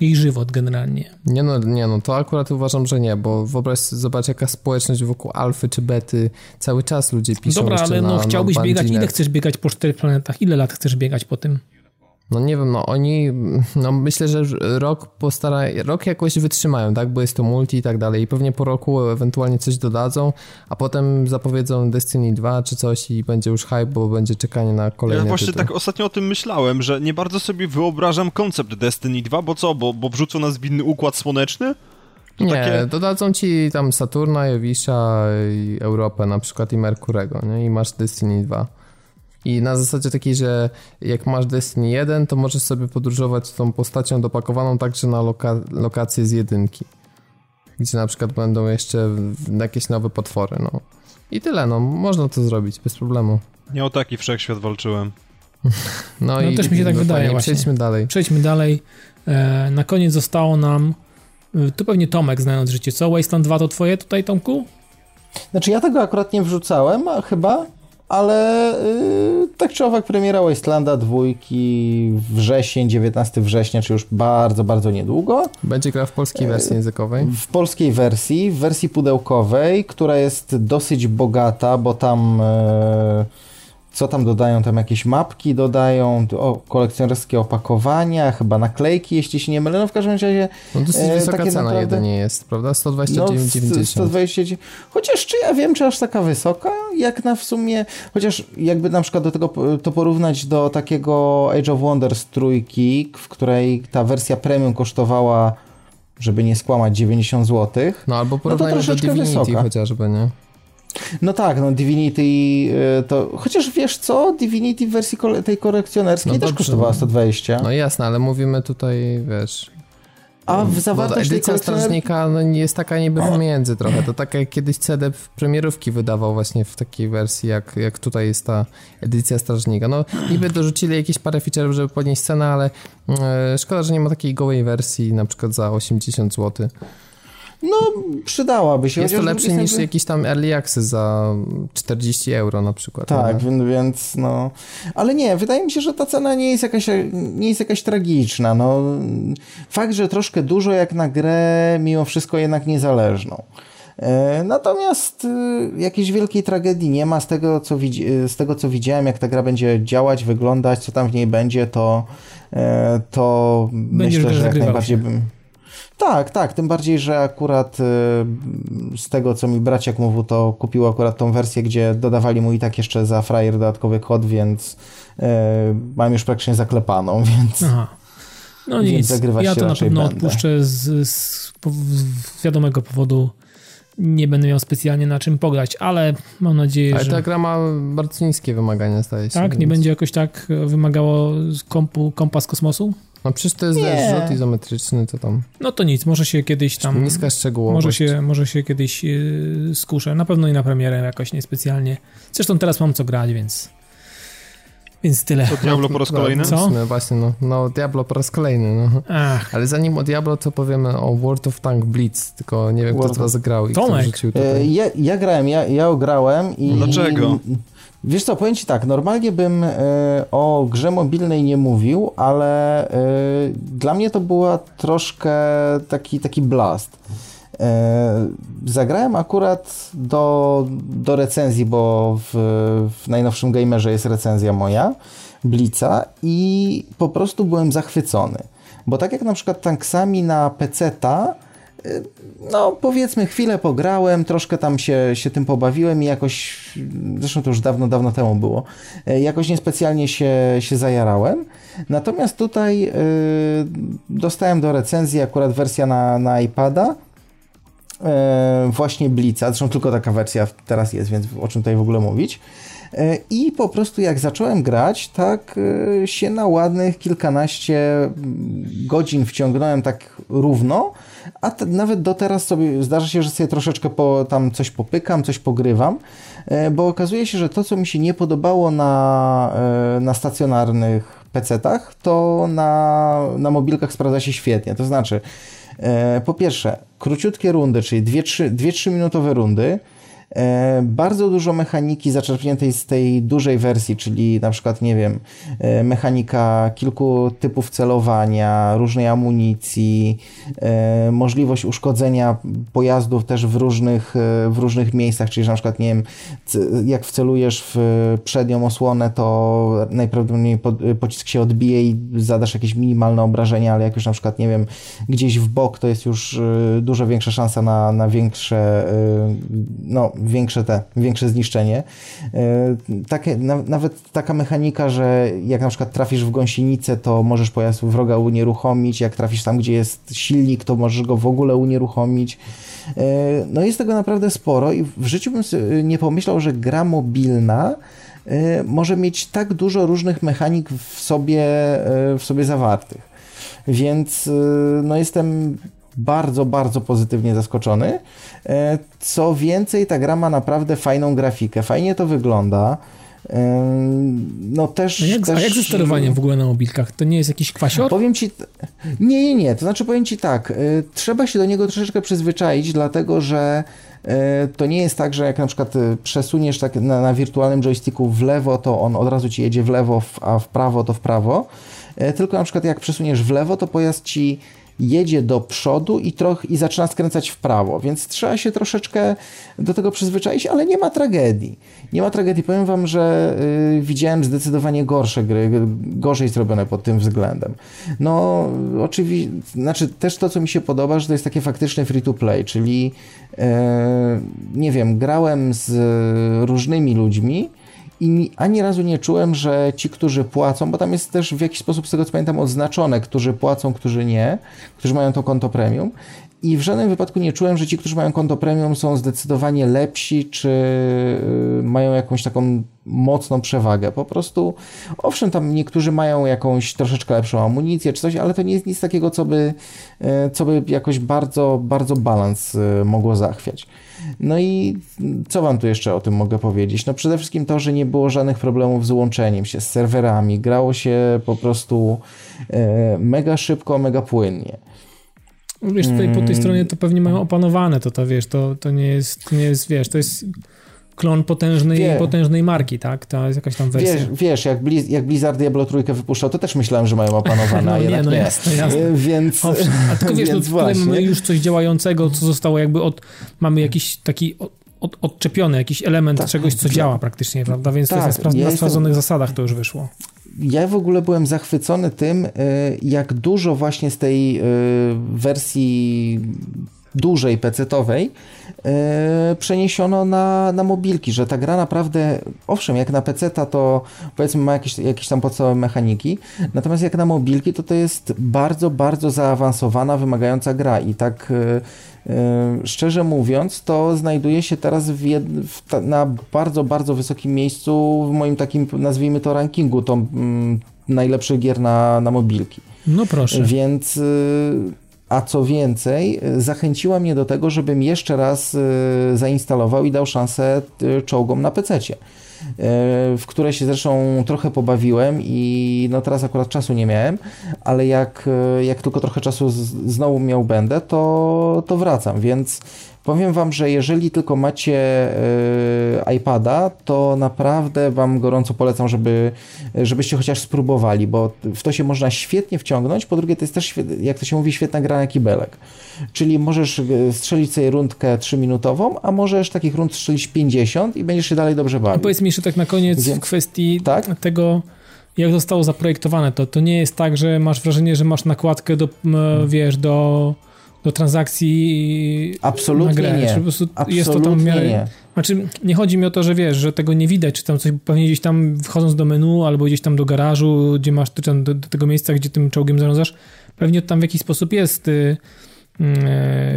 Jej żywot generalnie. Nie no, nie no, to akurat uważam, że nie, bo wyobraź zobacz jaka społeczność wokół alfy czy bety, cały czas ludzie piszą Dobra, ale no na, chciałbyś na biegać, ile chcesz biegać po czterech planetach, ile lat chcesz biegać po tym? No nie wiem, no oni, no myślę, że rok postara, rok jakoś wytrzymają, tak, bo jest to multi i tak dalej i pewnie po roku ewentualnie coś dodadzą, a potem zapowiedzą Destiny 2 czy coś i będzie już hype, bo będzie czekanie na kolejne Ja właśnie tytuł. tak ostatnio o tym myślałem, że nie bardzo sobie wyobrażam koncept Destiny 2, bo co, bo, bo wrzucą nas w inny układ słoneczny? To nie, takie... dodadzą ci tam Saturna, Jowisza, i Europę na przykład i Merkurego, nie? I masz Destiny 2. I na zasadzie takiej, że jak masz Destiny 1, to możesz sobie podróżować tą postacią dopakowaną także na loka lokacje z jedynki. Gdzie na przykład będą jeszcze jakieś nowe potwory, no. I tyle, no. Można to zrobić bez problemu. Nie o taki wszechświat walczyłem. No, no i też mi się tak wydaje właśnie. Przejdźmy dalej. Przejdźmy dalej. E, na koniec zostało nam e, tu pewnie Tomek, znając życie, co? Wasteland 2 to twoje tutaj, Tomku? Znaczy ja tego akurat nie wrzucałem, a chyba ale yy, tak czy owak premiera Wastelanda dwójki wrzesień, 19 września, czy już bardzo, bardzo niedługo. Będzie gra w polskiej wersji językowej? W polskiej wersji, w wersji pudełkowej, która jest dosyć bogata, bo tam... Yy, co tam dodają? Tam jakieś mapki dodają, o, kolekcjonerskie opakowania, chyba naklejki, jeśli się nie mylę. No w każdym razie... No dosyć e, wysoka cena naprawdę... jedynie jest, prawda? 129,90. No, 129. Chociaż czy ja wiem, czy aż taka wysoka? Jak na w sumie... Chociaż jakby na przykład do tego to porównać do takiego Age of Wonders trójki, w której ta wersja premium kosztowała żeby nie skłamać 90 zł. No albo porównajmy no to do Divinity wysoka. chociażby, nie? No tak, no Divinity y, to... Chociaż wiesz co? Divinity w wersji tej kolekcjonerskiej no też kosztowała 120. No jasne, ale mówimy tutaj, wiesz... A w zawartość no, edycja strażnika no, jest taka niby pomiędzy trochę. To tak jak kiedyś CD premierówki wydawał właśnie w takiej wersji, jak, jak tutaj jest ta edycja strażnika. No niby dorzucili jakieś parę feature'ów, żeby podnieść cenę, ale e, szkoda, że nie ma takiej gołej wersji na przykład za 80 zł. No, przydałaby się. Jest to lepsze niż jakiś tam early access za 40 euro na przykład. Tak, nie? więc no... Ale nie, wydaje mi się, że ta cena nie jest jakaś, nie jest jakaś tragiczna. No, fakt, że troszkę dużo jak na grę, mimo wszystko jednak niezależną. E, natomiast e, jakiejś wielkiej tragedii nie ma z tego, co widzi, z tego, co widziałem, jak ta gra będzie działać, wyglądać, co tam w niej będzie, to, e, to myślę, że jak najbardziej bym... Tak, tak, tym bardziej, że akurat y, z tego, co mi braciak mówił, to kupił akurat tą wersję, gdzie dodawali mu i tak jeszcze za frajer dodatkowy kod, więc y, mam już praktycznie zaklepaną, więc... Aha. No nic, ja to na pewno będę. odpuszczę z, z, z wiadomego powodu nie będę miał specjalnie na czym pograć, ale mam nadzieję, ale że... Ale ta gra ma bardzo niskie wymagania, staje się. Tak? Więc... Nie będzie jakoś tak wymagało kompu, kompa z kosmosu? No przecież to jest nie. rzut izometryczny, to tam... No to nic, może się kiedyś tam... Niska szczegółowość. Może się, może się kiedyś yy, skuszę. Na pewno i na premierę jakoś niespecjalnie. Zresztą teraz mam co grać, więc... Więc tyle. To Diablo po raz kolejny? Co? No właśnie, no, no Diablo po raz kolejny. No. Ach. Ale zanim o Diablo, to powiemy o World of Tank Blitz, tylko nie wiem, World kto z was grał i Tomek. kto rzucił tutaj. E, ja, ja grałem, ja, ja ograłem i... Dlaczego? Wiesz co, powiem Ci tak, normalnie bym y, o grze mobilnej nie mówił, ale y, dla mnie to była troszkę taki, taki blast. Y, zagrałem akurat do, do recenzji, bo w, w najnowszym gamerze jest recenzja moja, Blica i po prostu byłem zachwycony. Bo tak jak na przykład tanksami na PC-ta, no powiedzmy chwilę pograłem, troszkę tam się, się tym pobawiłem i jakoś, zresztą to już dawno, dawno temu było, y, jakoś niespecjalnie się, się zajarałem. Natomiast tutaj y, dostałem do recenzji akurat wersja na, na iPada, właśnie Blica, zresztą tylko taka wersja teraz jest, więc o czym tutaj w ogóle mówić. I po prostu jak zacząłem grać, tak się na ładnych kilkanaście godzin wciągnąłem tak równo, a te, nawet do teraz sobie zdarza się, że sobie troszeczkę po, tam coś popykam, coś pogrywam, e, bo okazuje się, że to, co mi się nie podobało na, na stacjonarnych PC-tach, to na, na mobilkach sprawdza się świetnie. To znaczy, po pierwsze, króciutkie rundy, czyli 2-3 minutowe rundy, E, bardzo dużo mechaniki zaczerpniętej z tej dużej wersji, czyli na przykład, nie wiem, e, mechanika kilku typów celowania, różnej amunicji, e, możliwość uszkodzenia pojazdów też w różnych, w różnych miejscach, czyli na przykład, nie wiem, jak wcelujesz w przednią osłonę, to najprawdopodobniej pocisk się odbije i zadasz jakieś minimalne obrażenia, ale jak już na przykład, nie wiem, gdzieś w bok, to jest już dużo większa szansa na, na większe, no, większe te, większe zniszczenie. E, takie, nawet taka mechanika, że jak na przykład trafisz w gąsienicę, to możesz pojazd wroga unieruchomić, jak trafisz tam, gdzie jest silnik, to możesz go w ogóle unieruchomić. E, no jest tego naprawdę sporo i w życiu bym nie pomyślał, że gra mobilna e, może mieć tak dużo różnych mechanik w sobie, w sobie zawartych. Więc no jestem bardzo, bardzo pozytywnie zaskoczony. E, co więcej, ta gra ma naprawdę fajną grafikę, fajnie to wygląda. E, no też, a, jak, też... a jak ze sterowaniem w ogóle na mobilkach? To nie jest jakiś kwasior? Powiem ci... Nie, nie, nie. To znaczy powiem ci tak. E, trzeba się do niego troszeczkę przyzwyczaić, dlatego że to nie jest tak, że jak na przykład przesuniesz tak na, na wirtualnym joysticku w lewo, to on od razu ci jedzie w lewo, a w prawo to w prawo. Tylko na przykład jak przesuniesz w lewo, to pojazd ci jedzie do przodu i, troch, i zaczyna skręcać w prawo, więc trzeba się troszeczkę do tego przyzwyczaić, ale nie ma tragedii. Nie ma tragedii. Powiem wam, że y, widziałem zdecydowanie gorsze gry, gorzej zrobione pod tym względem. No, oczywiście, znaczy też to, co mi się podoba, że to jest takie faktyczne free to play, czyli y, nie wiem, grałem z różnymi ludźmi, i ani razu nie czułem, że ci, którzy płacą, bo tam jest też w jakiś sposób, z tego co pamiętam, odznaczone, którzy płacą, którzy nie, którzy mają to konto premium. I w żadnym wypadku nie czułem, że ci, którzy mają konto premium, są zdecydowanie lepsi, czy y, mają jakąś taką mocną przewagę. Po prostu, owszem, tam niektórzy mają jakąś troszeczkę lepszą amunicję czy coś, ale to nie jest nic takiego, co by, y, co by jakoś bardzo, bardzo balans y, mogło zachwiać. No i co wam tu jeszcze o tym mogę powiedzieć? No przede wszystkim to, że nie było żadnych problemów z łączeniem się, z serwerami. Grało się po prostu e, mega szybko, mega płynnie. Wiesz, tutaj po tej mm. stronie to pewnie mają opanowane, to to wiesz, to, to nie jest, nie jest, wiesz, to jest klon potężnej, Wie. potężnej marki, tak? To jest jakaś tam wersja. Wiesz, wiesz jak, Blizz, jak Blizzard Diablo trójkę wypuszczał, to też myślałem, że mają opanowane, no, a jednak nie. No jasne, jasne. E, więc, Owszem, a tylko wiesz, no, tutaj mamy już coś działającego, co zostało jakby od, mamy jakiś taki od, od, odczepiony, jakiś element tak, czegoś, co tak. działa praktycznie, prawda? Więc tak, to jest na, ja sprawdzonych jestem... zasadach to już wyszło ja w ogóle byłem zachwycony tym, e, jak dużo właśnie z tej e, wersji dużej PC-owej yy, przeniesiono na, na mobilki, że ta gra naprawdę, owszem, jak na PC to powiedzmy ma jakieś, jakieś tam podstawowe mechaniki, natomiast jak na mobilki to to jest bardzo, bardzo zaawansowana, wymagająca gra i tak yy, yy, szczerze mówiąc, to znajduje się teraz w jed, w ta, na bardzo, bardzo wysokim miejscu w moim takim, nazwijmy to rankingu, to mm, najlepszych gier na, na mobilki. No proszę. Więc a co więcej, zachęciła mnie do tego, żebym jeszcze raz y, zainstalował i dał szansę y, czołgom na y, w które się zresztą trochę pobawiłem i no teraz akurat czasu nie miałem, ale jak, jak tylko trochę czasu znowu miał będę, to, to wracam, więc Powiem Wam, że jeżeli tylko macie e, iPada, to naprawdę Wam gorąco polecam, żeby, żebyście chociaż spróbowali, bo w to się można świetnie wciągnąć. Po drugie, to jest też, jak to się mówi, świetna gra na kibelek. Czyli możesz e, strzelić sobie rundkę 3-minutową, a możesz takich rund strzelić 50 i będziesz się dalej dobrze bawił. A powiedz mi jeszcze tak na koniec Więc, w kwestii tak? tego jak zostało zaprojektowane to, to nie jest tak, że masz wrażenie, że masz nakładkę do, hmm. wiesz, do, do transakcji Absolutnie na grę. nie. Po prostu Absolutnie jest to tam w miarę, nie. Znaczy, nie chodzi mi o to, że wiesz, że tego nie widać, czy tam coś pewnie gdzieś tam wchodząc do menu, albo gdzieś tam do garażu, gdzie masz do, do, do tego miejsca, gdzie tym czołgiem zarządzasz, pewnie tam w jakiś sposób jest y,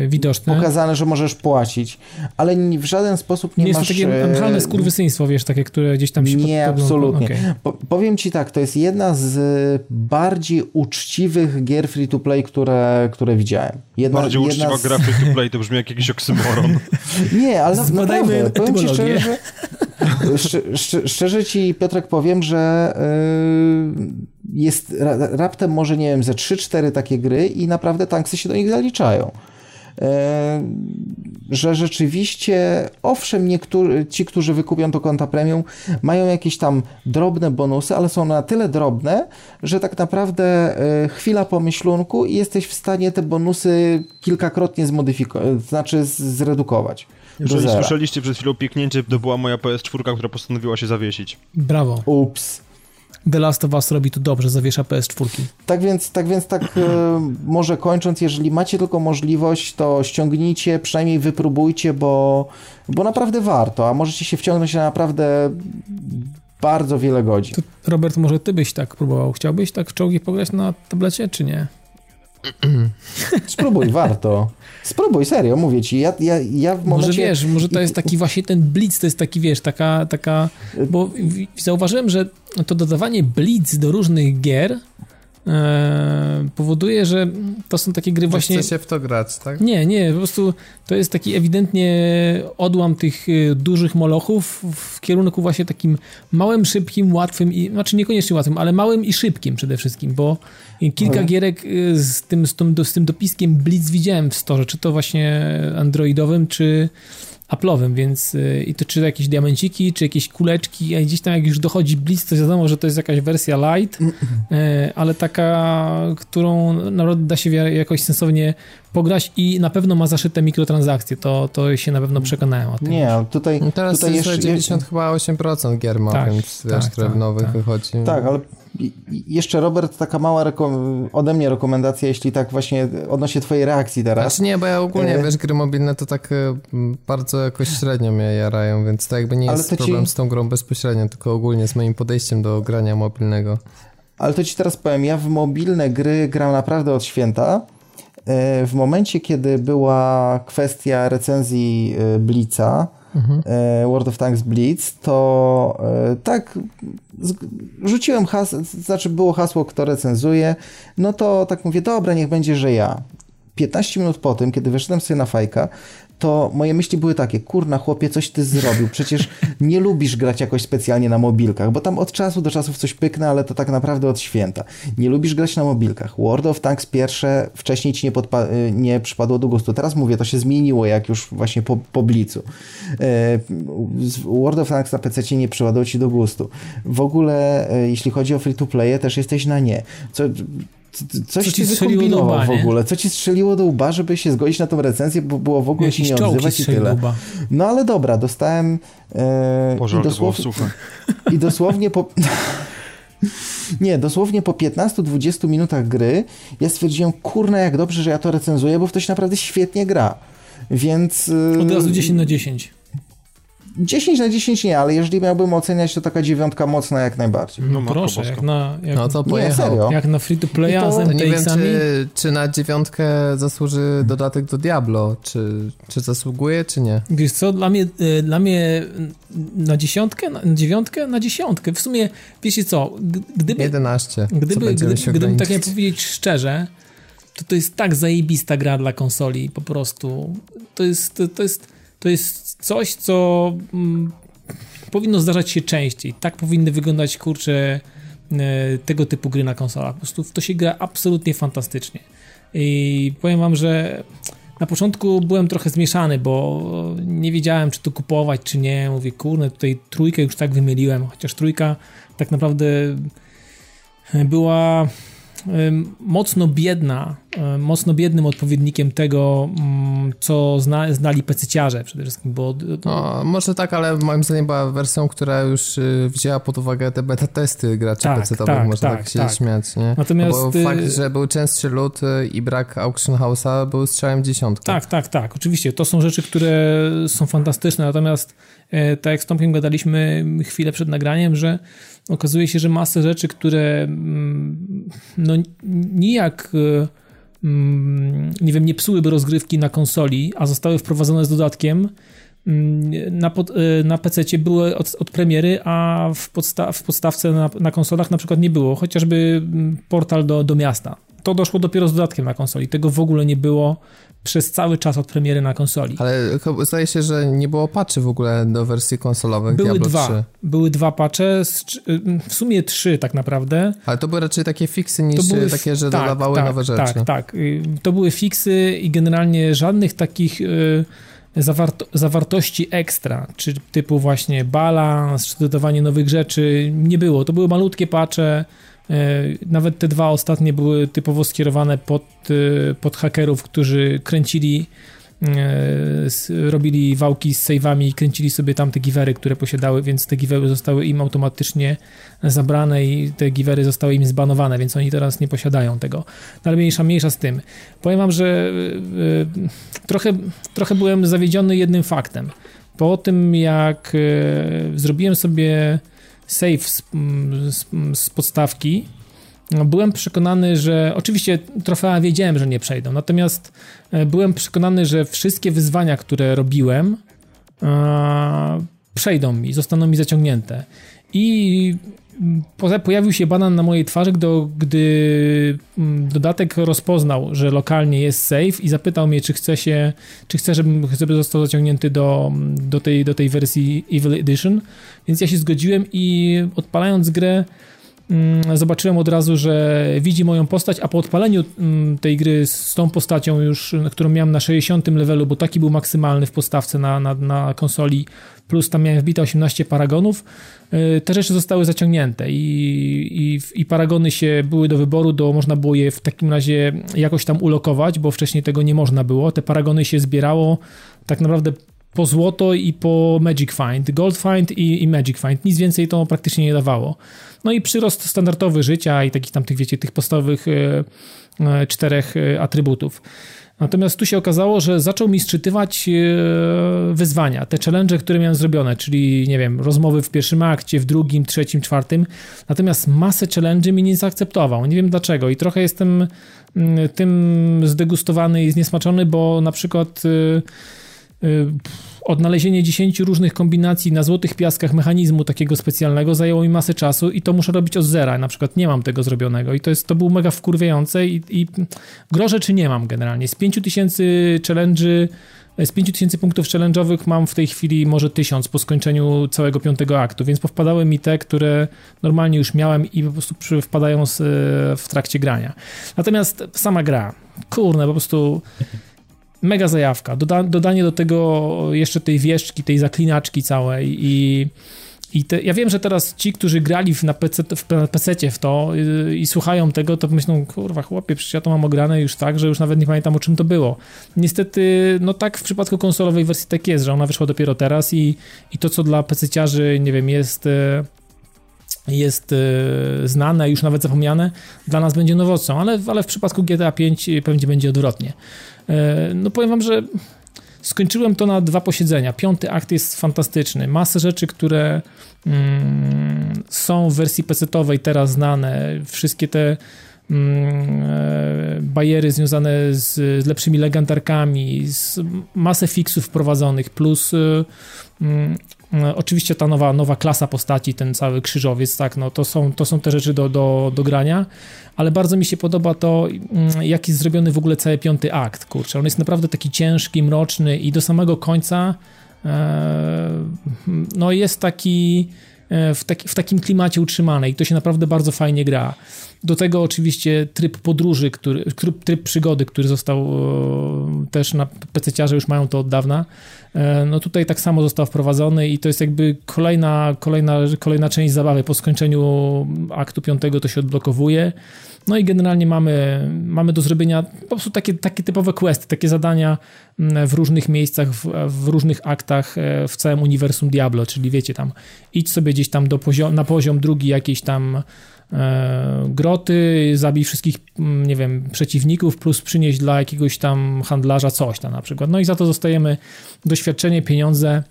widoczne. Pokazane, że możesz płacić, ale w żaden sposób nie, nie masz... Nie jest to takie naturalne skurwysyństwo, wiesz, takie, które gdzieś tam się... Nie, pod... absolutnie. Okay. Po, powiem ci tak, to jest jedna z bardziej uczciwych gier free-to-play, które, które widziałem. Jedna, bardziej jedna uczciwa z... gra free-to-play to brzmi jak jakiś oksymoron. nie, ale naprawdę, powiem ci szczerze, że Szczerze, ci, Piotrek, powiem, że y, jest raptem może, nie wiem, ze 3-4 takie gry i naprawdę tanksy się do nich zaliczają. E, że rzeczywiście, owszem, niektórzy, ci, którzy wykupią to konta premium, mają jakieś tam drobne bonusy, ale są na tyle drobne, że tak naprawdę e, chwila pomyślunku i jesteś w stanie te bonusy kilkakrotnie zmodyfikować, znaczy zredukować. Jeżeli słyszeliście przed chwilą pieknięcie, to była moja PS4, która postanowiła się zawiesić. Brawo. Ups. The Last of Us robi tu dobrze, zawiesza PS4. Tak więc, tak więc, tak e, może kończąc, jeżeli macie tylko możliwość, to ściągnijcie, przynajmniej wypróbujcie, bo, bo naprawdę warto, a możecie się wciągnąć na naprawdę bardzo wiele godzin. To Robert, może ty byś tak próbował? Chciałbyś tak w czołgi pograć na tablecie, czy nie? Spróbuj, warto. Spróbuj, serio, mówię ci. Ja, ja, ja w momencie... Może wiesz, może to jest taki właśnie ten blitz, to jest taki, wiesz, taka, taka... Bo zauważyłem, że to dodawanie blitz do różnych gier e, powoduje, że to są takie gry właśnie... Chce się w to grać, tak? Nie, nie, po prostu to jest taki ewidentnie odłam tych e, dużych molochów w kierunku właśnie takim małym, szybkim, łatwym i, znaczy niekoniecznie łatwym, ale małym i szybkim przede wszystkim, bo kilka ale... gierek e, z tym, z, tym, z tym dopiskiem Blitz widziałem w storze, czy to właśnie androidowym, czy Apple'owym, więc y, i to czy jakieś diamenciki, czy jakieś kuleczki, a gdzieś tam jak już dochodzi Blitz, to wiadomo, że to jest jakaś wersja light, y, ale taka, którą naprawdę da się jakoś sensownie pograć i na pewno ma zaszyte mikrotransakcje, to, to się na pewno przekonałem o tym. Nie, tutaj... No teraz tutaj jest jeszcze... 90 chyba 8% gier ma, tak, więc tak, wiesz, które tak, nowych tak. wychodzi. Tak, ale jeszcze Robert, taka mała ode mnie rekomendacja, jeśli tak właśnie odnośnie twojej reakcji teraz. Znaczy nie, bo ja ogólnie, e... wiesz, gry mobilne to tak e, bardzo jakoś średnio mnie jarają, więc to jakby nie jest problem ci... z tą grą bezpośrednio, tylko ogólnie z moim podejściem do grania mobilnego. Ale to ci teraz powiem, ja w mobilne gry gram naprawdę od święta. E, w momencie, kiedy była kwestia recenzji e, Blica, mhm. World of Tanks Blitz, to tak rzuciłem hasło, znaczy było hasło, kto recenzuje, no to tak mówię, dobra, niech będzie, że ja. 15 minut po tym, kiedy wyszedłem sobie na fajka, to moje myśli były takie, kurna chłopie, coś ty zrobił, przecież nie lubisz grać jakoś specjalnie na mobilkach, bo tam od czasu do czasu coś pyknę, ale to tak naprawdę od święta. Nie lubisz grać na mobilkach. World of Tanks pierwsze wcześniej ci nie, y, nie przypadło do gustu. Teraz mówię, to się zmieniło, jak już właśnie po, po blicu. E, World of Tanks na PC nie przypadło ci do gustu. W ogóle, e, jeśli chodzi o free-to-play, też jesteś na nie. Co, coś Co ci strzeliło w ogóle. Co ci strzeliło do łba, żeby się zgodzić na tą recenzję, bo było w ogóle Jakiś się nie odzywać i tyle. No ale dobra, dostałem e, Boże, i, dosłownie, i dosłownie po... Nie, dosłownie po 15-20 minutach gry ja stwierdziłem, kurna, jak dobrze, że ja to recenzuję, bo się naprawdę świetnie gra. Więc... Od razu 10 na 10. 10 na 10 nie, ale jeżeli miałbym oceniać, to taka dziewiątka mocna jak najbardziej. No, no proszę, jak na, jak, no to pojechał. Nie, serio. Jak na free to playa to, z Nie wiem, czy, czy na dziewiątkę zasłuży dodatek do Diablo, czy, czy zasługuje, czy nie. Wiesz co, dla mnie, e, dla mnie na dziesiątkę, na dziewiątkę, na dziesiątkę. W sumie, wiecie co, gdyby... 11. Gdyby, gdyby, gdybym tak nie powiedzieć szczerze, to to jest tak zajebista gra dla konsoli, po prostu. To jest, to, to jest to jest coś, co mm, powinno zdarzać się częściej. Tak powinny wyglądać, kurcze, tego typu gry na konsolach. Po prostu to się gra absolutnie fantastycznie. I powiem wam, że na początku byłem trochę zmieszany, bo nie wiedziałem, czy to kupować, czy nie. Mówię, kurde, tutaj trójkę już tak wymyliłem, chociaż trójka tak naprawdę była mocno biedna mocno biednym odpowiednikiem tego, mm, co zna, znali pececiarze przede wszystkim, bo... No, może tak, ale moim zdaniem była wersją, która już y, wzięła pod uwagę te beta testy graczy tak, pecetowych, tak, można tak, tak się tak. śmiać, nie? Natomiast... No bo fakt, że był częstszy lód y, i brak Auction House'a był strzałem dziesiątkę. Tak, tak, tak, oczywiście. To są rzeczy, które są fantastyczne, natomiast tak jak z Tomkiem gadaliśmy chwilę przed nagraniem, że okazuje się, że masę rzeczy, które mm, no nijak e, mm, nie wiem, nie psułyby rozgrywki na konsoli, a zostały wprowadzone z dodatkiem, mm, na, pod, e, na PC były od, od, premiery, a w, podsta w podstawce na, na konsolach na przykład nie było, chociażby portal do, do miasta. To doszło dopiero z dodatkiem na konsoli. Tego w ogóle nie było przez cały czas od premiery na konsoli. Ale zdaje się, że nie było patchy w ogóle do wersji konsolowych Były Diablo dwa. 3. Były dwa patche, w sumie trzy tak naprawdę. Ale to były raczej takie fiksy niż były, takie, że tak, dodawały tak, nowe rzeczy. Tak, tak. Y, to były fiksy i generalnie żadnych takich y, zawarto zawartości ekstra, czy typu właśnie balans, czy dodawanie nowych rzeczy, nie było. To były malutkie patche, E, nawet te dwa ostatnie były typowo skierowane pod, e, pod hakerów, którzy kręcili, e, robili wałki z save'ami i kręcili sobie tam te givery, które posiadały, więc te givery zostały im automatycznie zabrane i te givery zostały im zbanowane, więc oni teraz nie posiadają tego. No ale mniejsza, mniejsza z tym. Powiem wam, że trochę, trochę byłem zawiedziony jednym faktem. Po tym, jak zrobiłem sobie save z, z, z podstawki, byłem przekonany, że oczywiście trofea wiedziałem, że nie przejdą, natomiast e, byłem przekonany, że wszystkie wyzwania, które robiłem, e, przejdą mi, zostaną mi zaciągnięte. I pojawił się banan na mojej twarzy, gdy mm, dodatek rozpoznał, że lokalnie jest safe i zapytał mnie, czy chce się, czy chce, żebym, żeby został zaciągnięty do, do, tej, do tej wersji Evil Edition. Więc ja się zgodziłem i odpalając grę mm, zobaczyłem od razu, że widzi moją postać, a po odpaleniu mm, tej gry z tą postacią już, którą miałem na 60 levelu, bo taki był maksymalny w postawce na, na, na konsoli, plus tam miałem wbite 18 paragonów, y, te rzeczy zostały zaciągnięte i, i, i, paragony się były do wyboru, do, można było je w takim razie jakoś tam ulokować, bo wcześniej tego nie można było. Te paragony się zbierało tak naprawdę po złoto i po Magic Find, Gold Find i, i Magic Find. Nic więcej to praktycznie nie dawało. No i przyrost standardowy życia i takich tam tych, wiecie, tych podstawowych e, e, czterech e, atrybutów. Natomiast tu się okazało, że zaczął mi sczytywać wyzwania, te challenge, które miałem zrobione, czyli nie wiem, rozmowy w pierwszym akcie, w drugim, trzecim, czwartym. Natomiast masę challenge mi nie zaakceptował. Nie wiem dlaczego i trochę jestem mm, tym zdegustowany i zniesmaczony, bo na przykład odnalezienie 10 różnych kombinacji na złotych piaskach mechanizmu takiego specjalnego zajęło mi masę czasu i to muszę robić od zera. Na przykład nie mam tego zrobionego i to jest, to było mega wkurwiające i, i groże czy nie mam generalnie. Z 5000 challenge'y z 5000 punktów challenge'owych mam w tej chwili może 1000 po skończeniu całego piątego aktu, więc powpadały mi te, które normalnie już miałem i po prostu wpadają w trakcie grania. Natomiast sama gra, kurne, po prostu mega zajawka. Doda, dodanie do tego jeszcze tej wieszczki, tej zaklinaczki całej i i te, ja wiem, że teraz ci, którzy grali w, na, PC, w PC w to yy, i słuchają tego, to myślą, kurwa, chłopie, przecież ja to mam ograne już tak, że już nawet nie pamiętam o czym to było. Niestety, no tak w przypadku konsolowej wersji tak jest, że ona wyszła dopiero teraz i, i to, co dla PC-ciarzy, nie wiem, jest... Yy, jest yy, znane, już nawet zapomniane, dla nas będzie nowocą, ale, ale w przypadku GTA 5 pewnie będzie odwrotnie. E, no powiem wam, że skończyłem to na dwa posiedzenia. Piąty akt jest fantastyczny. Masę rzeczy, które mm, są w wersji PC-owej teraz znane, wszystkie te mm, e, bariery związane z, lepszymi legendarkami, z masę fixów wprowadzonych, plus y, mm, oczywiście ta nowa, nowa klasa postaci, ten cały krzyżowiec, tak, no to są, to są te rzeczy do, do, do grania, ale bardzo mi się podoba to, mm, jak jest zrobiony w ogóle cały piąty akt, kurczę, on jest naprawdę taki ciężki, mroczny i do samego końca e, no jest taki w, taki, w takim klimacie utrzymane i to się naprawdę bardzo fajnie gra. Do tego oczywiście tryb podróży, który, tryb przygody, który został też na PC-ciarze już mają to od dawna. No tutaj tak samo został wprowadzony i to jest jakby kolejna, kolejna, kolejna część zabawy. Po skończeniu aktu piątego to się odblokowuje. No i generalnie mamy, mamy do zrobienia po prostu takie, takie typowe questy, takie zadania mm, w różnych miejscach, w, w, różnych aktach e, w całym uniwersum Diablo, czyli wiecie tam, idź sobie gdzieś tam do poziom, na poziom drugi jakiejś tam e, groty, zabij wszystkich, mm, nie wiem, przeciwników, plus przynieść dla jakiegoś tam handlarza coś tam na przykład. No i za to dostajemy doświadczenie, pieniądze,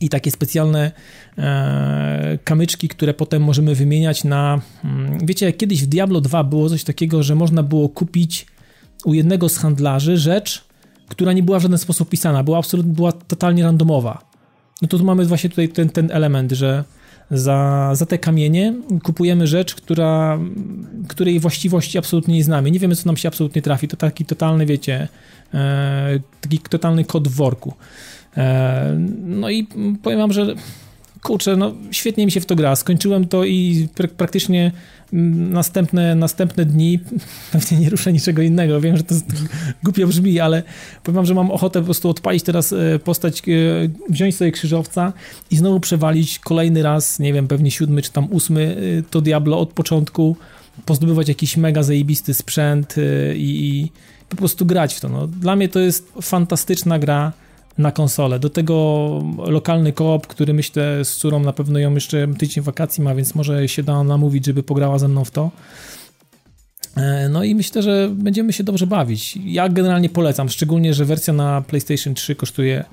i takie specjalne e, kamyczki, które potem możemy wymieniać na. Mm, wiecie, jak kiedyś w Diablo 2 było coś takiego, że można było kupić u jednego z handlarzy rzecz, która nie była w żaden sposób pisana, była absolutnie, była totalnie randomowa. No to tu mamy właśnie tutaj ten, ten element, że za, za te kamienie kupujemy rzecz, która, której właściwości absolutnie nie znamy. Nie wiemy, co nam się absolutnie trafi. To taki totalny, wiecie, e, taki totalny kod w worku. E, no i powiem wam, że kurczę, no świetnie mi się w to gra. Skończyłem to i pr praktycznie następne, następne dni pewnie nie ruszę niczego innego. Wiem, że to głupio brzmi, ale powiem wam, że mam ochotę po prostu odpalić teraz e, postać, e, wziąć sobie krzyżowca i znowu przewalić kolejny raz, nie wiem, pewnie siódmy czy tam ósmy to Diablo od początku, pozdobywać jakiś mega zajebisty sprzęt i, i po prostu grać w to. No, dla mnie to jest fantastyczna gra na konsolę. Do tego lokalny koop, który myślę z córą na pewno ją jeszcze tydzień wakacji ma, więc może się da namówić, żeby pograła ze mną w to. E, no i myślę, że będziemy się dobrze bawić. Ja generalnie polecam, szczególnie, że wersja na PlayStation 3 kosztuje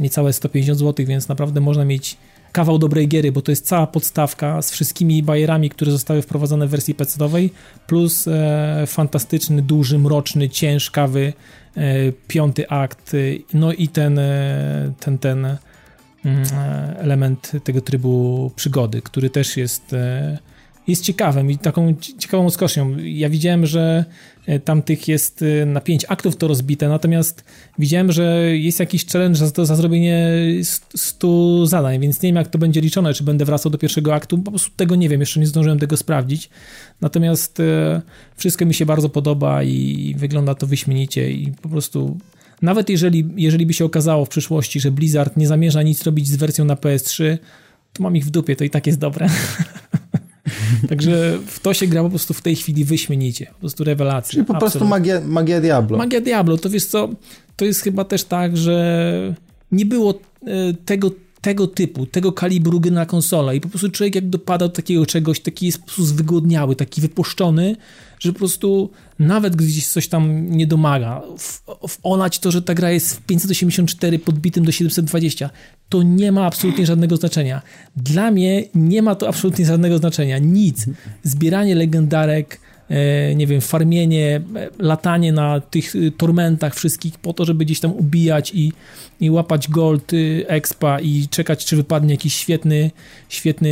niecałe 150 zł, więc naprawdę można mieć kawał dobrej giery, bo to jest cała podstawka z wszystkimi bajerami, które zostały wprowadzone w wersji PC-owej, plus e, fantastyczny, duży, mroczny, ciężkawy piąty akt, no i ten, e, ten, ten e, element tego trybu przygody, który też jest jest ciekawym i taką ciekawą skocznią. Ja widziałem, że e, tam tych jest e, na pięć aktów to rozbite, natomiast widziałem, że jest jakiś challenge za, za zrobienie 100 zadań, więc nie wiem jak to będzie liczone, czy będę wracał do pierwszego aktu, po prostu tego nie wiem, jeszcze nie zdążyłem tego sprawdzić. Natomiast e, wszystko mi się bardzo podoba i wygląda to wyśmienicie i po prostu nawet jeżeli, jeżeli by się okazało w przyszłości, że Blizzard nie zamierza nic robić z wersją na PS3, to mam ich w dupie, to i tak jest dobre. Także w to się gra po prostu w tej chwili wyśmienicie. Po prostu rewelacja. Czyli po prostu magia, magia Diablo. Magia Diablo. To wiesz co, to jest chyba też tak, że nie było e, tego tego typu, tego kalibru gry na konsolę i po prostu człowiek jak dopada do takiego czegoś, taki jest po prostu zwygodniały, taki wypuszczony, że po prostu nawet gdzieś coś tam nie domaga, w, w to, że ta gra jest w 584 podbitym do 720, to nie ma absolutnie żadnego znaczenia. Dla mnie nie ma to absolutnie żadnego znaczenia. Nic. Zbieranie legendarek, nie wiem, farmienie, e, latanie na tych e, tormentach wszystkich po to, żeby gdzieś tam ubijać i, i łapać gold, expa i czekać, czy wypadnie jakiś świetny, świetny,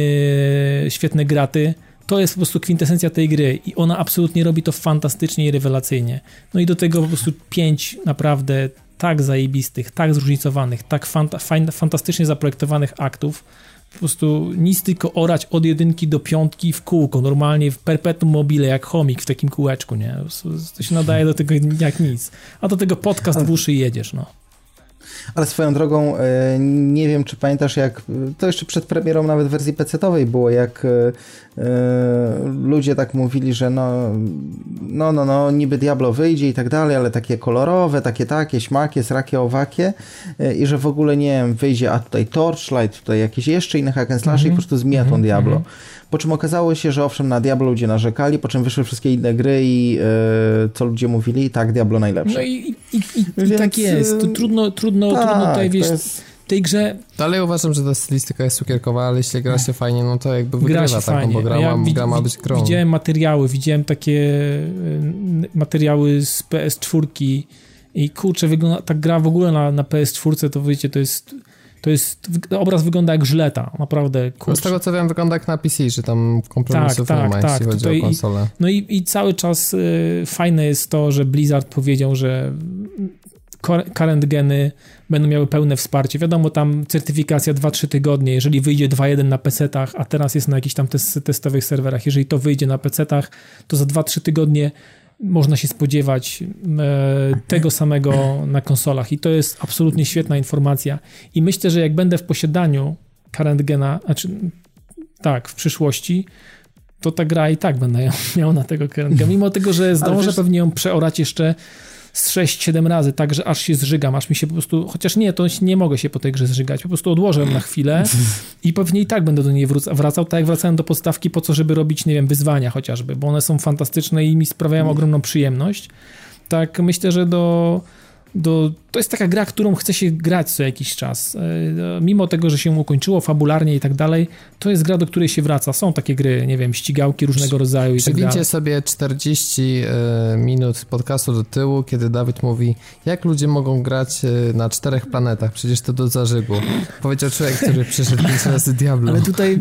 świetne graty to jest po prostu kwintesencja tej gry i ona absolutnie robi to fantastycznie i rewelacyjnie. No i do tego po prostu pięć naprawdę tak zajebistych, tak zróżnicowanych, tak fanta fantastycznie zaprojektowanych aktów. Po prostu nic tylko orać od jedynki do piątki w kółko, normalnie w perpetuum mobile, jak chomik w takim kółeczku, nie? To się nadaje do tego jak nic. A do tego podcast w uszy jedziesz, no. Ale swoją drogą, e, nie wiem, czy pamiętasz, jak to jeszcze przed premierą nawet wersji PC-owej było, jak e, e, ludzie tak mówili, że no, no, no, no, niby Diablo wyjdzie i tak dalej, ale takie kolorowe, takie takie, śmakie, srakie, owakie i że w ogóle, nie wiem, wyjdzie, a tutaj Torchlight, tutaj jakieś jeszcze inne hack and slash mm -hmm. i po prostu zmiatą mm -hmm. Diablo. Mm -hmm. Po czym okazało się, że owszem, na Diablo ludzie narzekali, po czym wyszły wszystkie inne gry i yy, co ludzie mówili, tak, Diablo najlepsze. No i, i, i, Więc, i tak jest. To trudno, trudno, tak, trudno tutaj, wiesz, jest... tej grze... Dalej uważam, że ta stylistyka jest cukierkowa, ale jeśli gra się fajnie, no to jakby wygrywa, gra się tak, no fajnie. bo gra, ja ma, gra ma być grą. Widziałem materiały, widziałem takie y, materiały z PS4 i kurczę, wygląda, ta gra w ogóle na, na PS4 to wiecie, to jest to jest, obraz wygląda jak żleta, naprawdę. Kurczę. Z tego co wiem, wygląda jak na PC, że tam kompromisów tak, tak, nie ma, tak, jeśli chodzi Tutaj o konsolę. no i, i cały czas y, fajne jest to, że Blizzard powiedział, że current geny będą miały pełne wsparcie. Wiadomo, tam certyfikacja 2-3 tygodnie, jeżeli wyjdzie 2.1 na PC-tach, a teraz jest na jakichś tam testowych serwerach, jeżeli to wyjdzie na PC-tach, to za 2-3 tygodnie można się spodziewać e, tego samego na konsolach. I to jest absolutnie świetna informacja. I myślę, że jak będę w posiadaniu current gena, znaczy tak, w przyszłości, to ta gra i tak będę miał na tego current gena, mimo tego, że zdążę wiesz... pewnie ją przeorać jeszcze z 6-7 razy, tak, że aż się zżygam, aż mi się po prostu, chociaż nie, to nie mogę się po tej grze zżygać, po prostu odłożę na chwilę i pewnie i tak będę do niej wracał, tak jak wracałem do podstawki po co, żeby robić, nie wiem, wyzwania chociażby, bo one są fantastyczne i mi sprawiają ogromną przyjemność. Tak, myślę, że do do, to jest taka gra, którą chce się grać co jakiś czas. E, mimo tego, że się ukończyło fabularnie i tak dalej, to jest gra, do której się wraca. Są takie gry, nie wiem, ścigałki różnego rodzaju i tak dalej. sobie 40 e, minut podcastu do tyłu, kiedy Dawid mówi, jak ludzie mogą grać e, na czterech planetach, przecież to do zażygu. Powiedział człowiek, który przyszedł pięć razy Diablo. Ale tutaj,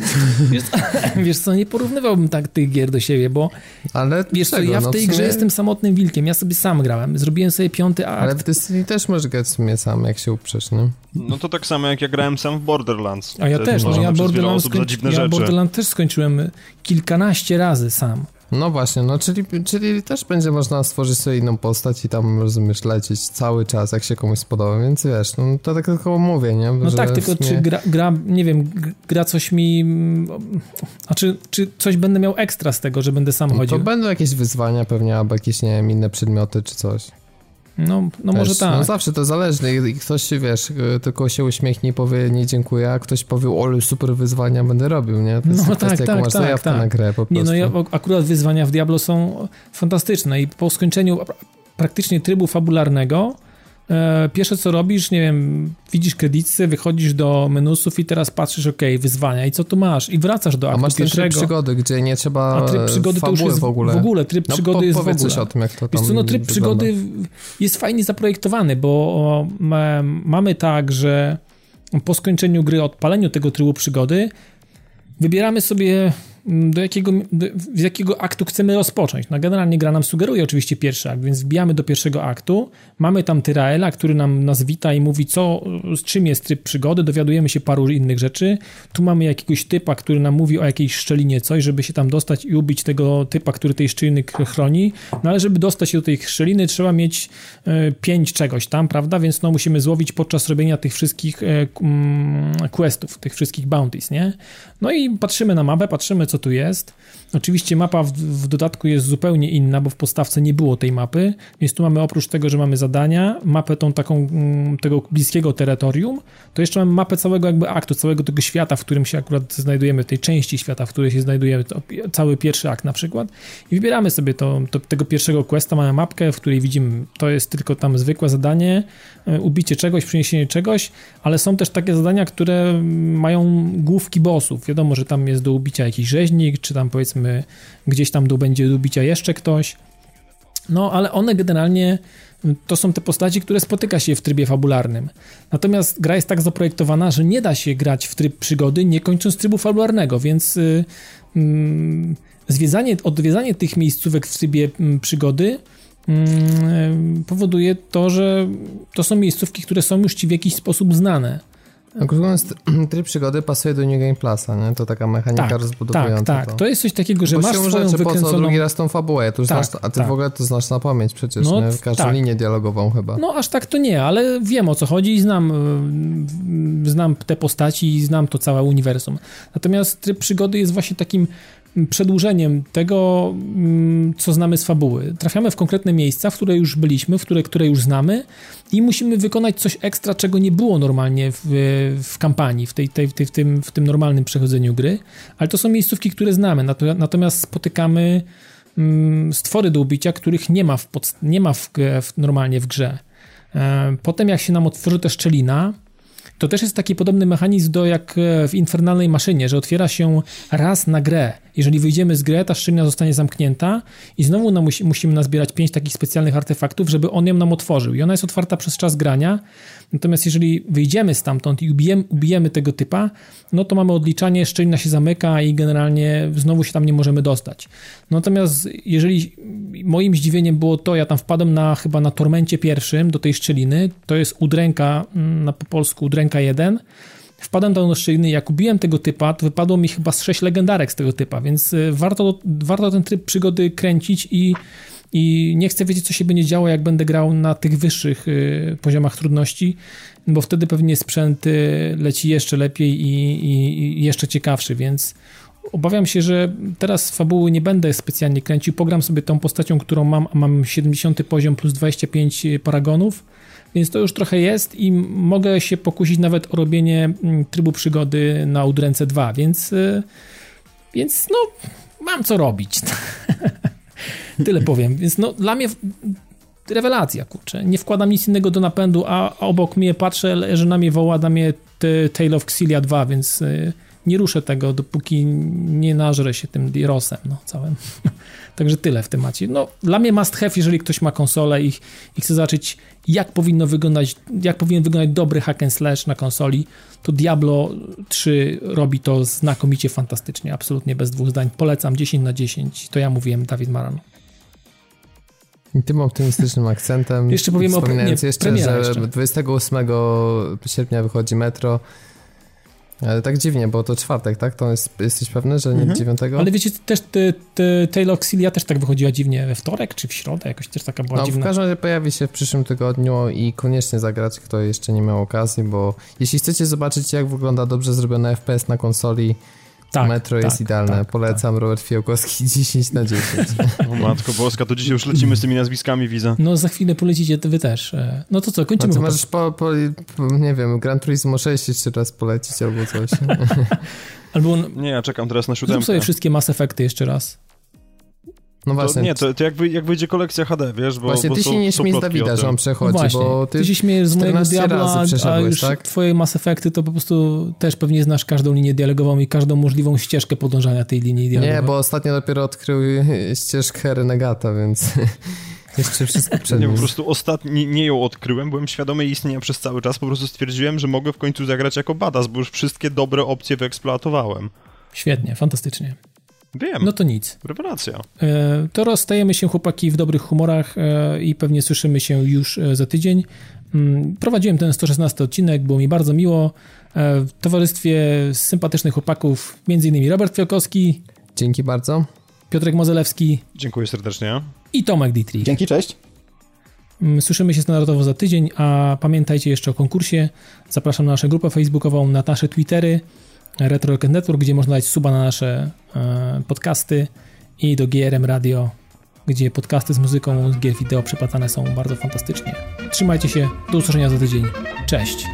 wiesz, wiesz co, nie porównywałbym tak tych gier do siebie, bo Ale wiesz co, ja w no tej no, w grze jestem samotnym wilkiem, ja sobie sam grałem, zrobiłem sobie piąty akt. Ale ty Destiny też możesz grać w sumie sam, jak się uprzesz, nie? No to tak samo jak ja grałem sam w Borderlands. A ja też, no ja Borderlands, skończy... ja Borderlands też skończyłem kilkanaście razy sam. No właśnie, no czyli, czyli też będzie można stworzyć sobie inną postać i tam, rozumiesz, lecieć cały czas, jak się komuś spodoba, więc wiesz, no to tak tylko mówię, nie? No tak, tylko sumie... czy gra, gra, nie wiem, gra coś mi, a czy, czy coś będę miał ekstra z tego, że będę sam no chodził? To będą jakieś wyzwania pewnie, albo jakieś, nie wiem, inne przedmioty czy coś. No, no może tak. No zawsze to zależne. I ktoś, wiesz, tylko się uśmiechnie i powie nie dziękuję, a ktoś powie, ole, super wyzwania będę robił, nie? To no tak, kwestia, tak, masz tak, tak. na grę po prostu. Nie, no ja, akurat wyzwania w Diablo są fantastyczne i po skończeniu praktycznie trybu fabularnego pierwsze co robisz, nie wiem, widzisz kredyty, wychodzisz do menusów i teraz patrzysz, ok, wyzwania i co tu masz? I wracasz do aktu A masz pierwszego. tryb przygody, gdzie nie trzeba A tryb przygody to już jest w ogóle. W ogóle tryb no, przygody po, jest w ogóle. coś o tym, jak to tam co, no tryb wygląda. przygody jest fajnie zaprojektowany, bo mamy tak, że po skończeniu gry, odpaleniu tego trybu przygody, wybieramy sobie do jakiego, do, z jakiego aktu chcemy rozpocząć. No generalnie gra nam sugeruje oczywiście pierwszy akt, więc wbijamy do pierwszego aktu, mamy tam Tyraela, który nam nas wita i mówi co, z czym jest tryb przygody, dowiadujemy się paru innych rzeczy, tu mamy jakiegoś typa, który nam mówi o jakiejś szczelinie coś, żeby się tam dostać i ubić tego typa, który tej szczeliny chroni, no ale żeby dostać się do tej szczeliny trzeba mieć e, pięć czegoś tam, prawda, więc no musimy złowić podczas robienia tych wszystkich e, questów, tych wszystkich bounties, nie? No i patrzymy na mapę, patrzymy co tu jest. Oczywiście mapa w, w, dodatku jest zupełnie inna, bo w podstawce nie było tej mapy, więc tu mamy oprócz tego, że mamy zadania, mapę tą taką mm, tego bliskiego terytorium, to jeszcze mamy mapę całego jakby aktu, całego tego świata, w którym się akurat znajdujemy, tej części świata, w której się znajdujemy, cały pierwszy akt na przykład i wybieramy sobie to, to, tego pierwszego questa, mamy mapkę, w której widzimy, to jest tylko tam zwykłe zadanie, e, ubicie czegoś, przyniesienie czegoś, ale są też takie zadania, które mają główki bossów, wiadomo, że tam jest do ubicia jakiś rzeźnik, czy tam powiedzmy gdzieś tam do będzie do ubicia jeszcze ktoś, no ale one generalnie to są te postaci, które spotyka się w trybie fabularnym. Natomiast gra jest tak zaprojektowana, że nie da się grać w tryb przygody, nie kończąc trybu fabularnego, więc yy, yy, zwiedzanie, odwiedzanie tych miejscówek w trybie yy, przygody mm, powoduje to, że to są miejscówki, które są już ci w jakiś sposób znane. Mówiąc, tryb przygody pasuje do New Game Plusa, nie? To taka mechanika tak, rozbudowująca. Tak, tak. To. to jest coś takiego, że Bo masz swoją rzeczy, wykręconą... po co drugi raz tą fabułę? Tu tak, znasz, a ty tak. w ogóle to znasz na pamięć przecież, no, nie? Każdą tak. linię dialogową chyba. No aż tak to nie, ale wiem o co chodzi i znam, y, znam te postaci i znam to całe uniwersum. Natomiast tryb przygody jest właśnie takim przedłużeniem tego, mm, co znamy z fabuły. Trafiamy w konkretne miejsca, w które już byliśmy, w które, które już znamy i musimy wykonać coś ekstra, czego nie było normalnie w, w kampanii, w, tej, tej, w, tym, w tym normalnym przechodzeniu gry, ale to są miejscówki, które znamy, natomiast spotykamy mm, stwory do ubicia, których nie ma, w nie ma w, w, normalnie w grze. E, potem jak się nam otworzy ta szczelina, to też jest taki podobny mechanizm do jak e, w infernalnej maszynie, że otwiera się raz na grę. Jeżeli wyjdziemy z gry, ta szczelina zostanie zamknięta i znowu nam musi, musimy nazbierać pięć takich specjalnych artefaktów, żeby on ją nam otworzył. I ona jest otwarta przez czas grania. Natomiast jeżeli wyjdziemy stamtąd i ubijemy, ubijemy tego typa, no to mamy odliczanie, szczelina się zamyka i generalnie znowu się tam nie możemy dostać. Natomiast jeżeli moim zdziwieniem było to, ja tam wpadłem na chyba na tormencie pierwszym do tej szczeliny, to jest udręka, mm, na po polsku udręka 1, wpadłem do szczeliny, jak ubiłem tego typa, to wypadło mi chyba z 6 legendarek z tego typa, więc y, warto, warto ten tryb przygody kręcić i i nie chcę wiedzieć, co się będzie działo, jak będę grał na tych wyższych y, poziomach trudności, bo wtedy pewnie sprzęt y, leci jeszcze lepiej i, i, i, jeszcze ciekawszy, więc obawiam się, że teraz fabuły nie będę specjalnie kręcił. Pogram sobie tą postacią, którą mam, a mam 70 poziom plus 25 paragonów, więc to już trochę jest i mogę się pokusić nawet o robienie mm, trybu przygody na Udręce 2, więc, y, więc no, mam co robić. Tyle powiem. Więc no, dla mnie rewelacja, kurczę. Nie wkładam nic innego do napędu, a obok mnie patrzę, że na mnie woła na mnie Tale of Xillia 2, więc y, nie ruszę tego, dopóki nie nażrę się tym Dirosem, no, całym. Także tyle w temacie. No, dla mnie must have, jeżeli ktoś ma konsolę i, i chce zobaczyć, jak powinno wyglądać, jak powinien wyglądać dobry hack and slash na konsoli, to Diablo 3 robi to znakomicie, fantastycznie, absolutnie bez dwóch zdań. Polecam 10 na 10. To ja mówiłem, Dawid Maran. I tym optymistycznym akcentem. Jeszcze powiem o nie, jeszcze, że jeszcze. 28 sierpnia wychodzi Metro. Ale tak dziwnie, bo to czwartek, tak? To jest, jesteś pewny, że nie mhm. dziewiątego? Ale wiecie, też te, te Taylor Xilia też tak wychodziła dziwnie we wtorek czy w środę, jakoś też taka była no, dziwna. w każdym razie pojawi się w przyszłym tygodniu i koniecznie zagrać, kto jeszcze nie miał okazji, bo jeśli chcecie zobaczyć, jak wygląda dobrze zrobiony FPS na konsoli, tak, Metro tak, jest idealne. Tak, Polecam, tak. Robert Fiałkowski 10 na 10. O matko boska, to dzisiaj już lecimy z tymi nazwiskami, widzę. No za chwilę polecicie wy też. E, no to co, kończymy. No możesz po, po, nie wiem, Gran Turismo 6 jeszcze raz polecić albo coś. albo... Nie, ja czekam teraz na siódemkę. Zrób sobie wszystkie Mass Effecty jeszcze raz. No właśnie. To, nie, to, to jak, wy, jak wyjdzie kolekcja HD, wiesz, bo Właśnie bo ty się nie śmiej z Dawida, że on przechodzi, no właśnie, bo ty, ty się śmiejesz z mojego Diabla, a, a już tak? twoje Mass Effecty to po prostu też pewnie znasz każdą linię dialogową i każdą możliwą ścieżkę podążania tej linii dialogowej. Nie, bo ostatnio dopiero odkrył ścieżkę Renegata, więc... Jeszcze wszystko przed Nie, po prostu ostatni, nie ją odkryłem, byłem świadomy jej istnienia przez cały czas, po prostu stwierdziłem, że mogę w końcu zagrać jako badass, bo już wszystkie dobre opcje wyeksploatowałem. Świetnie, fantastycznie. Wiem. No to nic. Rewelacja. E, to rozstajemy się, chłopaki, w dobrych humorach e, i pewnie słyszymy się już e, za tydzień. Mm, prowadziłem ten 116 odcinek, było mi bardzo miło. W towarzystwie sympatycznych chłopaków, m.in. Robert Fiokowski. Dzięki bardzo. Piotrek Mozelewski. Dziękuję serdecznie. I Tomek Dietrich. Dzięki, cześć. Mm, słyszymy się standardowo za tydzień, a pamiętajcie jeszcze o konkursie. Zapraszam na naszą grupę facebookową, na nasze Twittery. Retro Rocket Network, gdzie można dać suba na nasze e, podcasty i do GRM Radio, gdzie podcasty z muzyką, gier wideo przeplatane są bardzo fantastycznie. Trzymajcie się, do usłyszenia za tydzień. Cześć!